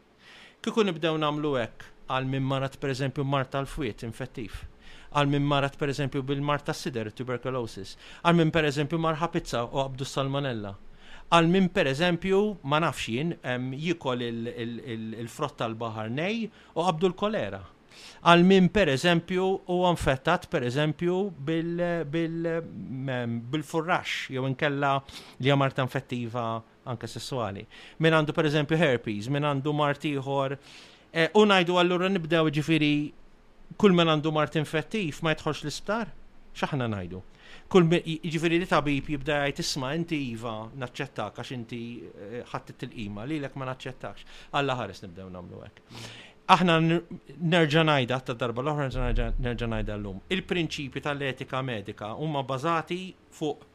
Kieku nibdew nagħmlu hekk għal min marad pereżempju b'mard tal-fwied infettiv, għal min marad pereżempju bil-mard tas-sider, it-tuberculosis, għal min pereżempju mar ħa pizza u qabdu s-salmonella, għal min pereżempju, ma nafx jien, jiekol il-frott tal-baħar nej u qabdu l-kolera. għal min pereżempju huwa infettat pereżempju bil-furrax jew inkella li hija marta infettiva anke sessuali. Min għandu pereżempju herpes, min għandu mart ieħor eh, u ngħidu allura nibdew ġifieri kull min għandu mart infettiv ma jidħolx l-isptar? X'aħna ngħidu? Kull ġifieri li tabib jibda jgħid isma' inti iva naċċettak għax inti eh, ħadd it-tilqima lilek ma naċċettax. Alla ħares nibdew nagħmlu hekk. Aħna nerġa' ngħidha għadd darba l-oħra nerġa' ngħidha llum. Il-prinċipji tal-etika medika huma bażati fuq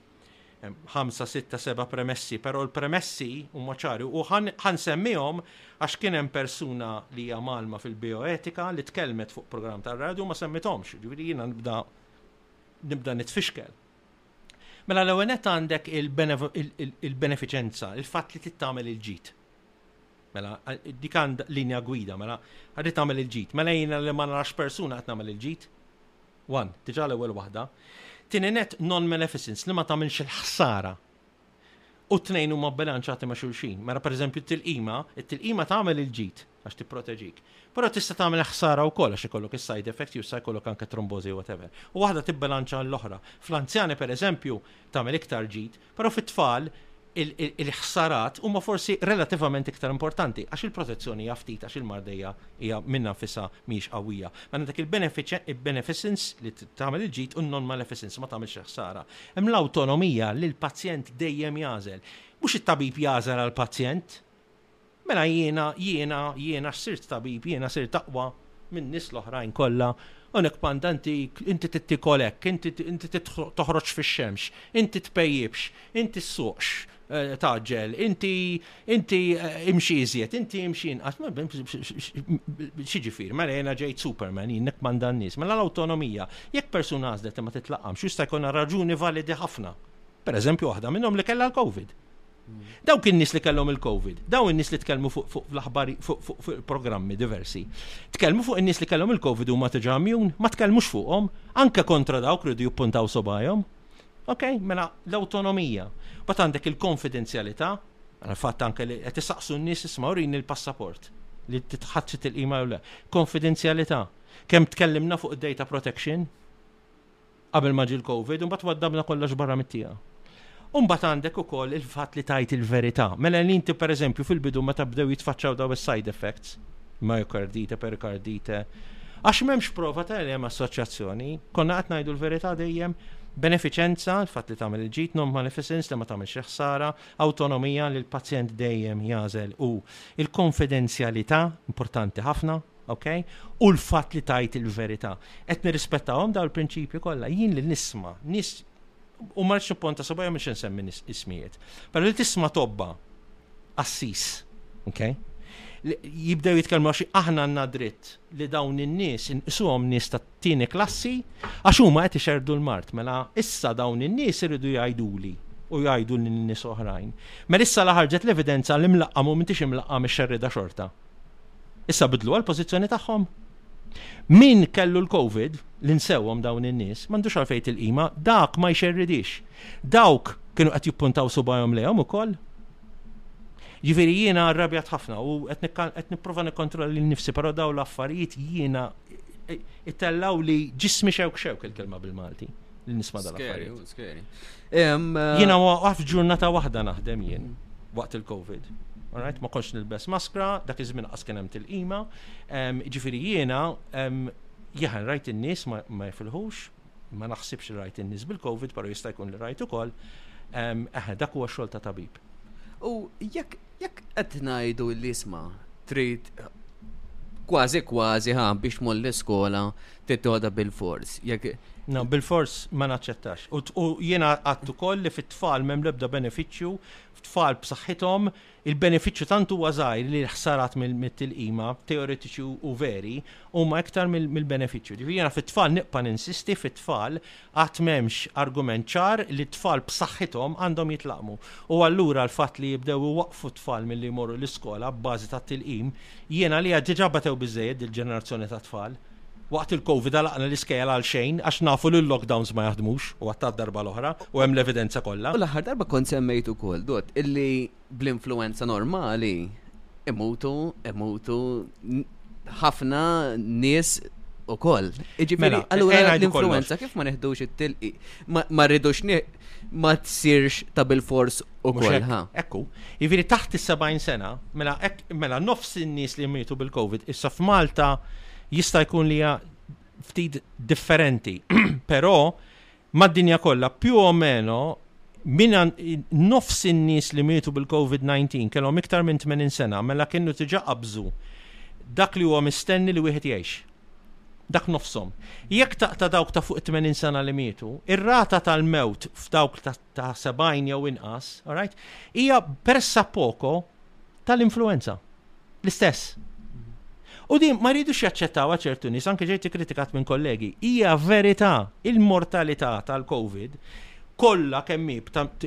ħamsa, sitta, seba' premessi, però l-premessi huma ċari u ħan semmihom għax kien hemm persuna li hija malma fil-bioetika li tkellmet fuq programm tar-radju ma semmithomx, ġifieri jiena nibda nibda nitfixkel. Mela l-ewwel għandek il-benefiċenza, il-fatt li tittamel il-ġid. Mela, dik għand linja gwida, mela, għadit nagħmel il-ġid. Mela jiena li ma narax persuna qed nagħmel il-ġid. One, diġà l-ewwel waħda. Tieni net non-maleficence li ma tagħmilx il-ħsara. U t-tnejn huma bilanċati ma' xulxin. Mela pereżempju t-tilqima, it-tilqima tagħmel il-ġid għax tipproteġik. Però tista' tagħmel ħsara wkoll għax ikollok is-side effect jew sa jkollok anke trombożi whatever. U waħda tibbilanċa l-oħra. Fl-anzjani pereżempju tagħmel iktar ġid Però fit-tfal, il-ħsarat huma forsi relativament iktar importanti għax il-protezzjoni hija ftit għax il-marda hija hija minnha nfisha mhijiex qawwija. Mela dak il-beneficence li tagħmel il-ġid u n-non-maleficence ma tagħmilx il-ħsara. Hemm l-awtonomija li l-pazjent dejjem jagħżel. Mhux it-tabib jagħżel għall-pazjent. Mela jiena, jiena, jiena sirt tabib, jiena sirt aqwa min-nies l-oħrajn kollha. Onickpand, inti, inti tittiekol hekk, inti, inti toħroġx fix-xemx, inti tpejjipx, inti ssuqx tagħġġel, inti, inti imxi iżjed, inti imxi inqas. X'jiġifieri, mela jiena ġejt Superman, jien nikkmanda n-nies. Mela l-awtonomija, jekk persuna għażlet li ma titlaqamx, jista' jkollha raġuni validi ħafna. Pereżempju waħda minnhom li kellha l-Covid. Dawk in-nies li kellhom il-COVID, dawn in-nies li tkellmu fuq fuq l-aħbar fuq il-programmi diversi, tkellmu fuq in-nies li kellhom il-COVID huma tiġa mjun, ma tkellmux fuqhom, anke kontra dawk ridu jippuntaw sobajhom. Ok, mela l-autonomija. Bat għandek il-konfidenzjalità, fatt anke li qed isaqsu n-nies isma' urini l-passaport li titħadd xi tilqima jew le. Konfidenzjalità. Kemm tkellimna fuq id-data protection? Qabel ma ġie l-Covid, u mbagħad waddabna kollox barra mit-tiegħu. U mbagħad għandek ukoll il-fatt li tgħid il-verità. Mela li inti pereżempju fil-bidu meta bdew jitfaċċaw dawn is-side effects, myokardite, perikardite, għax m'hemmx prova ta' li hemm assoċjazzjoni, konna qed ngħidu l-verità dejjem, benefiċenza, il-fatt li tagħmel il-ġid, non maleficence li ma tagħmilx ħsara, awtonomija li l-pazjent dejjem jagħżel u l-konfidenzjalità importanti ħafna, ok? U l-fatt li tajt il-verità. Qed nirrispettawhom daw il-prinċipji kollha, jien li nisma' nis u ma rridx nipponta sabajja mhux insemmi ismijiet. Però li tisma' tobba assis, ok? Jibdew jitkellmu xi aħna għandna dritt li dawn in-nies inqisuhom nies ta' tieni klassi għax huma qed ixerdu l-mart. Mela issa dawn in-nies iridu jgħiduli u jgħidu lil nies oħrajn. Mela issa la ħarġet l-evidenza li mlaqqam u m'intix imlaqqam ix-xerrieda xorta. Issa bidlu għal pożizzjoni tagħhom. Min kellu l-COVID, li nsewhom dawn in-nies, m'għandux għalfejn il-qima, dak ma jxerridix. Dawk kienu qed jippuntaw subajhom lejhom ukoll. Ġifieri jiena rrabjat ħafna u qed nipprova nikkontrolla lil nifsi, però dawn l-affarijiet jiena Itellaw li ġismi xewk xewk il-kelma bil-Malti li nisma dal-affarijiet. Skeri, skeri. Jina waqaf ġurnata waħda naħdem jien waqt il-Covid. Alright, ma konx nilbes maskra, dak iż-żmien qas kien hemm tilqima. Ġifieri jiena jaħan rajt in-nies ma jifilħux, Ma naħsibx li rajt in-nies bil-Covid, però jista' jkun li rajt ukoll. Eħe, dak huwa x-xogħol ta' tabib. U jekk jekk qed ngħidu li isma' trid kważi kważi ħa biex tmur l-iskola tittoda bil-fors. Jekk No, bil-fors ma naċċettax. U jiena għattu koll li fit-tfal mem lebda beneficju, f'tfal b'saħħithom Il-benefiċċju tant huwa żgħir li l-ħsarat mit-tilqima, teoretiċi u veri, huma iktar mill-benefiċċju. Jiġifieri jiena fit-tfal nibqa' ninsisti fit-tfal għad m'hemmx argument ċar li t-tfal b'saħħithom għandhom jitlaqqmu. U allura l-fatt li jibdew iwaqqfu t-tfal milli jmorru l-iskola abbażi tat-tilqim, jien għalija diġà batew biżżejjed dil-ġenerazzjoni tat-tfal. Waqt il-Covid għalaqna l-iskejjel għal xejn għax nafu li l-lockdowns ma jaħdmux u għattaf darba l-oħra u hemm l-evidenza kollha. U l-aħħar darba kont semmejt ukoll, Dott, illi bl-influwenza normali imutu, imutu ħafna nies ukoll. Jiġifieri, allura l-influwenza kif ma nieħdux it-tilqim, ma rridux ma tsirx ta' bil-fors u kolħa. Ekku, jiviri taħt is-70 sena, mela, mela nofs in-nies li jmitu bil-Covid, issa f'Malta jista' jkun li ftit differenti, però mad-dinja kollha più o meno minna nofs in-nies li mietu bil-COVID-19 kellhom iktar minn 80 sena mela kienu tiġa qabżu dak li huwa mistenni li wieħed jgħix. Dak nofshom. Jekk taqta' dawk ta' fuq it-tmenin sena li mietu, ir-rata tal-mewt f'dawk ta' ta' sebgħin jew inqas, all right, hija pressa poco tal-influwenza. L-istess. U din ma jridux jaċċettawha ċertu nies, anke ġejt ikkritikat minn kollegi, hija verità. Il-mortalità tal-COVID kollha kemm hi,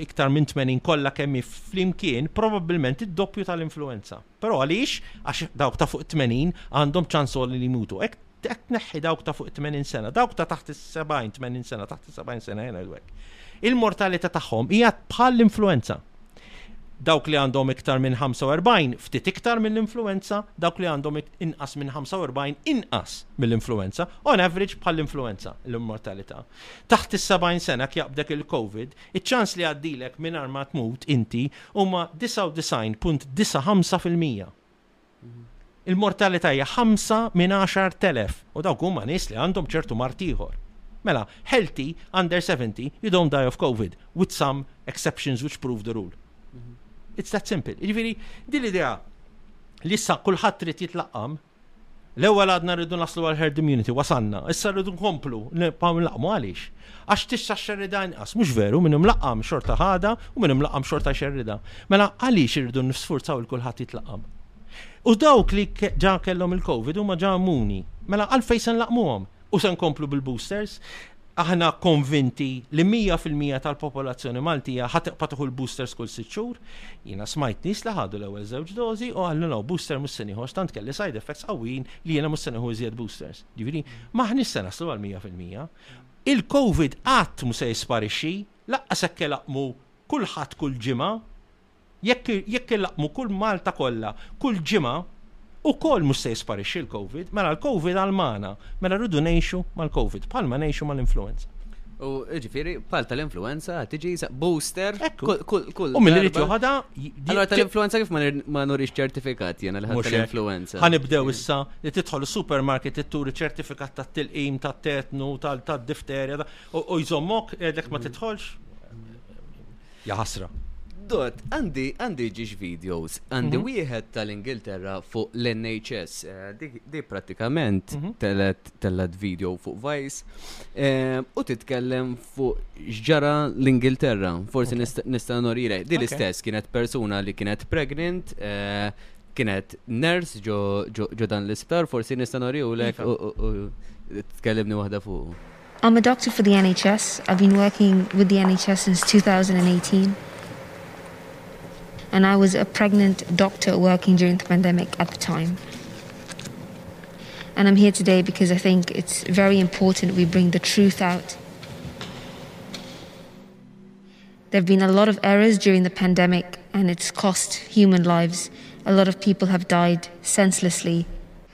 iktar minn 80 kollha kemm hi flimkien, probabbilment id-doppju tal-influwenza. Però għaliex? Għax dawk ta' fuq it-tmenin għandhom ċans għoli li jmutu. Hekk qed tneħħi dawk ta' fuq it-tmenin sena, dawk ta' taħt is-sebgħin tmenin sena, taħt is-sebgħin sena jena hekk. Il-mortalità tagħhom hija bħal l-influenza. Dawk li għandhom iktar minn 45 ftit iktar mill-influenza, dawk li għandhom inqas minn 45 inqas mill-influenza, on average bħal l-influenza l-immortalità. Taħt is-70 sena jaqbdek il-COVID, Iċ-ċans li jgħaddilek mingħajr ma tmut inti huma 99.95 fil-mija. Il-mortalità hija ħamsa minn għaxar telef u dawk huma nies li għandhom ċertu mard ieħor. Mela, healthy, under 70, you don't die of Covid, with some exceptions which prove the rule. It's that simple. Jiġifieri, din l-idea li issa kulħadd trid jitlaqqam, L-ewwel għadna rridu naslu għal herd immunity, wasanna, issa rridu nkomplu, nibqgħu nlaqmu għaliex. Għax tista' xerrida inqas, mhux veru, minn imlaqqam xorta ħada u minn imlaqqam xorta xerrida. Mela għaliex irridu nisfurzaw il kulħadd jitlaqam? U dawk li ġa kellhom il-COVID huma ġa immuni. Mela għalfejn se nlaqmuhom? U se nkomplu bil-boosters, aħna konvinti li 100% tal-popolazzjoni Maltija ħatibqa' tieħu l-boosters kull sitt xhur. Jiena smajt nies li ħadu l-ewwel żewġ dożi u qallu no booster mhux se nieħu tant kelli side effects qawwijin li jiena mhux se nieħu iżjed boosters. Ġifieri m'aħniex se naslu għal 100%. Il-COVID qatt mhu se jisparixxi, lanqas hekk ilaqqmu kulħadd kull ġimgħa. Jekk jekk ilaqqmu kull Malta kollha kull ġimgħa, ukoll mhux se jisparixxi l-Covid, mela l-Covid għal magħna, mela rridu ngħixu mal-Covid bħalma ngħixu mal-influwenza. U jiġifieri bħal tal-influwenza ħa tiġi sa booster kull kull. U min irid joħodha Allora tal-influwenza kif ma nurix ċertifikat jiena li ħadd tal-influwenza. Ħanibdew issa li tidħol is-supermarket itturi ċertifikat tat-tilqim tat-tetnu tad-difterja u jżommok qegħdek ma tidħolx. Ja ħasra. Dott, għandi għandi ġiex videos, għandi mhm. wieħed tal-Ingilterra fuq l-NHS, eh, di pratikament mhm. tellet video fuq Vice, eh, u titkellem fuq xġara l-Ingilterra, forsi nista' norire, di l-istess kienet persuna li kienet pregnant, eh, kienet nurse ġo dan l-isptar, forsi nista' noriju lek u tkellimni waħda fuq. I'm a doctor for the NHS. I've been working with the NHS since 2018. and I was a pregnant doctor working during the pandemic at the time. And I'm here today because I think it's very important we bring the truth out. There have been a lot of errors during the pandemic, and it's cost human lives. A lot of people have died senselessly.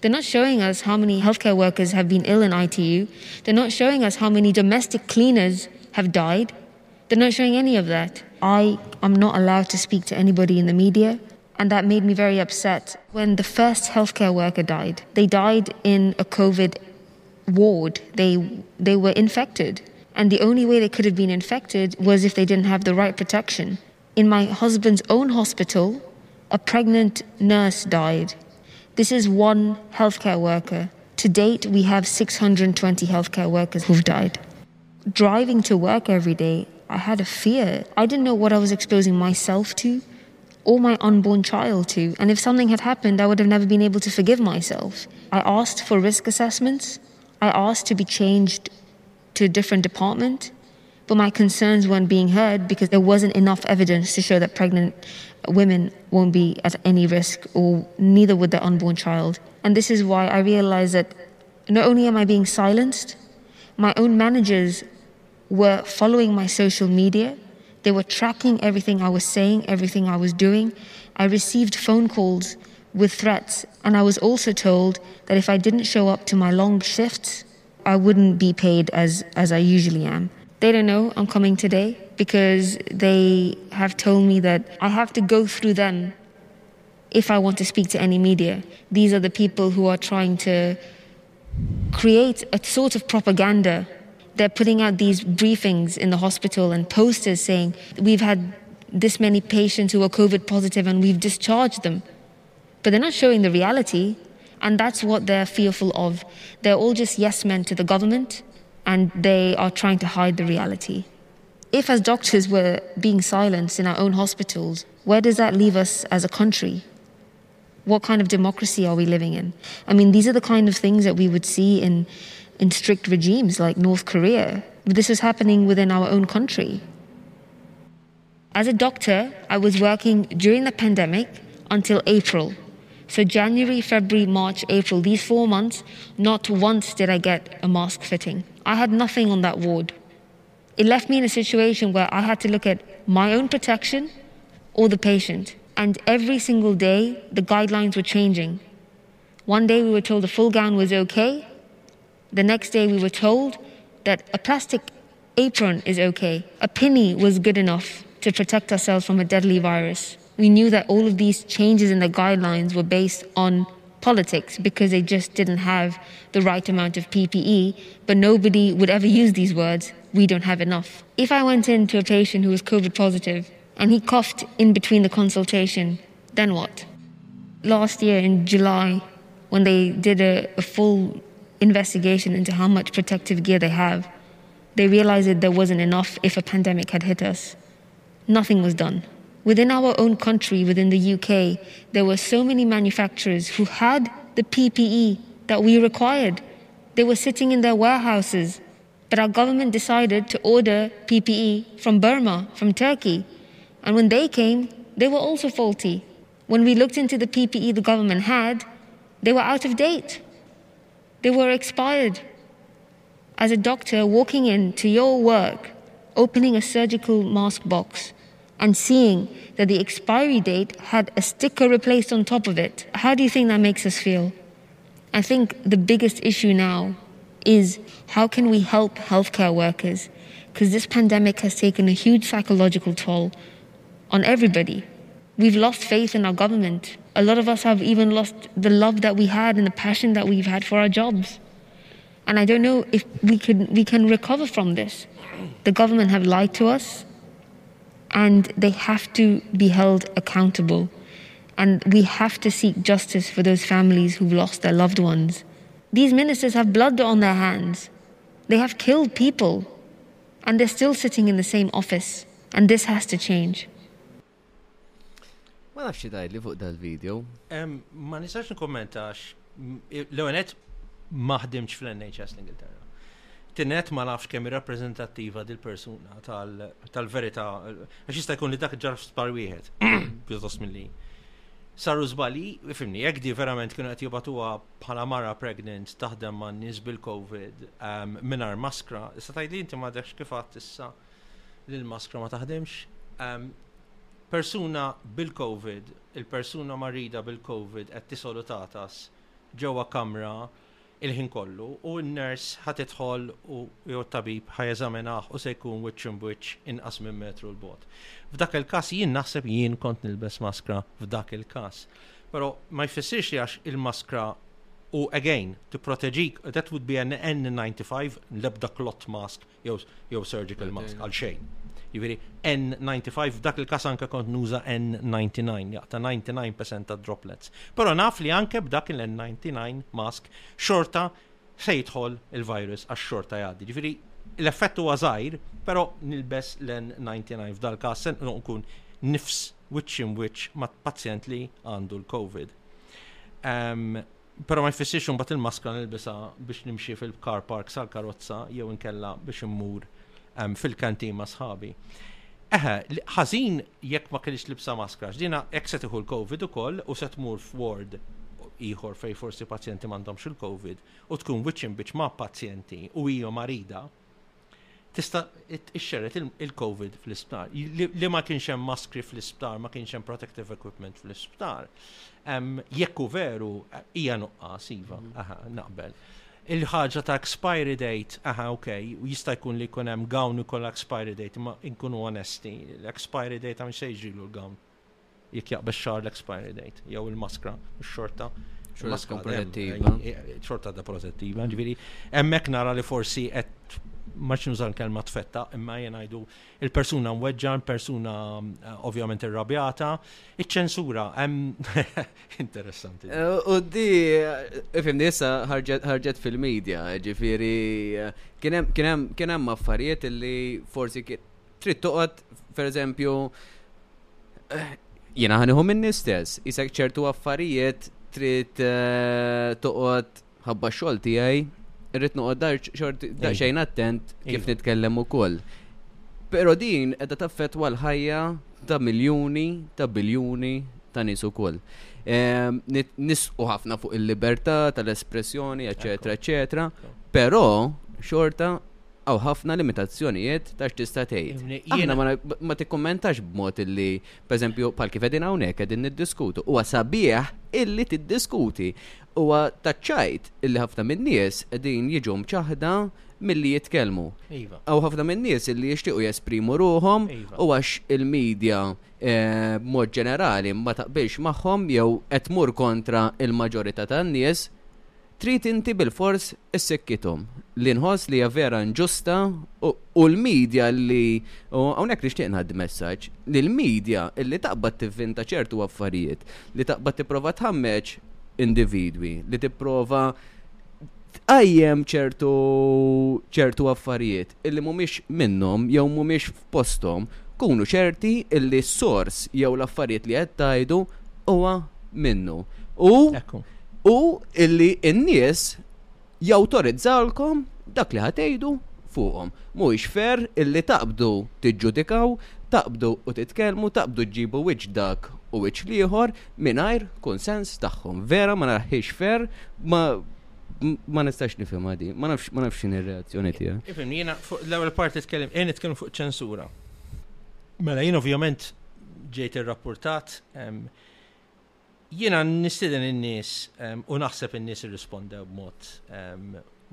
They're not showing us how many healthcare workers have been ill in ITU. They're not showing us how many domestic cleaners have died. They're not showing any of that. I am not allowed to speak to anybody in the media. And that made me very upset. When the first healthcare worker died, they died in a COVID ward. They, they were infected. And the only way they could have been infected was if they didn't have the right protection. In my husband's own hospital, a pregnant nurse died. This is one healthcare worker. To date, we have 620 healthcare workers who've died. Driving to work every day, I had a fear. I didn't know what I was exposing myself to or my unborn child to, and if something had happened, I would have never been able to forgive myself. I asked for risk assessments, I asked to be changed to a different department, but my concerns weren't being heard because there wasn't enough evidence to show that pregnant women won't be at any risk, or neither would their unborn child. And this is why I realized that not only am I being silenced, my own managers were following my social media they were tracking everything I was saying, everything I was doing. I received phone calls with threats, and I was also told that if I didn't show up to my long shifts, I wouldn't be paid as, as I usually am. They don't know I'm coming today because they have told me that I have to go through them if I want to speak to any media. These are the people who are trying to create a sort of propaganda they're putting out these briefings in the hospital and posters saying, we've had this many patients who are COVID positive and we've discharged them. But they're not showing the reality. And that's what they're fearful of. They're all just yes men to the government and they are trying to hide the reality. If, as doctors, we're being silenced in our own hospitals, where does that leave us as a country? What kind of democracy are we living in? I mean, these are the kind of things that we would see in in strict regimes like North Korea. this was happening within our own country. As a doctor, I was working during the pandemic until April. So, January, February, March, April, these four months, not once did I get a mask fitting. I had nothing on that ward. It left me in a situation where I had to look at my own protection or the patient. And every single day, the guidelines were changing. One day we were told a full gown was okay, the next day, we were told that a plastic apron is okay, a pinny was good enough to protect ourselves from a deadly virus. We knew that all of these changes in the guidelines were based on politics because they just didn't have the right amount of PPE, but nobody would ever use these words, we don't have enough. If I went in to a patient who was COVID positive and he coughed in between the consultation, then what? Last year in July, when they did a, a full investigation into how much protective gear they have, they realized that there wasn't enough if a pandemic had hit us. Nothing was done. Within our own country, within the UK, there were so many manufacturers who had the PPE that we required. They were sitting in their warehouses. But our government decided to order PPE from Burma, from Turkey. And when they came, they were also faulty. When we looked into the PPE the government had, they were out of date. They were expired. As a doctor walking into your work, opening a surgical mask box, and seeing that the expiry date had a sticker replaced on top of it, how do you think that makes us feel? I think the biggest issue now is how can we help healthcare workers? Because this pandemic has taken a huge psychological toll on everybody. We've lost faith in our government. A lot of us have even lost the love that we had and the passion that we've had for our jobs. And I don't know if we can, we can recover from this. The government have lied to us and they have to be held accountable. And we have to seek justice for those families who've lost their loved ones. These ministers have blood on their hands. They have killed people and they're still sitting in the same office. And this has to change. Ma nafx daj li fuq dal-video. Ma nistax nkommentax, l-għonet maħdimx fl-NHS l-Ingilterra. Tieni nett ma nafx kemm hi rappreżentattiva dil-persuna tal-verità, għax jista' jkun li dak ġar f'sptar wieħed, pjuttost milli. Saru żbalji, fimni, jekk di verament kienu qed jibatuha bħala mara pregnant taħdem ma' nies bil-COVID ehm, mingħajr maskra, issa tgħidli inti m'għadekx kif għadd issa li l-maskra ma taħdimx. Ehm, persuna bil-COVID, il-persuna marrida bil-COVID qed tisolutatas ġewwa kamra il-ħin kollu u n-nurse ħa tidħol u jew it-tabib ħa jeżaminah u se jkun wiċċ imb wiċċ inqas minn metru 'l bogħod. F'dak il-każ jien naħseb jien kont nilbes maskra f'dak il-każ. Però ma jfissirx li għax il-maskra u again tipproteġik that would be an N95 l-ebda cloth mask jew surgical mask għal xejn. Jiġifieri N95 f'dak il-każ anke kont nuża N99 jaqta' 99% ta' droplets. Però naf li anke b'dak il-N99 mask xorta se jidħol il-virus għax xorta jgħaddi. Jiġifieri l-effett huwa żgħir, però nilbes l-N99 f'dal każ se nkun nifs wiċċ imwiċċ ma' pazjent li għandu l-COVID. Ehm, Pero ma jfissirx imbagħad il-maskra nilbisa biex nimxi fil-car park sal-karozza jew inkella biex immur ehm, fil-kantin ma' sħabi. Eħe, ħażin jekk ma kellix libsa maskra, x'dina hekk se tieħu l-COVID ukoll u se tmur f'ward ieħor fej forsi pazjenti m'għandhomx il-COVID u tkun wiċċin biċ ma' pazjenti u hija marida tista' ixxerret il-COVID fl-isptar. Li ma kienx hemm maskri fl-isptar, ma kienx hemm protective equipment fl-isptar. Jekku veru, hija nuqqas, iva, mhm. naqbel. Il-ħaġa ta' expiry date, aha, ok, jista' jkun li jkun hemm gown ukoll expiry date, ma nkunu onesti, l-expiry date għam xejġilu l-gown. Jekk jaqbeż xahar l-expiry date, jew il-maskra, xorta. Xorta protettiva. Xorta da protettiva, ġviri. Emmek nara li forsi qed maċ nużan kelma tfetta, imma jen għajdu il-persuna mweġġa, il-persuna eh, ovvjament irrabjata, iċ-ċensura, interessanti. Eh, u di, eh, fimni, issa ħarġet fil-medja, ġifiri, kienem affarijiet li forsi Trid toqgħod, per eżempju, eh, jiena ħaniħu minni stess, isek ċertu affarijiet trid eh, toqgħod ħabba xogħol tiegħi, irrid noqgħod dar xort daqsxejn attent kif iva. nitkellem ukoll. Però din qiegħda taffettwa l-ħajja ta' miljuni, ta' biljuni ta' nies ukoll. Ehm, nisqu ħafna fuq il-libertà tal-espressjoni, eċetera, eċetera, però xorta Hawn ħafna limitazzjonijiet ta' x'tista' tgħid. Aħna ma tikkummentax b'mod illi, pereżempju, bħal kif qegħdin hawnhekk qegħdin niddiskutu. Huwa sabiħ illi tiddiskuti. Huwa taċ-ċajt illi ħafna min-nies qegħdin jiġu mċaħħda milli jitkellmu. Hawn ħafna min-nies illi jixtiequ jesprimu ruħhom u għax il-media b'mod ġenerali ma taqbilx magħhom jew qed tmur kontra l-maġorità tan-nies, Trid inti bilfors issikkithom. Li nħoss li hija vera inġusta u l-media li u hawnhekk nixtieq ngħaddi messaġġ li l-media li taqbad tivvinta ċertu affarijiet, li taqbad tipprova tħammeġ individwi, li tipprova tqajjem ċertu ċertu affarijiet illi mhumiex minnhom jew mhumiex posthom, kunu ċerti illi s-sors jew l-affarijiet li qed tgħidu huwa minnu. U u illi n-nies jawtorizzalkom dak li ħa tgħidu fuqhom. Mhuwiex fair illi taqbdu tiġġudikaw, taqbdu u titkellmu, taqbdu ġġibu wiċċ dak u wiċċ l-ieħor mingħajr kunsens tagħhom. Vera ma narahhiex fair, ma Ma nistax nifhimha di, ma nafx ma nafx x'in ir-reazzjoni tiegħek. Ifhem jiena fuq l-ewwel parti tkellem, jien nitkellem fuq ċensura. Mela jien ovvjament ġejt irrapportat jiena nistieden in-nies u naħseb in-nies irrispondew b'mod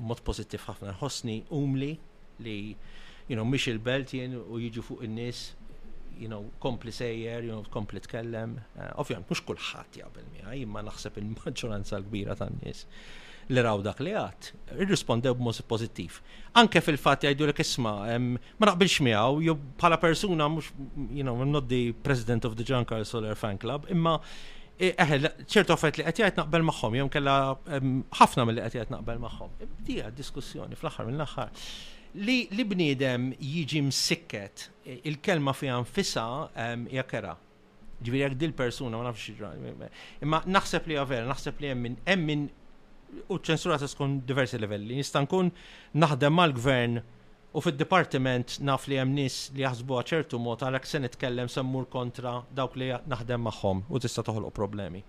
mod pożittiv ħafna ħossni umli li you know, mhix il-belt jien u jiġu fuq in-nies you know, kompli sejjer, you know, kompli tkellem. Uh, Ovvjament, mhux kulħadd jaqbel miegħi, imma naħseb il-maġġoranza l-kbira tan-nies li raw dak li għad, irrispondew b'mod pożittiv. Anke fil-fatt jgħidu l isma' ma naqbilx miegħu, jew bħala persuna mhux, you know, I'm not the president of the Giancarlo Soler fan club, imma Eh, eħe, ċertu affarijiet li qed jgħid naqbel magħhom, jew kella ħafna mill-li qed jgħid naqbel magħhom. Dija diskussjoni fl-aħħar mill-aħħar. Li li bniedem jiġi msikket eh, il-kelma fiha nfisha hija kera. Ġifieri jekk dil-persuna ma nafx imma naħseb li vera, naħseb li hemm min hemm min u ċensura ta' skont diversi livelli. Nista' nkun naħdem mal-gvern U fid-dipartiment naf li hemm nies li jaħsbuha ċertu mod għalhekk se nitkellem se mmur kontra dawk li naħdem magħhom u tista' toħloq problemi.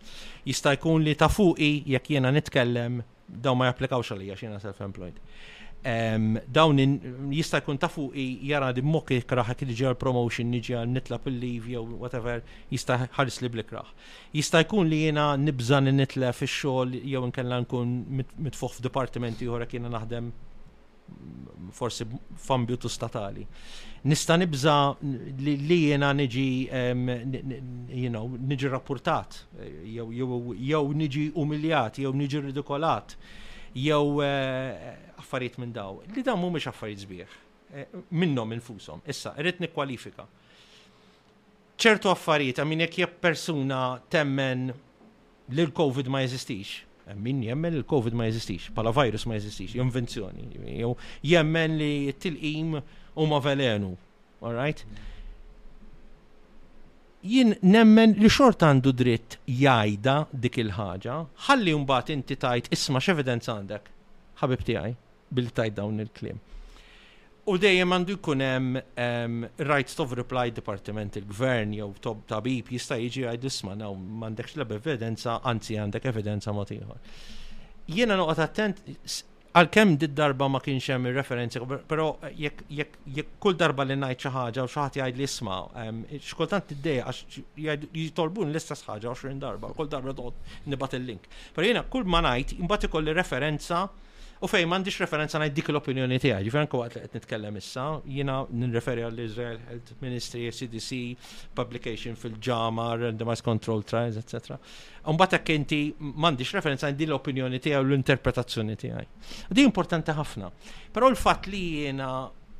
Jista' jkun li ta' fuqi jekk jiena nitkellem dawn ma japplikawx għalija għax jiena self employed. Ehm, dawn jista' jkun ta' fuqi jara li mok ikraħ jekk niġi għal promotion niġi għal nitlab il-leave jew whatever jista' ħares li blikraħ. Jista' jkun li jiena nibża' nitlef ix-xogħol jew inkella nkun mitfuħ f'dipartimenti oħra jiena naħdem forsi f'ambjutu statali. Nista' nibża li jiena niġi you know, niġi rapportat, jew niġi umiljat, jew niġi ridikolat, jew eh, affarijiet minn daw. Li dawn mhumiex affarijiet sbieħ eh, minnhom infushom. Issa, irrid nikkwalifika. ċertu affarijiet, għamin jekk jekk persuna temmen li l-Covid ma jeżistix, hemm min jemmen li l-Covid ma jeżistix, bħala virus ma jeżistix, jew invenzjoni, jew jemmen li t-tilqim huma velenu. All right? jien nemmen li xort għandu dritt jajda dik il-ħaġa, ħalli mbagħad inti tajt isma' x'evidenza għandek, ħabib tiegħi. Biltajt dawn il-kliem. U dejjem għandu jkun hemm um, rights of reply departiment il-gvern jew tob tabib jista' jiġi għajdu sma' naw m'għandekx l evidenza, anzi għandek evidenza mod ieħor. Jiena noqgħod attent għalkemm did darba ma kienx hemm ir-referenzi, però jekk kull darba li ngħid xi ħaġa u xi ħadd jgħid li isma' x'kultant tiddejja għax jitolbun l-istess ħaġa 20 darba, kull darba toqgħod nibgħat il-link. Però jiena kull ma ngħid imbagħad ikolli referenza U fejn m'għandix referenza ngħid dik l-opinjoni tiegħi, ġifier anke waqt li qed nitkellem issa, jiena nirreferi għall Israel Health Ministry, CDC, publication fil-ġama, randomized control trials, etc. Mbagħad hekk inti m'għandix referenza ngħid din l-opinjoni tiegħi u l-interpretazzjoni tiegħi. Di importanti ħafna. Però l-fatt li jiena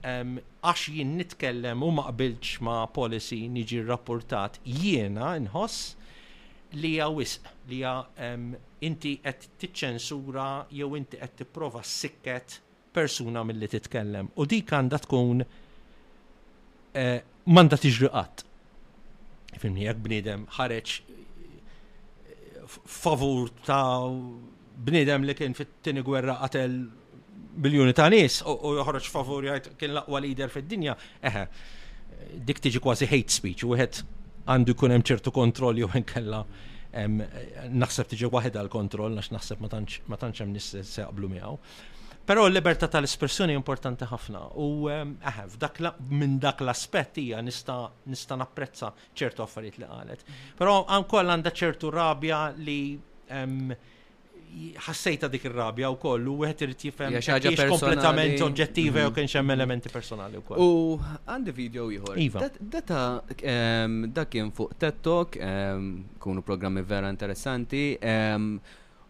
għax jien nitkellem u ma qbilx ma' policy niġi rapportat jiena nħoss li hija wisq, li hija inti qed tiċċensura jew inti qed tipprova ssikket persuna milli titkellem. U dik għandha tkun eh, m'għandha tiġri qatt. Fimni jekk bniedem ħareġ eh, favur ta' bniedem li kien fit-tieni gwerra qatel biljuni ta' nies u joħroġ favur jgħid kien l-aqwa leader fid-dinja, eħe, dik tiġi kważi hate speech u wieħed għandu jkun hemm ċertu kontroll jew inkella naħseb tiġi waħedha l-kontroll għax naħseb ma tantx hemm nies se jaqblu miegħu. Però l-libertà tal-espressjoni importanti ħafna u eħef, eh, minn dak l-aspett hija nista' napprezza ċertu affarijiet li qalet. Però ankoll għandha ċertu rabja li ħassejta dik ir-rabja u koll, u wieħed irid jifhem Hija xi ħaġa kiex personali. kompletament oġġettiva jew kien xem elementi personali wkoll. U għandi video ieħor. Iva. Dat- Data em, dak kien fuq TED Talk, em, kunu programmi vera interessanti. em,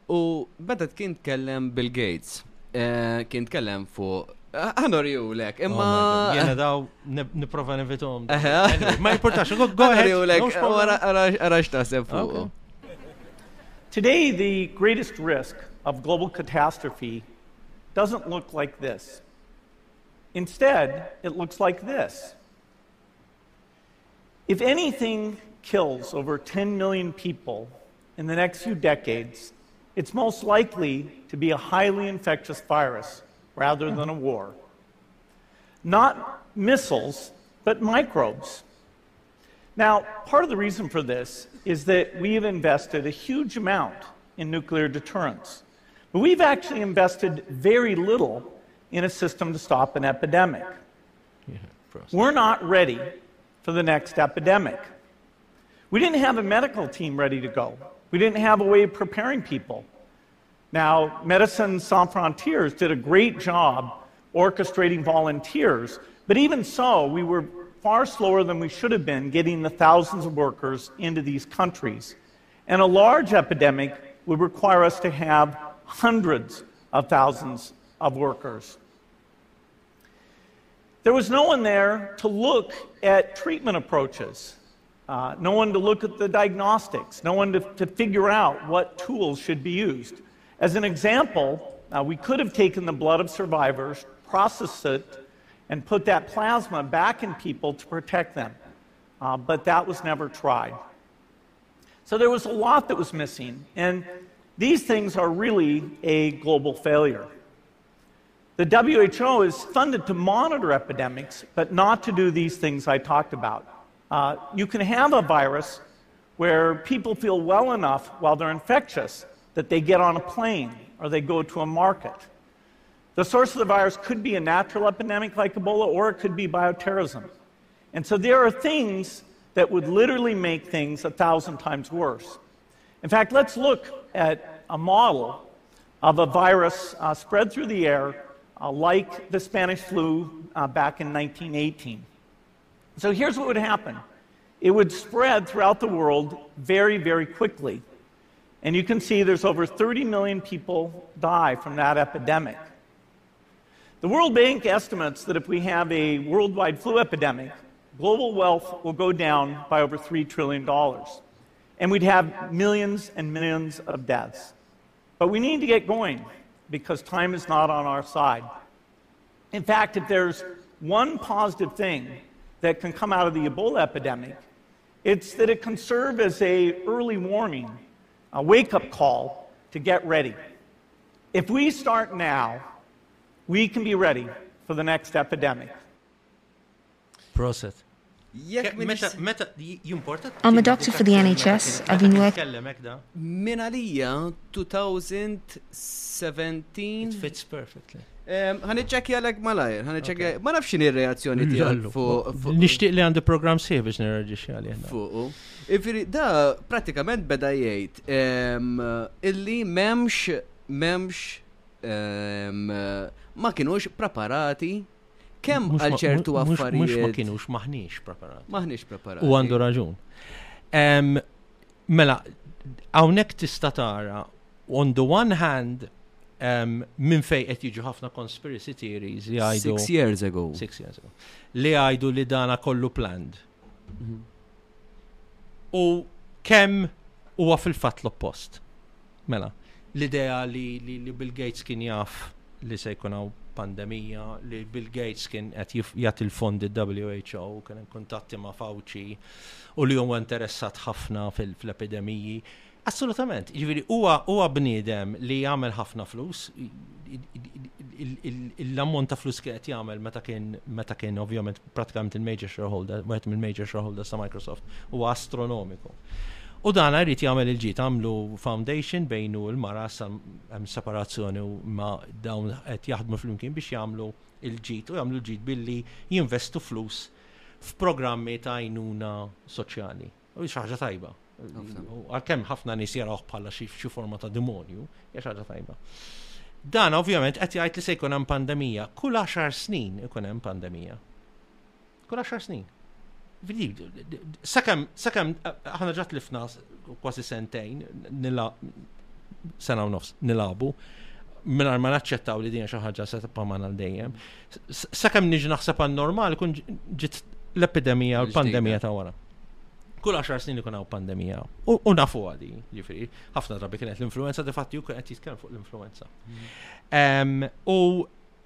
U beda kien tkellem Bill Gates. eh, Kien tkellem fuq. Għanor ju lek, Oh my imma. God, Jena daw nip- niprofa nevitom. Eħe. Anyway, Ma importax, go go ahead. Għanor ju lek, no problem. għara xtaseb fuq. Okay. Today, the greatest risk of global catastrophe doesn't look like this. Instead, it looks like this. If anything kills over 10 million people in the next few decades, it's most likely to be a highly infectious virus rather than a war. Not missiles, but microbes. Now, part of the reason for this is that we've invested a huge amount in nuclear deterrence, but we've actually invested very little in a system to stop an epidemic. Yeah, We're not ready for the next epidemic. We didn't have a medical team ready to go. We didn't have a way of preparing people. Now, Medicine Sans Frontiers did a great job orchestrating volunteers, but even so, we were far slower than we should have been getting the thousands of workers into these countries. And a large epidemic would require us to have hundreds of thousands of workers. There was no one there to look at treatment approaches, uh, no one to look at the diagnostics, no one to, to, figure out what tools should be used. As an example, uh, we could have taken the blood of survivors, processed it, and put that plasma back in people to protect them. Uh, but that was never tried. So there was a lot that was missing, and these things are really a global failure. The WHO is funded to monitor epidemics, but not to do these things I talked about. Uh, you can have a virus where people feel well enough while they're infectious that they get on a plane or they go to a market the source of the virus could be a natural epidemic like Ebola, or it could be bioterrorism. And so there are things that would literally make things a thousand times worse. In fact, let's look at a model of a virus uh, spread through the air, uh, like the Spanish flu uh, back in 1918. So here's what would happen it would spread throughout the world very, very quickly. And you can see there's over 30 million people die from that epidemic. The World Bank estimates that if we have a worldwide flu epidemic, global wealth will go down by over $3 trillion. And we'd have millions and millions of deaths. But we need to get going because time is not on our side. In fact, if there's one positive thing that can come out of the Ebola epidemic, it's that it can serve as a early warning, a wake-up call to get ready. If we start now, we can be ready for the next epidemic. Proset. Jekk meta meta jimporta. I'm a doctor for the NHS, I've been working. Kellem ekda. Min għalija 2017. It fits perfectly. Għan iċċekki għalek malajr, għan iċċekki. Ma nafx xini reazzjoni tiegħek fuq. Nixtieq li għandi program sieħ biex nirreġixxi għalih. Fuq. Ifiri, da pratikament beda jgħid illi memx memx ma kienux preparati Kemm għal ċertu affarijiet. Mhux ma kienux maħniex preparati. Maħniex preparati. U għandu raġun. Mela, hawnhekk tista' tara on the one hand um, minn fej qed jiġu ħafna conspiracy theories li għajdu. Six years ago. Six years ago. Li għajdu li dana kollu planned. U kemm huwa fil-fatt l-oppost. Mela, l-idea li, li, li Bill Gates kien jaf li se jkun hawn pandemija, li Bill Gates kien qed jagħti l-fondi WHO, kien hemm kuntatti ma' Fauci, u li huwa interessat ħafna fil-epidemiji, Assolutament. Jiġifieri huwa huwa bniedem li jagħmel ħafna flus, l-ammont ta' flus qed jagħmel meta kien meta kien ovvjament pratikament il-major shareholder, wieħed mill-major shareholders ta' Microsoft, huwa astronomiku. U dan jrid jagħmel il-ġid għamlu foundation bejn u l-mara hemm separazzjoni u ma dawn qed jaħdmu flimkien biex jagħmlu il-ġid u jagħmlu l-ġid billi jinvestu flus f'programmi ta' għajnuna soċjali. U xi ħaġa tajba. Għalkemm ħafna nies jarawh bħala xi forma ta' demonju, hija xi ħaġa tajba. Dan ovvjament qed jgħid li se jkun hemm pandemija. Kull għaxar snin ikun hemm pandemija. Kull għaxar snin. Sakemm sakemm aħna ġat lifna kważi sentejn nila sena u nofs nilabu mingħajr ma naċċettaw li din xi ħaġa se tibqa' magħna dejjem. Sakemm niġi naħseb għan normal kun ġiet l-epidemija u l-pandemija ta' wara. Kull 10 snin ikun hawn pandemija. U nafu għadi, ġifieri, ħafna drabi kienet l-influenza, defatti u kien qed jitkellem fuq l-influenza. Mm. U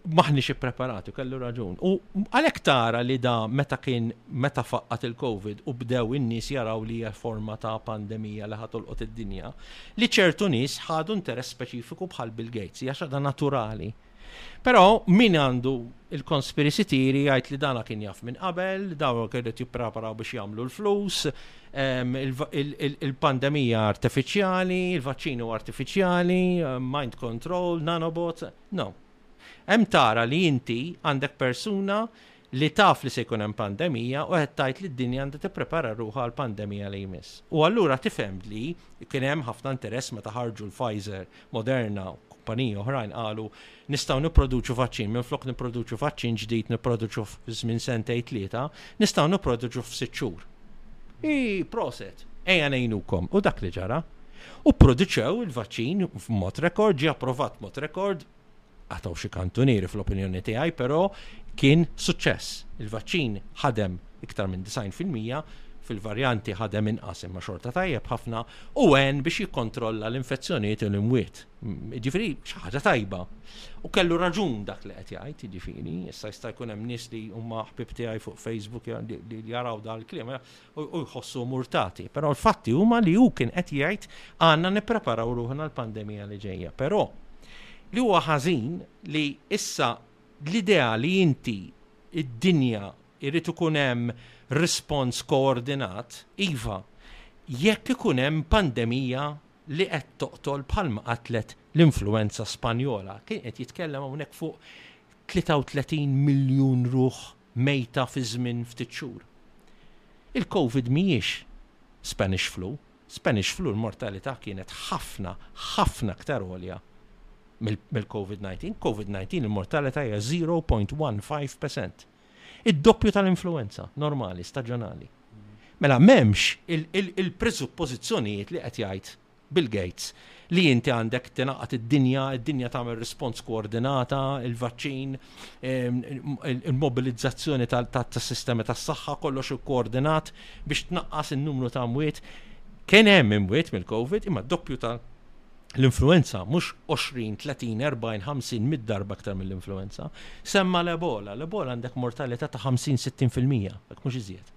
maħniex ippreparati, kellu raġun. U għalhekk tara li da meta kien meta faqqat il-COVID u bdew in-nies jaraw li hija forma ta' pandemija li ħatolqot id-dinja, li ċertu nies ħadu interess speċifiku bħal Bill Gates, hija xaġa naturali. Però min għandu il-conspiracy theory jgħid li dana kien jaf minn qabel, dawn kienu jippreparaw biex jagħmlu l-flus, il-pandemija artifiċjali, il-vaċċinu artifiċjali, mind control, nanobots. No. Hemm tara li inti għandek persuna li taf li se jkun hemm pandemija u qed tgħid li d-dinja għandha tipprepara ruħha għall-pandemija li jmiss. U allura tifhem li kien hemm ħafna interess meta ħarġu l-Pfizer, Moderna u kumpaniji oħrajn qalu nistgħu nipproduċu vaċċin minflok nipproduċu vaċċin ġdid nipproduċuh f'żmien sentejn tlieta, nistgħu nipproduċuh f'sitt xhur. Ii, proset! Ejja ngħinukom! U dak li ġara. U pproduċew il-vaċċin f'mod rekord, ġie approvat b'mod rekord, qatgħu xi kantunieri fl-opinjoni tiegħi, però kien suċċess. Il-vaċċin ħadem iktar minn 90 fil-mija, fil-varjanti ħadem inqas imma xorta tajjeb ħafna u għen biex jikkontrolla l-infezzjonijiet u l-imwiet. Ġifieri xi ħaġa tajba. U kellu raġun dak li qed jgħid, ġifieri, issa jista' jkun hemm nies li huma ħbib tiegħi fuq Facebook li jaraw dal-kliem, u jħossu murtati. Però l-fatti huma li hu kien qed jgħid għandna nippreparaw ruħna għall-pandemija li ġejja. Però li huwa ħażin li issa l-idea li inti id-dinja jrid ikun hemm rispons koordinat, iva, jekk ikun hemm pandemija li qed toqtol bħalma qatlet l-influwenza Spanjola. Kien qed jitkellem hawnhekk fuq 33 miljun ruħ mejta fi żmien ftit xhur. Il-Covid mhijiex Spanish Flu. Spanish Flu l-mortalità kienet ħafna, ħafna aktar għolja mill-Covid 19. Covid 19 il-mortalità hija 0.15 percent. Id-doppju tal-influwenza normali, staġjonali. Mela m'hemmx il-presuppożizzjonijiet li qed jgħid Bill Gates, li inti għandek tingħaqad id-dinja, id-dinja tagħmel rispons koordinata, il-vaċċin, ehm, il-mobilizzazzjoni tas-sistemi tas-saħħa kollox ikkoordinat biex tnaqqas in-numru ta' mwiet. Kien hemm imwiet mill-COVID imma doppju ta' l-influenza mhux 20, 30, 40, 50 mid-darba aktar mill-influenza. Semma l-Ebola, l-Ebola għandek mortalità ta' 50-60% jekk mhux iżjed.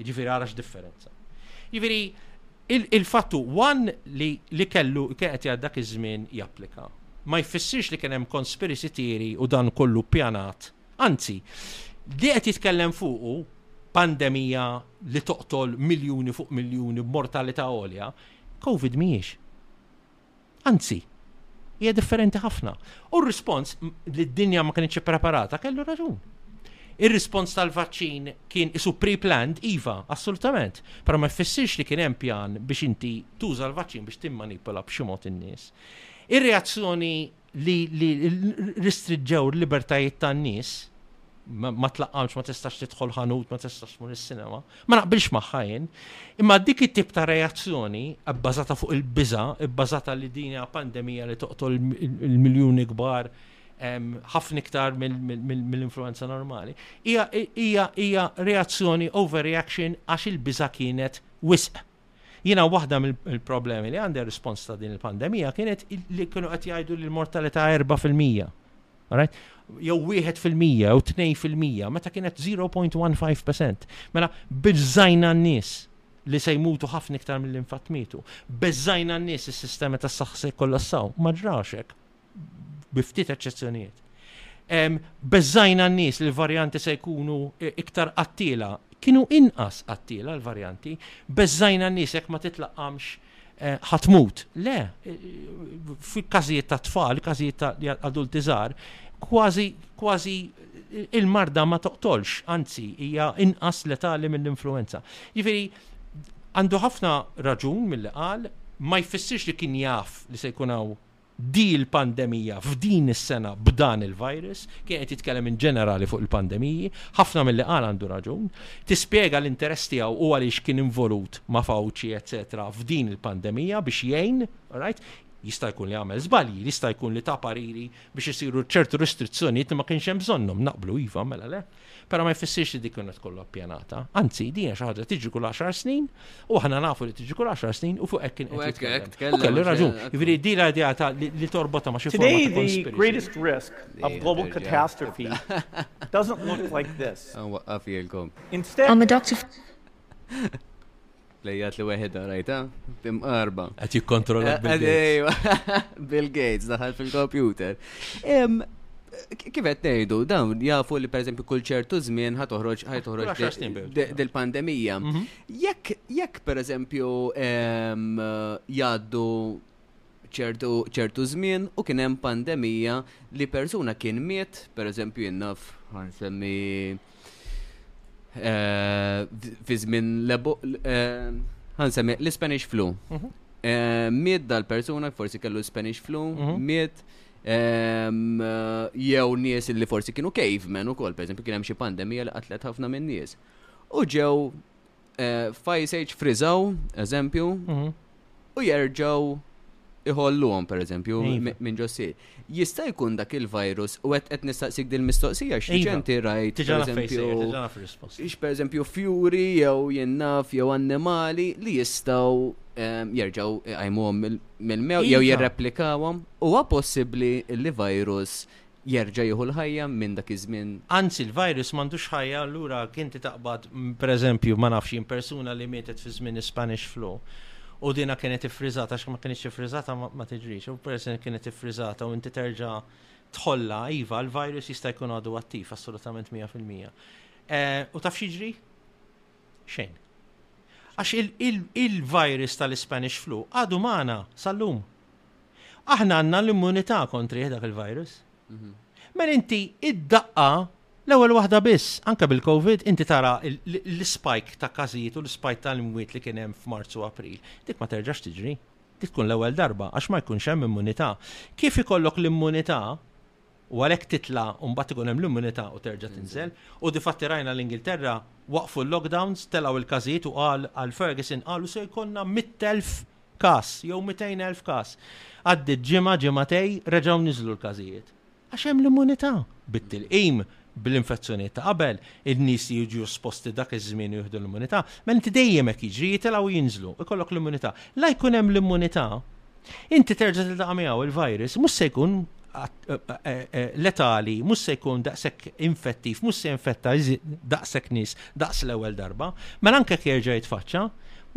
Ġifiri għara x-differenza. Ġifiri, il-fattu wan li li kellu kienet jgħad dak iż-żmien japplika. Ma jfissirx li kien hemm konspirisi tieri u dan kollu pjanat. Anzi, li qed jitkellem fuqu pandemija li toqtol miljuni fuq miljuni b'mortalità għolja, COVID mhijiex. Anzi, hija differenti ħafna. U r-rispons li d-dinja ma kienx ippreparata kellu raġun. Ir-rispons tal-vaċċin kien isu pre-planned, iva, assolutament, però ma jfissirx li kien hemm pjan biex inti tuża l-vaċċin biex timmanipula b'xi mod in-nies. Ir-reazzjoni li ristriġġew il-libertajiet tan-nies, ma tlaqqamx, ma tistax tidħol ħanut, ma tistax tmur is-sinema, ma naqbilx magħha jien. Imma dik it-tip ta' reazzjoni bbażata fuq il-biża, bbażata li din hija pandemija li toqtol il-miljuni kbar ħafna iktar mill-influenza normali, hija reazzjoni overreaction għax il-biża kienet wisq. Jiena waħda mill-problemi li għandi rispons ta' din il-pandemija kienet li kienu qed jgħidu li l-mortalità 4%. Alright? Jew 1% jew 2% meta kienet 0.15%. Mela biżżajna n-nies li se jmutu ħafna iktar mill-infatt mitu. Beżżajna n-nies is-sistema tas-saħħa se jkollassaw. Ma ġraxek. bi ftit eċċezzjonijiet. Beżżajna n-nies li l-varjanti se jkunu e, iktar qattila, kienu inqas qattila l-varjanti, beżżajna n-nies jekk ma titlaqamx e, ħatmut. Le, e, fi każijiet ta' tfal, każijiet ta' adulti żgħar, kważi kważi il-marda ma toqtolx, anzi hija inqas letali mill-influenza. Jiġifieri għandu ħafna raġun mill-li qal ma jfissirx li kien jaf li se jkun hawn di l-pandemija f'din is-sena b'dan il-virus, kien qed jitkellem in ġenerali fuq il-pandemiji, ħafna milli qal għandu raġun, tispjega l-interess tiegħu u għaliex kien involut ma' Fauci etc f'din il-pandemija biex jgħin, alright, jista' jkun li għamel żbalji, jista' jkun li ta pariri biex isiru ċertu restrizzjonijiet li ma kienx hemm bżonnhom, naqblu iva, mela le? Però ma jfissirx li dik kienet kollha ppjanata. Anzi, din hija xi ħaġa tiġri kull għaxar snin u aħna nafu li tiġri kull għaxar snin u fuq hekk kien qed jitkellem. U kellu raġun. Jiġifieri din l-idea ta' li torbotha ma' xi forma ta' conspiracy. Today the greatest risk of global catastrophe doesn't look like this. Instead. Lejjat li weħida rajta, imqarba. Qed jikkontrolla Bill Gates. Bill Gates daħal fil-kompjuter. Kif qed ngħidu, dawn jafu li pereżempju kull ċertu żmien ħa toħroġ ħaj toħroġ dil-pandemija. Mhm. Jekk jekk pereżempju jgħaddu ċertu ċertu żmien u kien hemm pandemija li persuna kien miet, pereżempju jien naf ħansemmi eh, fi żmien eh, ħansemmi l-Spanish flu. Mhm. Eh, miet dal-persuna forsi kellu Spanish flu, mhm. miet jew nies li forsi kienu cavemen ukoll, pereżempju kien hemm xi pandemija li qatlet ħafna minn nies. U ġew Fajsejġ frizaw, eżempju, mhm. u jerġaw iħolluhom per eżempju iva. minn ġossi. Jista' jkun dak il-virus u qed nistaqsik dil-mistoqsija x'ġenti iva. rajt per eżempju. Per eżempju fjuri jew jinnaf jew annimali li jistgħu ehm, jerġgħu għajmuhom mill-mew jew iva. jirreplikawhom huwa possibbli li virus jerġa' jieħu l-ħajja minn dak iż-żmien. Anzi, l-virus m'għandux ħajja, allura jekk inti taqbad, pereżempju, ma nafx jien, persuna li mietet fi żmien is-Spanish Flu, u dinha kienet iffriżata, għax jekk ma kinitx iffriżata ma tiġrix, u peress li kienet iffriżata u inti terġa' tħollha, iva, l-virus jista' jkun għadu attiv assolutament mija fil-mija. U taf x'jiġri? Xejn. Għax il-virus tal-Ispanish flu għadu magħna sal-lum. Aħna għandna l-immunità kontrih dak il-virus. Mhm. Mela inti id-daqqa l-ewwel waħda biss, anke bil-COVID, inti tara l-spike ta' każijiet u l-spike tal-imwiet li kien hemm f'Marzu April. Dik ma terġax tiġri. Dik tkun l-ewwel darba għax ma jkunx hemm immunità. Kif ikollok l-immunità u għalhekk titla' u mbagħad ikun hemm l-immunità u terġa' tinżel. U difatti rajna l-Ingilterra waqfu l-lockdowns, telgħu il-każijiet u qal għal Ferguson qalu se jkollna 100,000 każ jew 200,000 każ. Għaddiet ġimgħa, ġimgħatej, reġgħu niżlu l-każijiet. Għax hemm l-immunità. Bit-tilqim bl-infezzjonijiet ta' qabel, in-nies li jiġu esposti dak iż-żmien u jieħdu l-immunità, mela inti dejjem hekk jiġri, jitilgħu jinżlu, ikollok l-immunità. La jkun hemm l-immunità, inti terġa' tiltaqa' miegħu il-virus mhux se jkun letali, mhux se jkun daqshekk infettiv, mhux se infetta daqshekk nies daqs l-ewwel darba, mela anke jekk jerġa' jitfaċċa,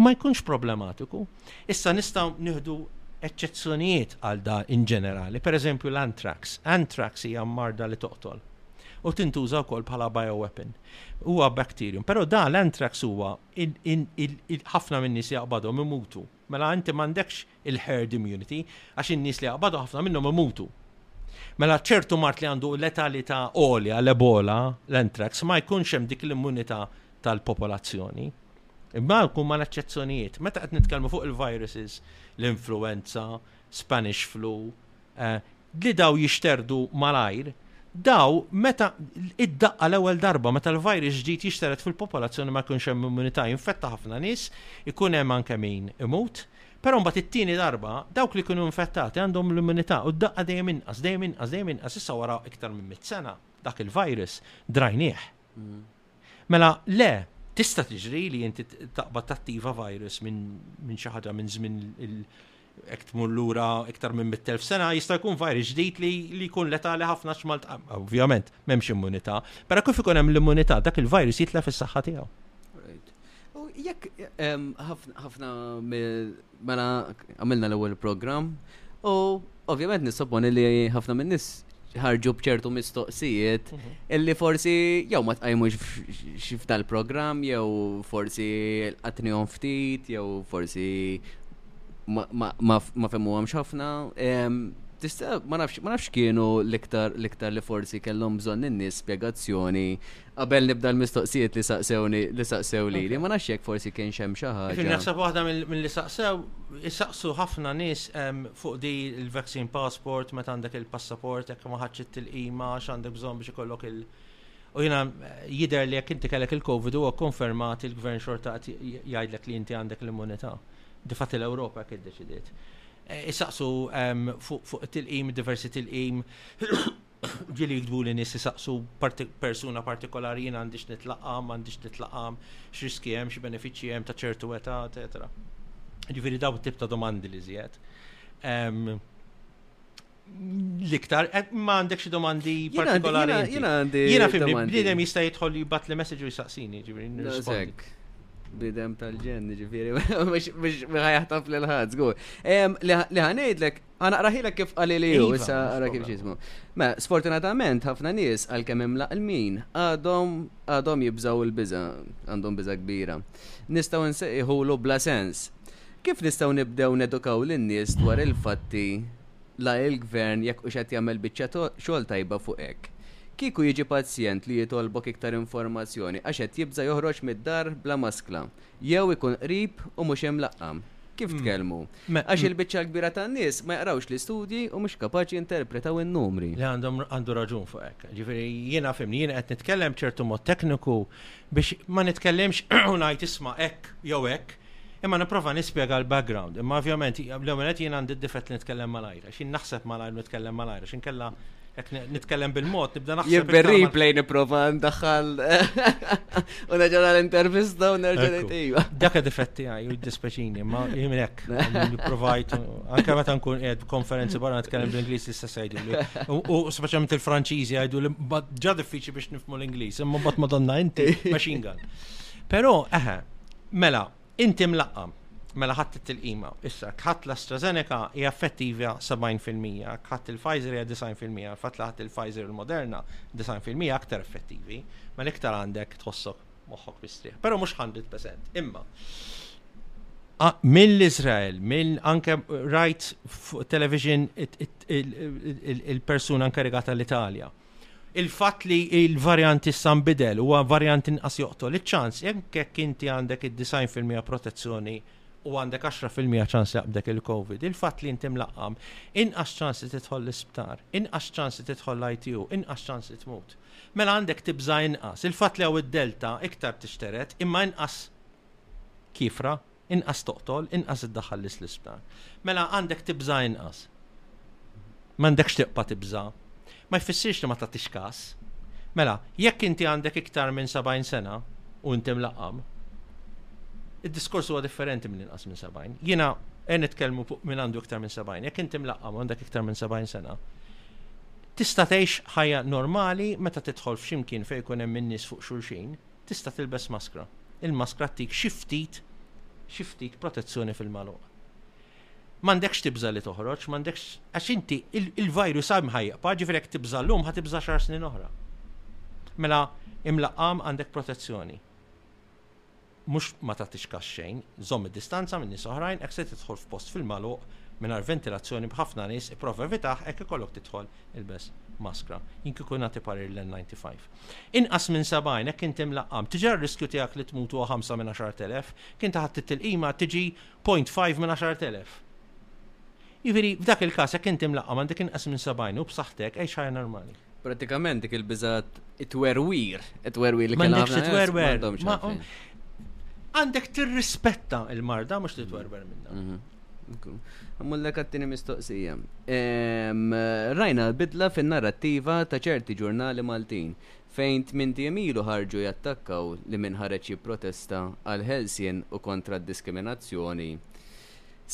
ma jkunx problematiku. Issa nistgħu nieħdu eċċezzjonijiet għal da in ġenerali, pereżempju l-anthrax. Anthrax hija marda li toqtol u tintuża wkoll bħala bioweapon. Huwa bacterium, però da l-anthrax huwa ħafna min-nies li jaqbadhom imutu. Mela inti m'għandekx il-herd immunity għax in-nies li jaqbadhom ħafna minnhom imutu. Mela ċertu mard li għandu letalità għolja, l-Ebola, l-anthrax, ma jkunx hemm dik l-immunità tal-popolazzjoni. Imma jkun ma' l-eċċezzjonijiet. Meta qed nitkellmu fuq il-viruses, l-influenza, Spanish flu, eh, li daw jixterdu malajr, daw meta id-daqqa l-ewwel darba meta l-virus ġdid jixtered fil-popolazzjoni ma jkunx hemm immunità jinfetta ħafna nies, ikun hemm anke min imut, però mbagħad it-tieni darba dawk li kienu infettati għandhom l-immunità u d-daqqa dejjem inqas, dejjem inqas, dejjem inqas issa wara iktar minn mit sena dak il-virus drajnieh. Mm. Mela, le, tista' tiġri li inti taqbad tattiva virus minn xi ħaġa minn żmien hekk tmur lura iktar minn 100,000 sena, jista' jkun virus ġdid li jkun letali ħafna x'mal ovvjament m'hemmx immunità, però kif ikun hemm l-immunità dak il-virus jitlef is-saħħa tiegħu. Jekk ħafna Mela għamilna l-ewwel programm u ovvjament nissopponi li ħafna minn nis ħarġu bċertu mistoqsijiet mhm. illi forsi jew ma tqajmux x'fdal programm jew forsi l-qatnihom ftit jew forsi ma femmu għam xafna. Tista, ma nafx, ma nafx kienu l-iktar, l-iktar li forsi kellhom bżonn in-nies spjegazzjoni Qabel nibda l-mistoqsijiet li saqsewni li saqsew lili, ma nafx jekk forsi kienx hemm xi ħaġa. Kien naħseb waħda mill-li saqsew, isaqsu ħafna nies fuq di l-vaccine passport meta għandek il-passaport jekk ma ħadtx it-tilqima x'għandek bżonn biex ikollok il- U jiena jidher li jekk inti kellek il-COVID huwa kkonfermat il-gvern xorta qed jgħidlek li inti għandek l-immunità. Difatt l-Ewropa hekk iddeċidiet. Isaqsu fuq it-tilqim, diversi tilqim, Ġieli jiktbuli nies isaqsu persuna partikolari jien għandix nitlaqa, m'għandix nitlaqa, x'riski hemm, x'benefiċċji hemm ta' ċertu età, eċetera. Ġifieri daw it-tip ta' domandi li żjed. L-iktar, eh, ma għandek xi domandi partikolari. Jiena għandi. Jiena fimni, bniedem jista' jidħol jibgħat li messaġġ u jisaqsini, ġifieri nirrispondi. Bidem tal-ġen, ġifiri, mux ħajħtaf l-ħad, zgur. Li ħanejdlek, Għana qraħilek kif qalili ju, iva, issa għara kif ġizmu. Ma, sfortunatament, ħafna nies għal kemm hemm laqlmin, għadhom għadhom jibżaw il-biża, għandhom biża kbira. Nistgħu nsejħulu bla sens. Kif nistgħu nibdew nedukaw lin-nies dwar il-fatti la il-gvern jekk u xed jagħmel biċċa xogħol tajba fuq hekk? Kieku jiġi pazjent li jitolbok iktar informazzjoni għax qed jibża' joħroġ mid-dar bla maskla. jew ikun qrib u mhux imlaqqam. Kif tkellmu? Għax il-biċċa l-kbira tan-nies ma jaqrawx l-istudji u mhux kapaċi jinterpretaw in-numri. Le għandu raġun fuq hekk. Ġifieri jiena fhimni, jiena qed nitkellem b'ċertu mod tekniku biex ma nitkellimx u ngħid isma' hekk jew hekk, imma nipprova nispjega l-background. Imma ovvjament, l-ewwel nett jien għandi d-difett li nitkellem malajr, għax jien naħseb malajr u nitkellem malajr, għax inkella, Ek nitkellem bil-mod, nibda naħseb. Jibber replay niprofa ndaħħal. U neġa l-intervista u nerġa nejtejba. Daka difetti għaj, u dispeċini, ma jiminek. Provajt, anka meta nkun ed konferenzi barra nitkellem bl-Inglis l-istess għajdu. U speċjalment il-Franċiżi għajdu li ġa diffiċi biex nifmu l-Inglis, imma bat madonna inti, machine gun. Pero, eħe, mela, Inti mlaqqam. Mela ħadt it-tilqima. Issa, jekk ħadt l-AstraZeneca, hija effettiva 70 fil-mija. Jekk ħadt il-Pfizer hija 90 fil-mija. Il-fatt li ħadt il-Pfizer u l-Moderna, 90 fil-mija aktar effettivi. Mela iktar għandek tħossok moħħok mistrieħ. Però mhux hundred percent. Imma mill-Iżrael, mill anke rajt fuq television il-persuna nkarigata l-Italja. Il-fatt li l-varjant issa nbidel huwa varjant inqas joqtol, iċ-ċans jekk hekk inti għandek id-disgħin fil-mija protezzjoni u għandek għaxra fil-mija ċans li jaqbdek il-Covid, il-fatt li inti mlaqqam, inqas ċans li tidħol l-isptar, inqas ċans li tidħol l-ITU, inqas ċans li tmut. Mela għandek tibża' inqas. Il-fatt li hawn id-Delta iktar tixtered imma inqas kiefra. Inqas toqtol, inqas iddaħħal nies l-isptar. Mela għandek tibża' inqas. M'għandekx tibqa' tibża'. Ma jfissirx li ma tagħtix kas. Mela, jekk inti għandek iktar minn 70 sena u inti mlaqqam, id-diskors huwa differenti minn inqas minn 70. Jiena qed nitkellmu fuq min għandu iktar minn 70. Jekk inti mlaqqam għandek iktar minn 70 sena, tista' tgħix ħajja normali meta tidħol f'ximkien fejn ikun hemm in-nies fuq xulxin, Tista' tilbes maskra. Il-maskra ttik xi ftit xi ftit protezzjoni fil-magħluq. M'għandekx tibża' li toħroġ, m'għandekx għax inti il-virus għadh ħa jibqa', ġifieri jekk tibża' llum ħa tibża' xahar snin oħra. Mela imlaqqam għandek protezzjoni. Mhux ma tagħtix każ xejn, żomm id-distanza minn nies oħrajn, hekk se tidħol f'post fil-magħluq mingħajr ventilazzjoni b'ħafna nies ipprova evitah hekk ikollok tidħol ilbes maskra. Jien kieku nagħti parir l-N95. Inqas minn sebgħin, hekk inti mlaqqam. Tiġa r-riskju tiegħek li tmut huwa ħamsa minn għaxart elef. Jekk inti ħadt it-tilqima tiġi point five minn għaxart elef. Jiġifieri, f'dak il-każ jekk inti mlaqqam għandek inqas minn sebgħin u b'saħħtek għix ħajja normali. Prattikament dik il-biża' it-twerwir, it-twerwir li kellha ħafna twerwer. Għandek tirrispetta il-marda mhux titwerwer minnha. Mhm. Mullek għattini mistoqsija. Rajna bidla fin narrattiva ta' ċerti ġurnali Maltin fejn tmint ilu ħarġu jattakkaw li min ħareġ jipprotesta għal ħelsien u kontra d-diskriminazzjoni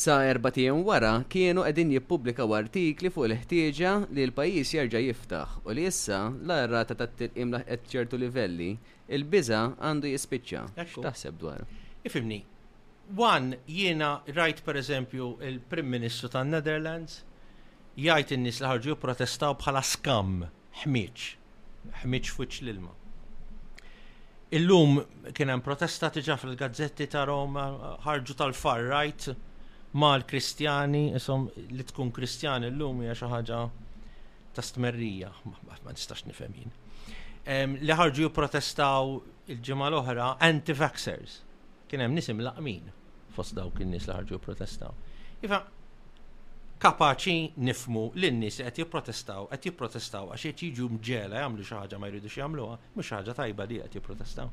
sa erba' tiem wara kienu qegħdin jippubblikaw artikli fuq il-ħtieġa li l-pajjiż jerġa' jiftaħ u li issa la r-rata tat-tilqim laħqet ċertu livelli Il-biża' għandu jispiċċa. X'taħseb dwar? Ifhimni. Juan, jiena rajt pereżempju l-Prim Ministru tan-Netherlands jgħid in-nies li ħarġu jipprotestaw bħala scum, ħmieġ. Ħmieġ f'wiċċ l-ilma. Illum kien hemm protesta tiġa fil-gazzetti ta' Roma ħarġu tal-far right mal-Kristjani, isom li tkun Kristjani llum hija xi ħaġa ta' stmerrija, ma nistax nifhem jien, li ħarġu jipprotestaw il-ġimgħa l-oħra anti-vaxxers. Kien hemm nisim laqmin fost dawk in-nies li ħarġu jipprotestaw. Iva, kapaċi nifmu li n-nies li qed jipprotestaw, qed jipprotestaw għax qed jiġu mġela jagħmlu xi ħaġa ma jridux jagħmluha, mhux ħaġa tajba li qed jipprotestaw.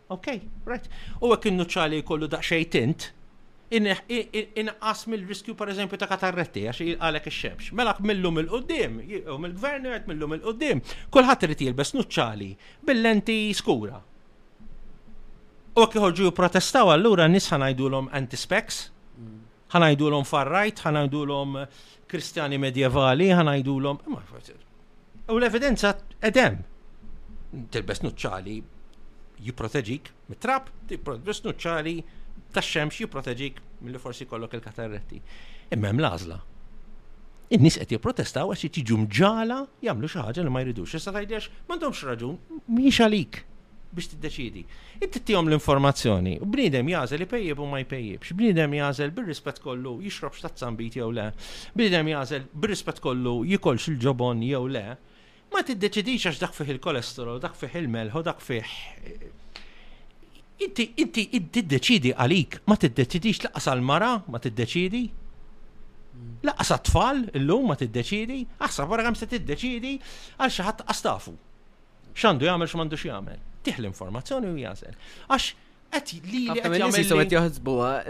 Ok, right. U hekk in-nuċċali jkollu daqsxejn tint, inqas mill-riskju pereżempju ta' katarretti għax jilqalek ix-xemx. Mela millum il-qudiem, jew mill-gvern jgħid millum il-qudiem, kulħadd irid jilbes nuċċali bil-lenti skura. U jekk joħorġu jipprotestaw allura n-nies ħa ngħidulhom anti-specs. Ħa ngħidulhom far-right, ħa ngħidulhom Kristjani medjevali, ħa ngħidulhom. U l-evidenza edem. Tilbes nuċċali jipproteġik mit-trab, tilbes nuċċali tax-xemx jipproteġik milli forsi kollok il-katarretti. Imma hemm l-għażla. In-nies qed jipprotestaw għax jiġu mġala jagħmlu xi ħaġa li ma jridux. Issa tgħidiex m'għandhomx raġun, mhix għalik. biex tiddeċidi. Inti tihom l-informazzjoni, u bniedem jażel ipejjeb u ma jpejjibx, bniedem jażel bir-rispett kollu jixrob x'tazzambit jew le, bniedem jażel bir-rispett kollu jikolx il-ġobon jew le, ma tiddeċidix għax dak fih il-kolesterol, dak fih il-melħ u dak fih Inti, inti, inti deċidi għalik, ma tiddeċidix laqas għal-mara, ma tiddeċidi. Laqas għat-tfal, illum ma tiddeċidi, aħsar wara għam se tiddeċidi għal xaħat għastafu. X'għandu jagħmel x'm'għandux jagħmel. Tih l-informazzjoni u jagħżel. Għax qed li li qed jagħmel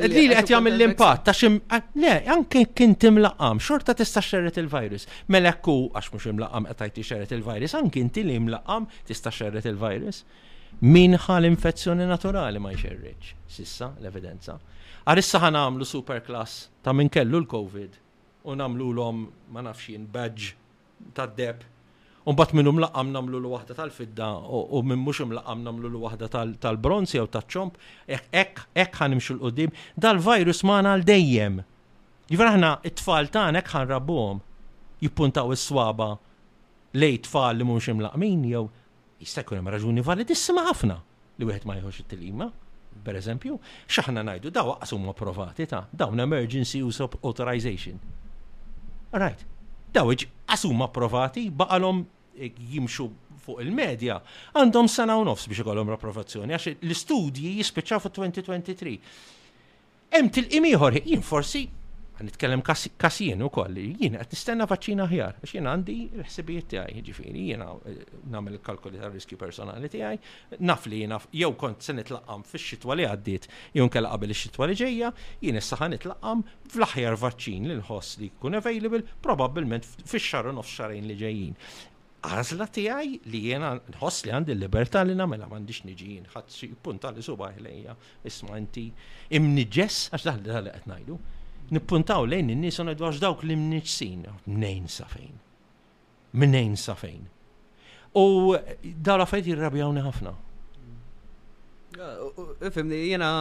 li li qed jagħmel l-impatt ta' xim eh, le anke kien timlaqam xorta tista' xerret il-virus. Mela hu għax mhux imlaqam qed tgħid xerret il-virus, anke inti li imlaqam tista' xerret il-virus. Min ħal infezzjoni naturali ma jxerriċ, sissa l-evidenza. Għarissa ħan għamlu superklass ta' min kellu l-Covid u namlu l-om ma nafxin badge tad-deheb, u mbagħad min hu mlaqqam nagħmlulu waħda tal-fidda u min mhux imlaqqam nagħmlulu waħda tal-bronz jew taċ-ċomb, hekk ħa nimxu l qudiem dal-virus magħna għal dejjem. Jiver aħna t-tfal tagħna hekk ħanrabbuhom jippuntaw is-swaba lej tfal li mhux imlaqqmin jew Jista' jkun hemm raġuni validissima ħafna li wieħed ma jieħux it-tilqima. Pereżempju, x'aħna ngħidu daw aqqas huma approvati ta' dawn emergency use of authorization. Right. Daw aqqas huma approvati baqalhom eh, jimxu fuq il-medja għandhom sena u nofs biex ikollhom l-approvazzjoni għax l-istudji jispiċċaw fit-2023. Hemm tilqim ieħor, jien forsi, għan nitkellem kas jien ukoll, jien qed nistenna vaċċin aħjar, għax jien għandi l-ħsibijiet tiegħi, jiġifieri jiena eh, nagħmel il-kalkoli tar-riskju personali tiegħi, naf li jiena jew kont se nitlaqam fix-xitwa li għaddiet jew nkella qabel ix-xitwa li ġejja, jien issa ħa nitlaqam fl-aħjar vaċċin li nħoss li jkun available probabbilment fix-xahar u nofs xarejn li ġejjin għazla tiegħi li jiena nħoss li għandi l-libertà li nagħmilha m'għandix niġi jien ħadd xi punta li subaħ lejja Isma' inti, imniġġes, għax dak li qed ngħidu, nippuntaw lejn in-nies u ngħidu għax dawk li mniġsin, mnejn sa fejn. Mnejn sa fejn. U dawn l-affarijiet jirrabjawni ħafna. Fimni, jena,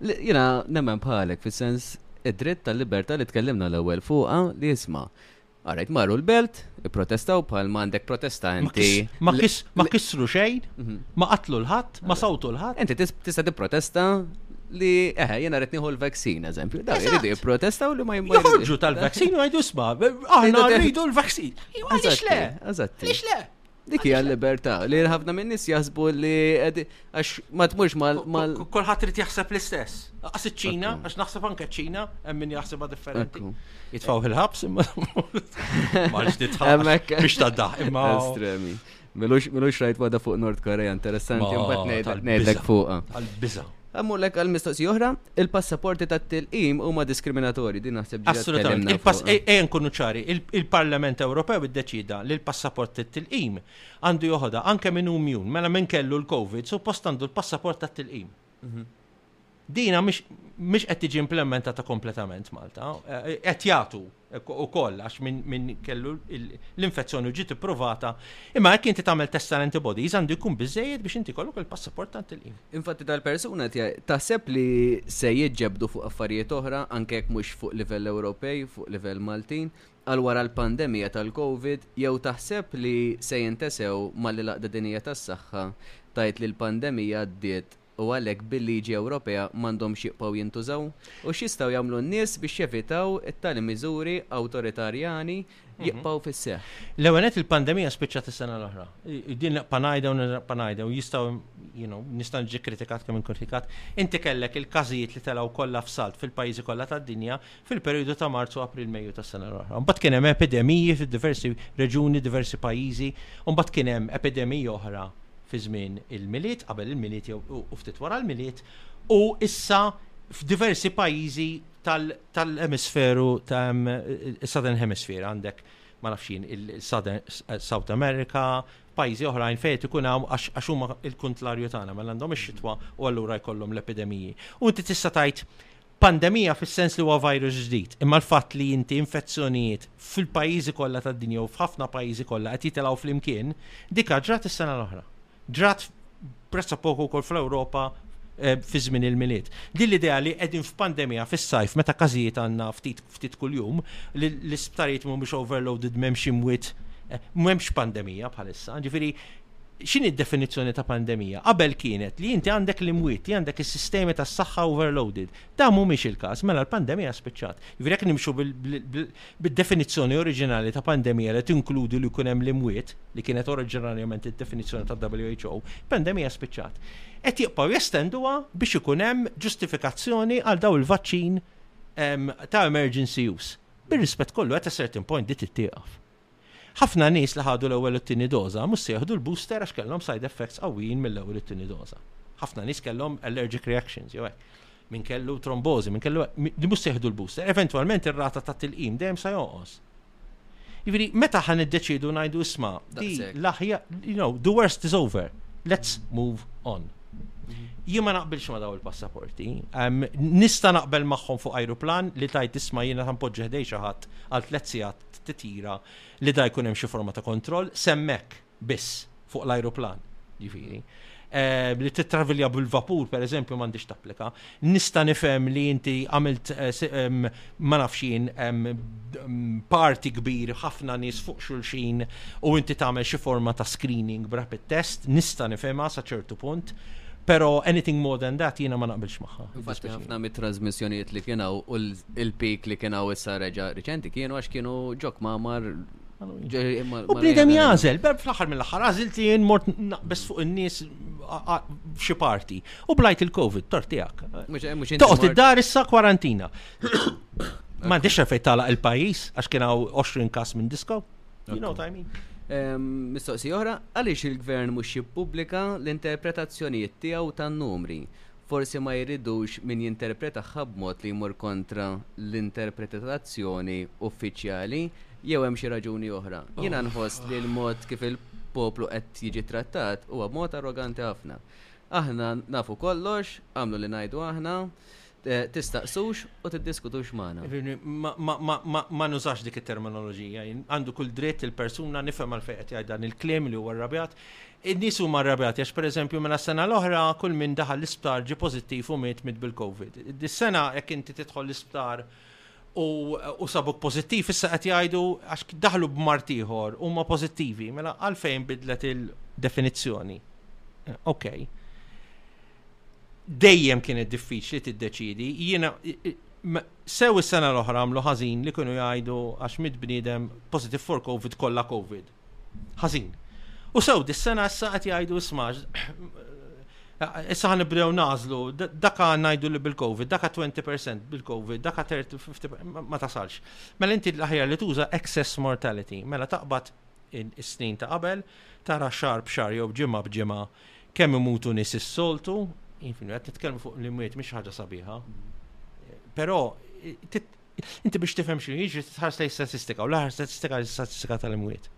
jena nemmen bħalek, fil-sens id-dritt tal-libertà li tkellimna l-ewwel fuqa li jisma' All right, marru l-belt, ipprotestaw bħal ma għandek protesta inti. Ma kis, ma kisru xejn, mhm. ma qatlu l-ħadd, ma sawtu l-ħadd. Inti tista' tipprotesta li eħe, jena rrit nieħu l-vaksin, eżempju. Da, jridu jipprotesta u li ma jimma. Joħorġu tal-vaksin u għajdu sma, aħna rridu l-vaksin. Għalix le? Għalix le? Dik hija l-libertà li ħafna minn nies jaħsbu li għax ma tmurx mal. Kulħadd irid jaħseb l-istess. Qas iċ-Ċina, għax naħseb anke ċ-Ċina, hemm min jaħsibha differenti. Jitfgħu fil-ħabs imma ma titħabbek biex taddaħ imma. Estremi. Milux rajt wada fuq Nord Korea, interessanti, mbagħad ngħidlek fuqha. Għal-biża. Għamulek għal mistoqsija oħra, il-passaporti tat-tilqim huma diskriminatorji, din naħseb ġiet. Assolutament. Ejja nkunu ċari, il-Parlament Ewropew iddeċida li l-passaport tat-tilqim għandu joħodha anke minn hu mjun, mela minn kellu l-COVID suppost għandu l-passaport tat-tilqim. Mhm. Dina mhix qed tiġi implementata kompletament Malta, eh, qed jagħtu ukoll għax min, min kellu l-infezzjoni u ġiet ippruvata. Imma jekk inti tagħmel test tal-antibodies għandu jkun biżejjed biex inti kollok il-passaport tant il-qim. Infatti tal-persuna taħseb li se jiġġebdu fuq affarijiet oħra anke jekk mhux fuq livell Ewropej, fuq livell Maltin, għal wara l-pandemija tal-COVID jew taħseb li se jintesew malli l-Għaqda Dinjija tas-Saħħa tgħid li l-pandemija għaddiet u għalhekk bil-liġi Ewropea m'għandhomx jibqgħu jintużaw? U x'jistgħu jagħmlu n-nies biex jevitaw it tali miżuri awtoritarjani jibqgħu fis-seħħ? L-ewwel nett il-pandemija spiċċat is-sena l-oħra. Din l-eqpa' ngħidha u nreqqa' ngħidha u jistgħu you know, nista' niġi kritikat kemm inkritikat. Inti kellek il-każijiet li telgħu kollha f'salt fil-pajjiżi kollha tad-dinja fil-perjodu ta' Marzu, April, Mejju tas-sena l-oħra. Imbagħad kien hemm epidemiji fid-diversi reġuni, diversi pajjiżi, u mbagħad kien hemm epidemiji oħra fi żmien il-Milied, qabel il-Milied u ftit wara l-Milied, u issa f'diversi pajjiżi tal-emisferu ta' Southern Hemisphere għandek ma nafx jien il-South America, pajjiżi oħrajn fejn qed ikun hawn għax huma l-kuntlarju tagħna mela għandhom ix-xitwa u allura jkollhom l-epidemiji. U inti tista' tgħid pandemija fis-sens li huwa virus ġdid, imma l-fatt li inti infezzjonijiet fil-pajjiżi kollha tad-dinja u f'ħafna pajjiżi kollha qed jitilgħu flimkien, diġà ġrat is-sena l-oħra. Ġrat prezza poku wkoll fl-Ewropa eh, fi żmien il-milied. Din l-idea li qegħdin f'pandemija fis-sajf meta każijiet għandna ftit ftit kuljum, li l-isptarijiet mhumiex overloaded m'hemmx imwiet eh, m'hemmx pandemija bħalissa. Ġifieri X'inhi d-definizzjoni ta' pandemija? Qabel kienet li inti għandek l-imwiet, li għandek is-sistemi tas-saħħa overloaded. Dan mhumiex il-każ, mela l-pandemija spiċċat. Jiġifieri jekk nimxu bid-definizzjoni oriġinali ta' pandemija li tinkludi li jkun hemm l-imwiet, li kienet oriġinarjament id-definizzjoni tal-WHO, pandemija spiċċat. Qed jibqgħu jestenduha biex ikun hemm ġustifikazzjoni għal dawn il-vaċċin ta' emergency use. Bir-rispett kollu, at a certain point di tittieqaf. Ħafna nies li ħadu l-ewwel u t-tieni doża mhux se jieħdu l-booster għax kellhom side effects qawwijin mill-ewwel u t-tieni doża. Ħafna nies kellhom allergic reactions jew hekk. Min kellu trombożi, min kellu li mhux se jieħdu l-booster, eventwalment ir-rata ta' tilqim dejjem se jonqos. Jiġifieri meta ħa niddeċiedu ngħidu isma' di l-aħja, you know, the worst is over, let's move on. Jien ma naqbilx ma daw il-passaporti. Nista' naqbel magħhom fuq ajruplan li tajt isma' jiena tanpoġġi ħdej xi ħadd għal tliet sigħat titjira li da jkun hemm xi forma ta' kontroll semmek biss fuq l-ajruplan. Ġifieri, eh, li titravilja bil-vapur per eżempju m'għandix tapplika. Nista' nifhem li inti għamilt eh, ma nafx jien parti kbir ħafna nies fuq xulxin u inti tagħmel xi forma ta' screening b'rapid test, nista' nifhimha sa ċertu punt. Pero anything more than that jiena ma naqbilx magħha. Infatti ħafna mit-trasmissjonijiet li kienaw u il-peak li kien hawn issa reġa' riċenti kienu għax kienu ġok mamar U bnidem jażel, berb fl-aħħar mill-aħħar għażilt li jien mort naqbes fuq in-nies f'xi parti. U blajt il-COVID, tor tiegħek. Toqgħod id-dar issa kwarantina. Ma għandix fejn tagħlaq il-pajjiż għax kien hawn 20 każ minn disko. You know what I mean? Mistoqsi oħra, għaliex il-gvern mhux jippubblika l-interpretazzjonijiet tiegħu tan-numri? Forsi ma jridux min jinterpretahha b'mod li jmur kontra l-interpretetazzjoni uffiċjali jew hemm xi raġuni oħra? Jiena nħoss li l-mod kif il-poplu qed jiġi ttrattat huwa mod arroganti ħafna. Aħna nafu kollox, agħmlu li ngħidu aħna, tistaqsux u tiddiskutux magħna. Ma nużax dik it-terminoloġija jien. Għandu kull dritt il-persuna, nifhem għalfejn qed jgħid dan il-kliem li huwa rrabjat, In-nies huma arrabjati għax pereżempju mela s-sena l-oħra kull min daħal l-isptar ġie pożittiv u miet miet bil-Covid. Dis-sena jekk inti tidħol l-isptar u u sabuk pożittiv issa qed jgħidu għax daħlu b'mard ieħor huma pożittivi, mela għalfejn bidlet il-definizzjoni? Ok. Dejjem kienet diffiċli tiddeċiedi, jiena sew is-sena l-oħra għamlu ħażin li kienu jgħidu għax miet bniedem positive for Covid kollha Covid. Ħażin. U sew dis-sena issa qed jgħidu isma' issa ħan nibdew nażlu daka ngħidu li bil-COVID, daka 20% bil-COVID, daka 30 ma tasalx. Mela inti l-aħjar li tuża excess mortality, mela taqbad is-snin ta' qabel, tara xar b'xar jew ġimgħa b'ġimgħa kemm imutu nies is-soltu, qed nitkellmu fuq l-imwiet mhix ħaġa sabiħa. Però Inti biex tifhem xi jiġri titħares lejn statistika u l-aħħar statistika l statistika tal-imwiet.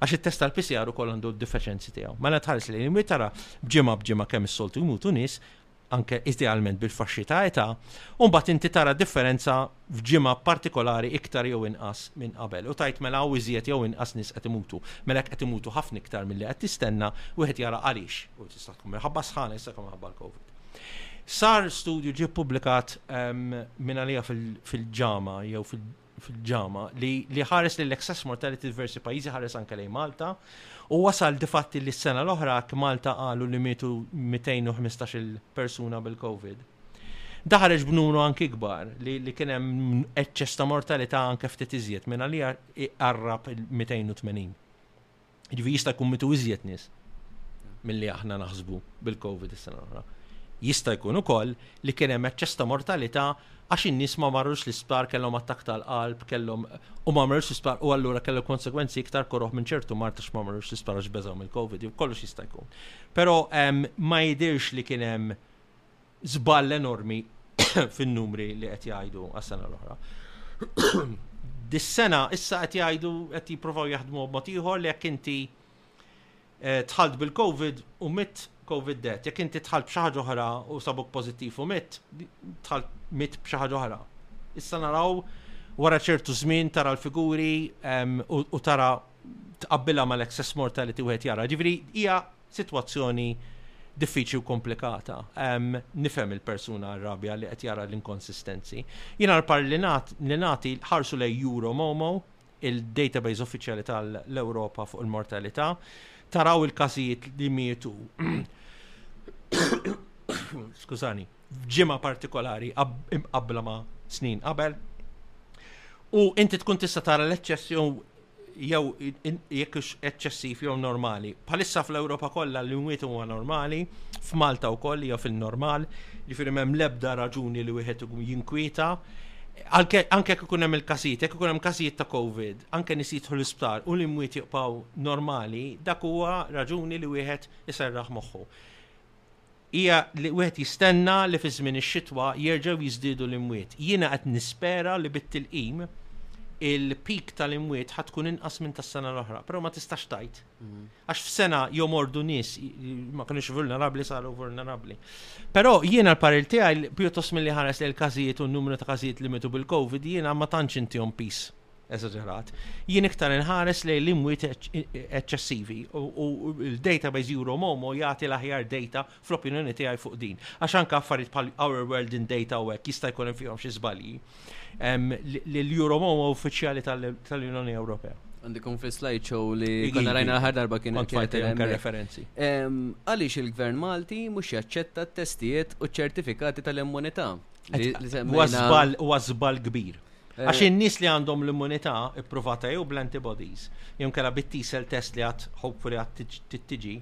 Għax it-test tal-PCR ukoll għandu d-difeċenzi tiegħu. Mela tħares li l tara b'ġimgħa b'ġimgħa kemm is-soltu jmutu nies, anke idealment bil-faxxi ta' età, u mbagħad inti tara differenza f'ġimgħa partikolari iktar jew inqas minn qabel. U tajt mela u iżjed jew inqas nies qed imutu. Mela qed imutu ħafna iktar milli qed tistenna wieħed jara għaliex. U tista' tkun minħabba sħana, jista' tkun minħabba l-COVID. Sar studju ġie ppubblikat minn għalija fil-ġama jew fil fil-ġama li ħares li l-excess mortality diversi pajjiżi ħares anke lejn Malta u wasal di fatti li s-sena l-oħra Malta qalu li mietu 215 il-persuna bil-Covid. Daħreġ b'numru anki kbar li, li kien hemm eċċess ta' mortalità anke ftit iżjed minn għalija iqarrab il-280. Ġifieri jista' jkun mitu iżjed nies milli aħna naħsbu bil-COVID is-sena l-oħra. Jista' jkun ukoll li kien hemm eċċess ta' mortalità għax in-nies ma marrux l-isptar kellhom attakk tal-qalb, kellhom u ma marrux l-isptar u allura kellhom konsegwenzi iktar koroh minn ċertu mart għax ma marrux l-isptar għax beżgħu mill-COVID, jew kollox jista' jkun. Però ma jidhirx li kien hemm żball enormi fin-numri li qed jgħidu għas-sena l-oħra. Dis-sena issa qed jgħidu qed jippruvaw jaħdmu b'mod ieħor li jekk inti eh, tħalt bil-COVID u mit COVID death, jekk inti tħalt b'xi ħaġa oħra u sabuk pożittiv u mit, tħalt mit b'xi ħaġa oħra. Issa naraw wara ċertu żmien tara l-figuri u tara tqabbilha mal-excess mortality wieħed jara. Ġifieri hija Sitwazzjoni diffiċli u komplikata. Nifhem il-persuna għar-rabja li qed jara l-inkonsistenzi. Jiena l-parir li nagħti ħarsu lejn Euromomo, il-database uffiċjali tal-Ewropa fuq il-mortalità, taraw il-każijiet li mietu skużani, f'ġimgħa partikolari imqabbla ma' snin qabel. U inti tkun tista' tara l-eċċess jew jew jekk hux eċċessiv jew normali. Bħalissa fl-Ewropa kollha li mwiet huwa normali, f'Malta wkoll hija fin-normal, jifieri m'hemm l-ebda raġuni li wieħed jinkwieta. Anke jekk ikun hemm il-każijiet, jekk ikun hemm każijiet ta' COVID, anke nies jidħlu l-isptar u li mwiet jibqgħu normali, dak huwa raġuni li wieħed iserraħ moħħu. hija li wieħed jistenna li fi żmien ix-xitwa jerġgħu jiżdiedu l-imwiet. Jiena qed nispera li bit-tilqim il-peak tal-imwiet ħa tkun inqas minn tas-sena l-oħra, però ma tistax tajt. Mhm. Għax f'sena jomordu nies ma kinux vulnerabbli saru vulnerabbli. Però jiena l-paril tiegħi pjuttost milli ħares li l-każijiet u n-numru ta' każijiet li mitu bil-COVID jiena ma tantx intihom peace eżaġerat. Jien iktar inħares lejn l-imwiet eċċessivi u l-database Euromomo jagħti l-aħjar data fl-opinjoni tiegħi fuq din. Għax anke affarijiet bħal Our World in Data u hekk jista' jkun hemm fihom xi żbalji. L-Euromomo uffiċjali tal-Unjoni Ewropea. Għandikom fi slide show li konna rajna l-ħar darba kien hemm referenzi. Għaliex il-Gvern Malti mhux jaċċetta t-testijiet u ċ-ċertifikati tal-immunità? Huwa żball kbir. Eh, Għax in-nies li għandhom l-immunità ippruvata jew bl-antibodies, jew kera bit-T-cell test li għad hopefully għad tittiġi,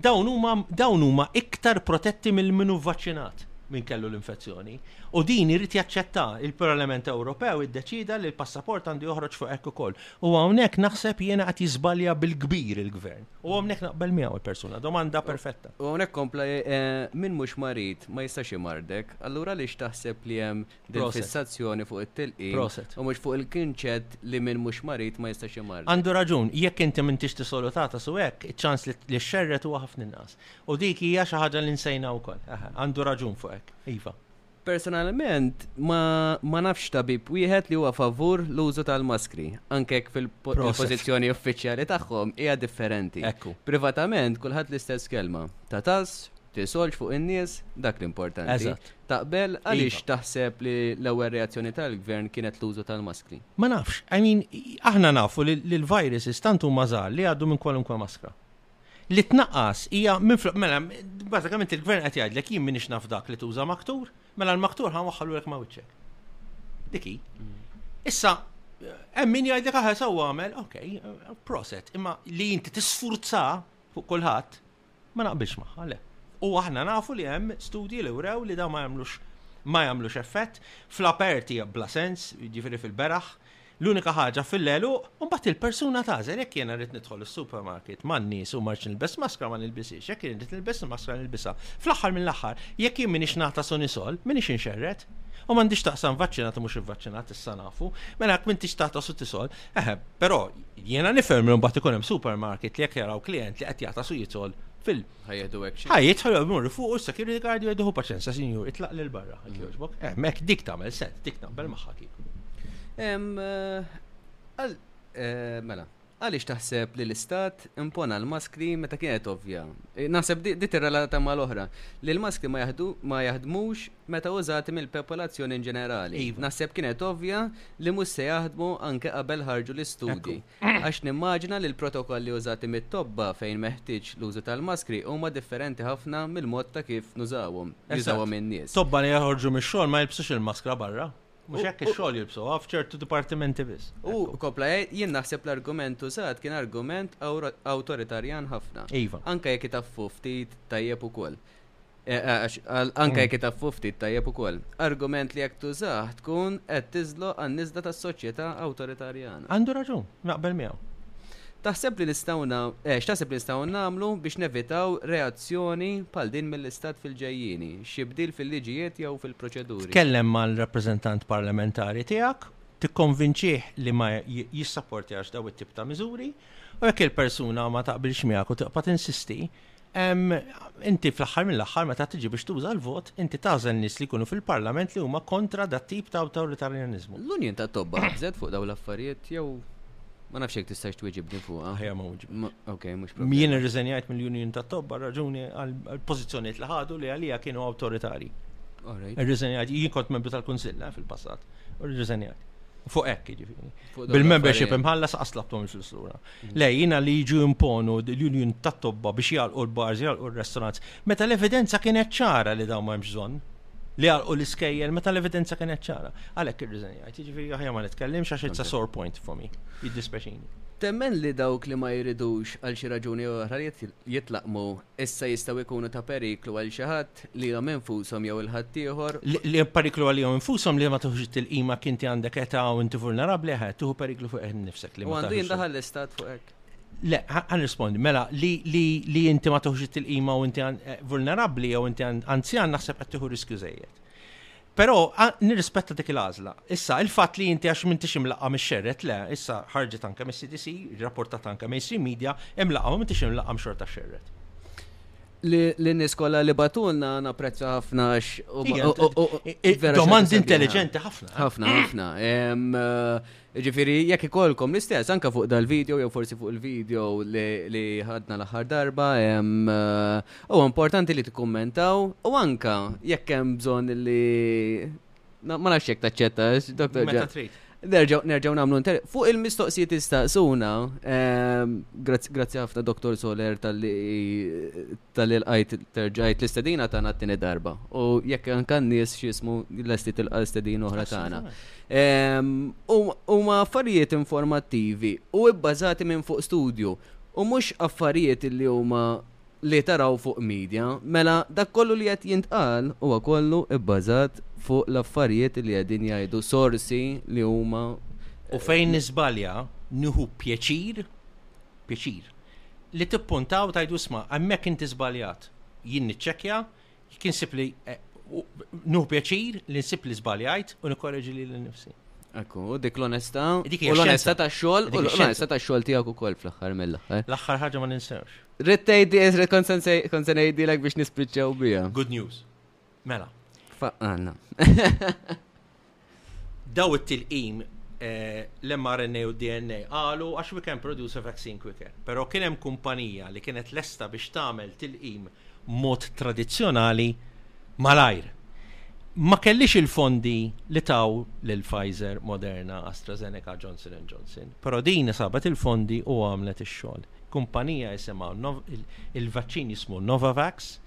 dawn huma dawn huma iktar protetti mill-minu vaċċinat minn kellu l-infezzjoni. U din irid jaċċetta il-Parlament Ewropew iddeċida li l-passaport għandu joħroġ fuq hekk ukoll. U hawnhekk naħseb jiena qed jiżbalja bil-kbir il-gvern. U hawnhekk naqbel miegħu il-persuna, domanda perfetta. U hawnhekk kompla eh, min mhux marid ma jistax imardek, allura li taħseb li hemm Proset. fil-fissazzjoni fuq it-tilqim Proset. u mhux fuq il-kinċett li min mhux marid ma jistax imgħallem. Għandu raġun, jekk inti m'intix tisolutatas u hekk, iċ-ċans li li xxerred huwa ħafna inqas. U dik hija xi ħaġa li nsejna wkoll. Eħe, għandu raġun fuq hekk. Iva. Personalment, ma ma nafx tabib wieħed li huwa favur l-użu tal-maskri, anke jekk fil-po- Proset. il-pożizzjoni uffiċjali tagħhom hija differenti. Ekku. Privatament, kulħadd l-istess kelma. Tatass, tisolx fuq in-nies, dak l-importanti. Eżatt. Taqbel għaliex taħseb li l-ewwel reazzjoni tal-Gvern kienet l-użu tal-maskri? Ma nafx, I mean, aħna nafu li l-viruses tant huma żgħar li jgħaddu minn kwalunkwe maskra. Li tnaqqas hija minflok, mela, bażikament il-Gvern qed jgħidlek jien m'iniex naf dak li tuża maktur, mela l-maktur ħa waħħalulek ma' wiċċek. Diki. Issa, hemm min jgħidlek aħna sew għamel, ok, proset, imma li inti tisfurza fuq kulħadd, Ma naqbilx magħha, le. U aħna nafu li hemm studji li wrew li dawn ma jagħmlux ma jagħmlux effett, fl-aperti bla sens, jiġifieri fil-beraħ, l-unika ħaġa fil-leluq, u mbagħad il-persuna tażel jekk jiena rrid nidħol is-supermarket man-nies u ma rridx nilbes maskra ma nilbisiex, jekk jien rrid nilbes il-maskra nilbisha. Fl-aħħar mill-aħħar, jekk jien m'iniex ngħata sunisol, m'iniex inxerred. U m'għandix taqsam vaċċinat u mhux ivvaċċinat issa nafu, mela jekk m'intix tagħta sutisol, eħe, però Jiena nifhem li mbagħad ikun hemm supermarket li jekk jaraw klijent li qed jagħtas u jidħol fil- Ħajjeħdu action. Ħaj jidħol jmur fuq u s-security guard jgħid hu paċenza sinjur itlaq lil barra jekk mm. jogħġbok. Hemmhekk eh, dik tagħmel sens, dik naqbel magħha kieku. Eh, eh, mela, għaliex taħseb li l-istat impona l-maskri meta kienet ovvja. E, naħseb di tirrelata ma l-oħra li l-maskri ma jaħdmux meta użati mill-popolazzjoni in ġenerali. Iva. Naħseb kienet ovvja li mhux se jaħdmu anke qabel ħarġu l-istudji, għax nimmaġina li l-protokolli użati mit-tobba fejn meħtieġ l-użu tal-maskri huma differenti ħafna mill-mod ta' kif nużawhom, jużawhom in-nies. Eżatt. Tobba li joħorġu mix-xogħol ma jilbsux il-maskra barra. Mhux hekk, ix-xogħol jilbsuha, f'ċertu dipartimenti biss. U kompla jgħid, Jien naħseb l-argument użat kien argument awtoritarjan ħafna. Iva. Anke jekk itaffu ftit, tajjeb ukoll. Eh, eh, anka jek ta' fufti tajjeb ukoll. Argument li jekk tużaħ tkun qed tiżlu għan-niżda tas-soċjetà awtoritarjana. Għandu raġun, naqbel miegħu. Taħseb li nistgħu eh, x'taħseb li nistgħu nagħmlu biex nevitaw reazzjoni bħal din mill-istat fil-ġejjini, xi bdil fil-liġijiet jew fil-proċeduri. Kellem mal-rappreżentant parlamentari tiegħek, tikkonvinċih li ma jissapportjax daw it-tip ta' miżuri, u jekk il-persuna ma taqbilx miegħek u taqpa' tinsisti, Inti fl-aħħar mill-aħħar meta tiġi biex tuża l-vot, inti tażel nies li jkunu fil-Parlament li huma kontra dat tip ta' awtoritarjaniżmu. L-Unjoni tat-Tobba ħabżet fuq dawn l-affarijiet jew ma nafx jekk tistax tweġibni fuqha. Ħajja ma wġibni. Ok, mhux problema. Jien irriżenjajt mill-Unjoni tat-Tobba raġuni għall-pożizzjonijiet li ħadu li għalija kienu awtoritarji. Irriżenjajt, jien kont membru tal-Kunsill eh, fil-passat, u rriżenjajt. Fuq hekk jiġifieri. Bil-membership imħallas qaslabthom il-flus lura. Le, jiena li jiġu jimponu l-union tat-tobba biex jagħlqu l-bars, jagħlqu r-restaurants, meta l-evidenza kienet ċara li dawn ma hemmx bżonn, li jagħlqu l-iskejjel meta l-evidenza kienet ċara. Għalhekk irriżenjajt, jiġifieri aħjar ma nitkellimx għax it's a sore point for me. Jiddispjaċini. Temmen li dawk li ma jridux għal xi raġuni jew oħra li jitlaqmu, issa jistgħu jkunu ta' periklu għal xi ħadd? lilhom infushom jew il-ħaddieħor. Li hemm periklu għalihom infushom li ma tuħux it-tilqima kinti għandek età u inti vulnerabbli eħe, eh, tuħu periklu fuq qed nifsek li ma. Għandu jindaħal l-istat fuq hekk. Le, għan rispondi, mela, li inti ma tuħġi t-tilqima u inti eh, vulnerabli jew inti anzjan naħseb qed tieħu riskju żejjed. Però nirrispetta dik il-għażla. Issa, il-fatt li inti għax m'intix imlaqqa' mix-xerred, le, issa ħarġet anke mis-CDC, rapportat anke mainstream media, imlaqqa' ma m'intix imlaqqa' mxorta xerred. L-nies kollha li batulna napprezza ħafna għax. Domandi intelligenti ħafna. Ħafna, ħafna. Jiġifieri jekk ikollkom l-istess anke fuq dal-video jew forsi fuq il-video li ħadna l-aħħar darba, huwa importanti li tikkummentaw u anke jekk hemm bżonn li ma nafx jekk taċċetta, Dr. Meta trid. Nerġaw nerġaw nagħmlu inter. Fuq il-mistoqsijiet istaqsuna, grazzi ħafna Dr. Soler tal-li Talli lqajt terġajt l-istedina tagħna t-tieni darba. U jekk anke n-nies x'jismu lesti tilqa' l-istedina oħra tagħna. Ehm, huma affarijiet informattivi u bbażati minn fuq studju u mhux affarijiet li huma li taraw fuq media, mela dak kollu li qed jintqal huwa kollu bbażat fuq l-affarijiet li qegħdin jgħidu sorsi li huma U fejn niżbalja, nieħu pjaċir pjaċir, li tippunta u tgħidlu isma' hemmhekk inti żbaljat. Jien niċċekkja, jekk insib li nieħu pjaċir li nsib li żbaljajt u nikkoreġi lili nnifsi. Ekku, u dik l-onestà, dik l-onestà tax-xogħol, u l-onestà tax-xogħol tiegħek ukoll fl-aħħar mill-aħħar. L-aħħar ħaġa ma ninsewx. Rittejdi, kont se ngħidilek biex nispiċċaw biha. Good news. Mela. Faqqanna. Daw it-tilqim eh, l-mRNA u DNA għalu għax we can produce a vaccine quicker. Pero kien hemm kumpanija li kienet lesta biex tagħmel tilqim mod tradizzjonali malajr. Ma kellix il-fondi li taw lil Pfizer, Moderna, AstraZeneca, Johnson Johnson. Pero din sabet il-fondi u għamlet ix-xogħol. Kumpanija jisimgħu il-vaċċin jismu Novavax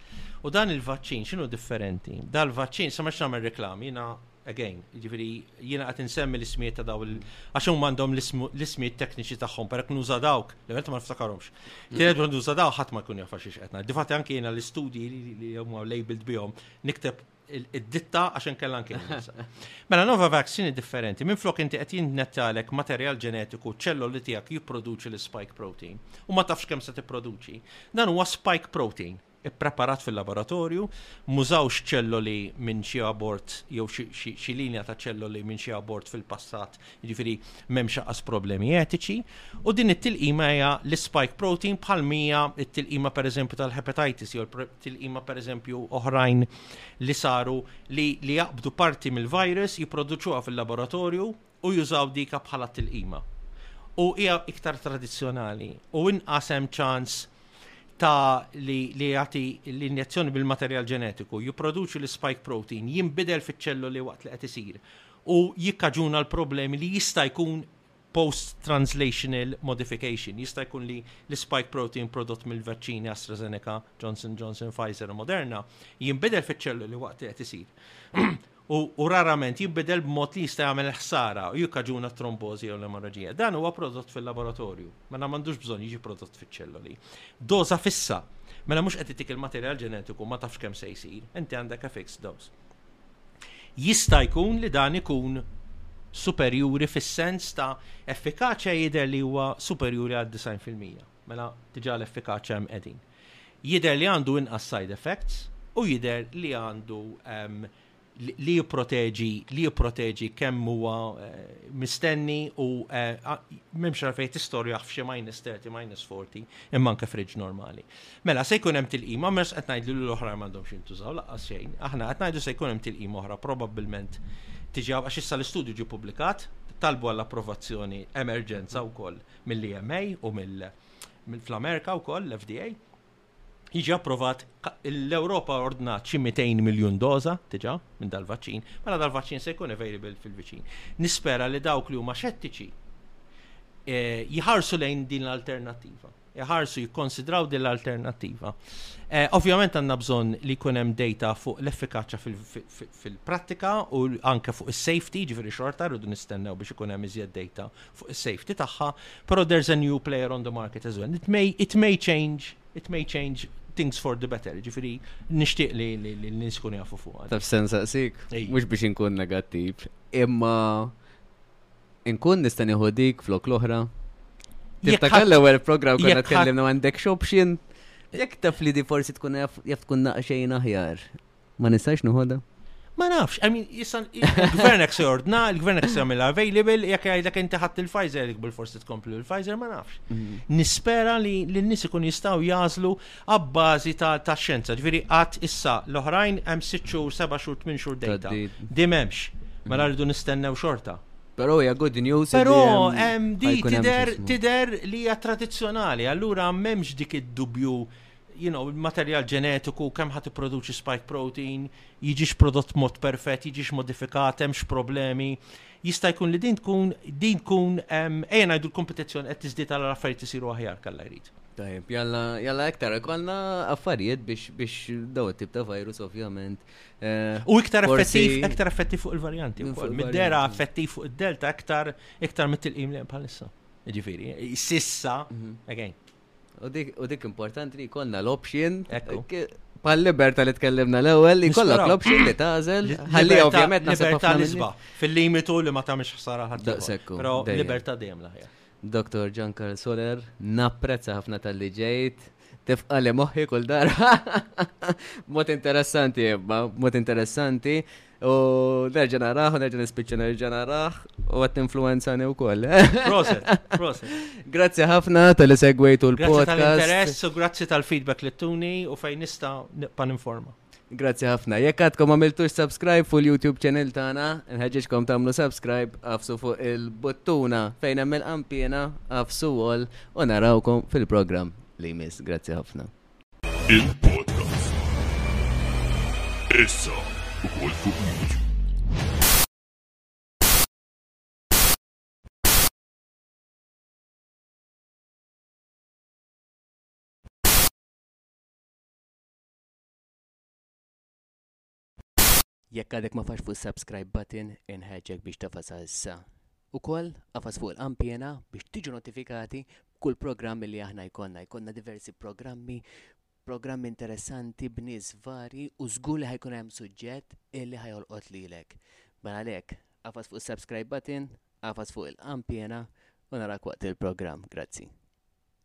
U dan il-vaċċin x'inhu differenti? Dal-vaċċin, sa ma nagħmel reklam, jiena again, ġifieri jiena qed insemmi l-ismijiet ta' daw għax huma għandhom l-ismijiet tekniċi tagħhom, perek nuża dawk, li għent ma niftakarhomx. Tiegħed ma nuża dawk ħadd ma jkun jafa xiex qed ngħid. Difatti anke jiena l-istudji li huma labeled bihom nikteb id-ditta għax inkella nkien. Mela nova vaccini differenti, minn flok inti qed jinnettalek materjal ġenetiku ċelloli tiegħek jipproduċi l-spike protein u ma tafx kemm se tipproduċi. Dan huwa spike protein ippreparat fil-laboratorju, mużawx ċelloli minn xi abort jew xi linja ta' ċelloli minn xi abort fil-passat jiġifieri m'hemmx lanqas problemi etiċi, u din it-tilqima hija l-spike protein bħal mija t-tilqima pereżempju tal-hepatitis jew tilqima pereżempju oħrajn li saru li li jaqbdu parti mill-virus jipproduċuha fil-laboratorju u jużaw dika bħala tilqima. U hija iktar tradizzjonali u inqas hemm ċans ta' li li jagħti l-injezzjoni bil-materjal ġenetiku jipproduċi l-spike protein jinbidel fiċ-ċelloli waqt li qed isir u jikkaġuna l-problemi li jista' jkun post-translational modification. Jista' jkun li l-spike protein prodott mill-vaċċini AstraZeneca, Johnson Johnson, Pfizer u Moderna jinbidel fiċ-ċelloli waqt li qed isir u rarament jinbidel b'mod li jista' jagħmel il-ħsara u jikkaġuna t-trombożi jew l-emoraġija. Dan huwa prodott fil-laboratorju, mela m'għandux bżonn jiġi prodott fiċ-ċelloli. Doża fissa, mela mhux qed itik il-materjal ġenetiku ma tafx kemm se jsir, inti għandek a fixed dose. Jista' jkun li dan ikun superjuri fis-sens ta' effikaċja jidher li huwa superjuri għal 90 fil-mija. Mela diġà l-effikaċja hemm qegħdin. Jidher li għandu inqas side effects u jidher li għandu li jipproteġi li jipproteġi kemm huwa mistenni u m'hemmx għalfejn tistorjah f'xi minus 30, minus 40 imma anke fridge normali. Mela, se jkun hemm tilqima, mhux qed ngħidlu li l-oħrajn m'għandhomx jintużaw lanqas xejn. Aħna qed ngħidu se jkun hemm tilqima oħra probabbilment tiġi hawn għax issa l-istudju ġie ppubblikat, talbu għall-approvazzjoni emerġenza wkoll mill-EMA u mill fl-Amerika wkoll l-FDA. Jiġi approvat l-Ewropa ordnat xi 200 miljun doża diġà minn dal-vaċċin, mela dal-vaċċin se jkun available fil-viċin. Nispera li dawk li huma xettiċi jħarsu lejn din l-alternattiva. iħarsu jikkonsidraw din l-alternattiva. Eh, ovvjament għandna bżonn li jkun hemm data fuq l-effikaċja fil-prattika u anke fuq is-safety, ġifieri xorta rridu nistennew biex ikun hemm iżjed data fuq is-safety tagħha, però there's a new player on the market as well. It may, it may change, it may change things for the better, ġifiri nishtiq li l-nis kun jafu fuq. Taf sen saqsik, mux biex inkun negattiv, imma Inkun nista' nieħu dik flok l-oħra. Tiftakar l-ewwel programm konna tkellimna għandek xopxin. Jekk taf li di forsi tkun jaf tkun naqxejn aħjar. Ma nistax nieħodha? Ma nafx, I mean, jissan, il-gvern se ordna, il-gvern se għamilha available, jekk jgħidlek inti ħadd il-Pfizer, jgħidlek bil-forsi tkomplu il-Pfizer, ma nafx. Mhm. Nispera li n-nies ikun jistgħu jażlu abbażi ta' tax-xjenza, ġifieri għad issa l-oħrajn hemm sitt xhur, seba' xhur, tmien xhur dejta. Di m'hemmx. Mela rridu nistennew xorta. Però hija good news. Però hemm di tidher tidher li hija tradizzjonali, allura m'hemmx dik id-dubju you know, il-materjal ġenetiku, kemm ħa tipproduċi spike protein, jiġix prodott mod perfett, jiġix modifikat, hemmx problemi. Jista' jkun li din tkun, din tkun, ejja ngħidu l-kompetizzjoni qed tiżdied alla l-affarijiet isiru aħjar kalla jrid. Tajjeb, jalla, jalla iktar ikollna affarijiet biex biex daw it-tip ta' virus ovvjament. Eh, u iktar effettiv, iktar effettiv fuq il-varjanti. Mid-dera effettiv fuq id-delta iktar iktar mit-tilqim li hemm bħalissa. Ġifieri, sissa, mhm. again. U dik importanti li jkollna l-option. Pal liberta li tkellimna l-ewwel li jkollok l-option li tażel. Ħalli ovvjament naħseb ħafna fil-limitu li ma tagħmilx ħsara ħadd. Daqsekku. Però liberta dejjem l-aħjar. Dr. Giancarl Soler, napprezza ħafna tal-li ġejt, tifqa li moħħi kull darba. Mod interessanti, ebba, mod interessanti. U nerġa naraħ, u nerġa nispiċċa nerġa naraħ, u għat influenzani u koll. Proset, proset. Grazzi ħafna tal-li segwejtu l-podcast. Grazzi tal-interess u grazzi tal-feedback li tuni u fejn nista nibqa informa. Grazzi ħafna. Jekk għadkom għamiltux subscribe fuq il-YouTube channel tagħna, nħeġġiġkom tagħmlu subscribe għafsu fuq il-buttuna fejn hemm il-qampina għafsu għol u narawkom fil-programm li jmiss. Grazzi ħafna. Il-podcast. Issa ukoll fuq YouTube. Jekk għadek ma fax fuq subscribe button, inħeġġek biex tafasa issa. U koll, għafas fuq il-kampjena biex tiġu notifikati kull programmi li aħna jkonna. Jkonna diversi programmi, programmi interessanti b'nies vari u żgur li ħajkun hemm suġġett illi ħajolqot lilek. Mela għalhekk, għafas fuq subscribe button, għafas fuq il-kampjena u narak waqt il-programm. Grazzi.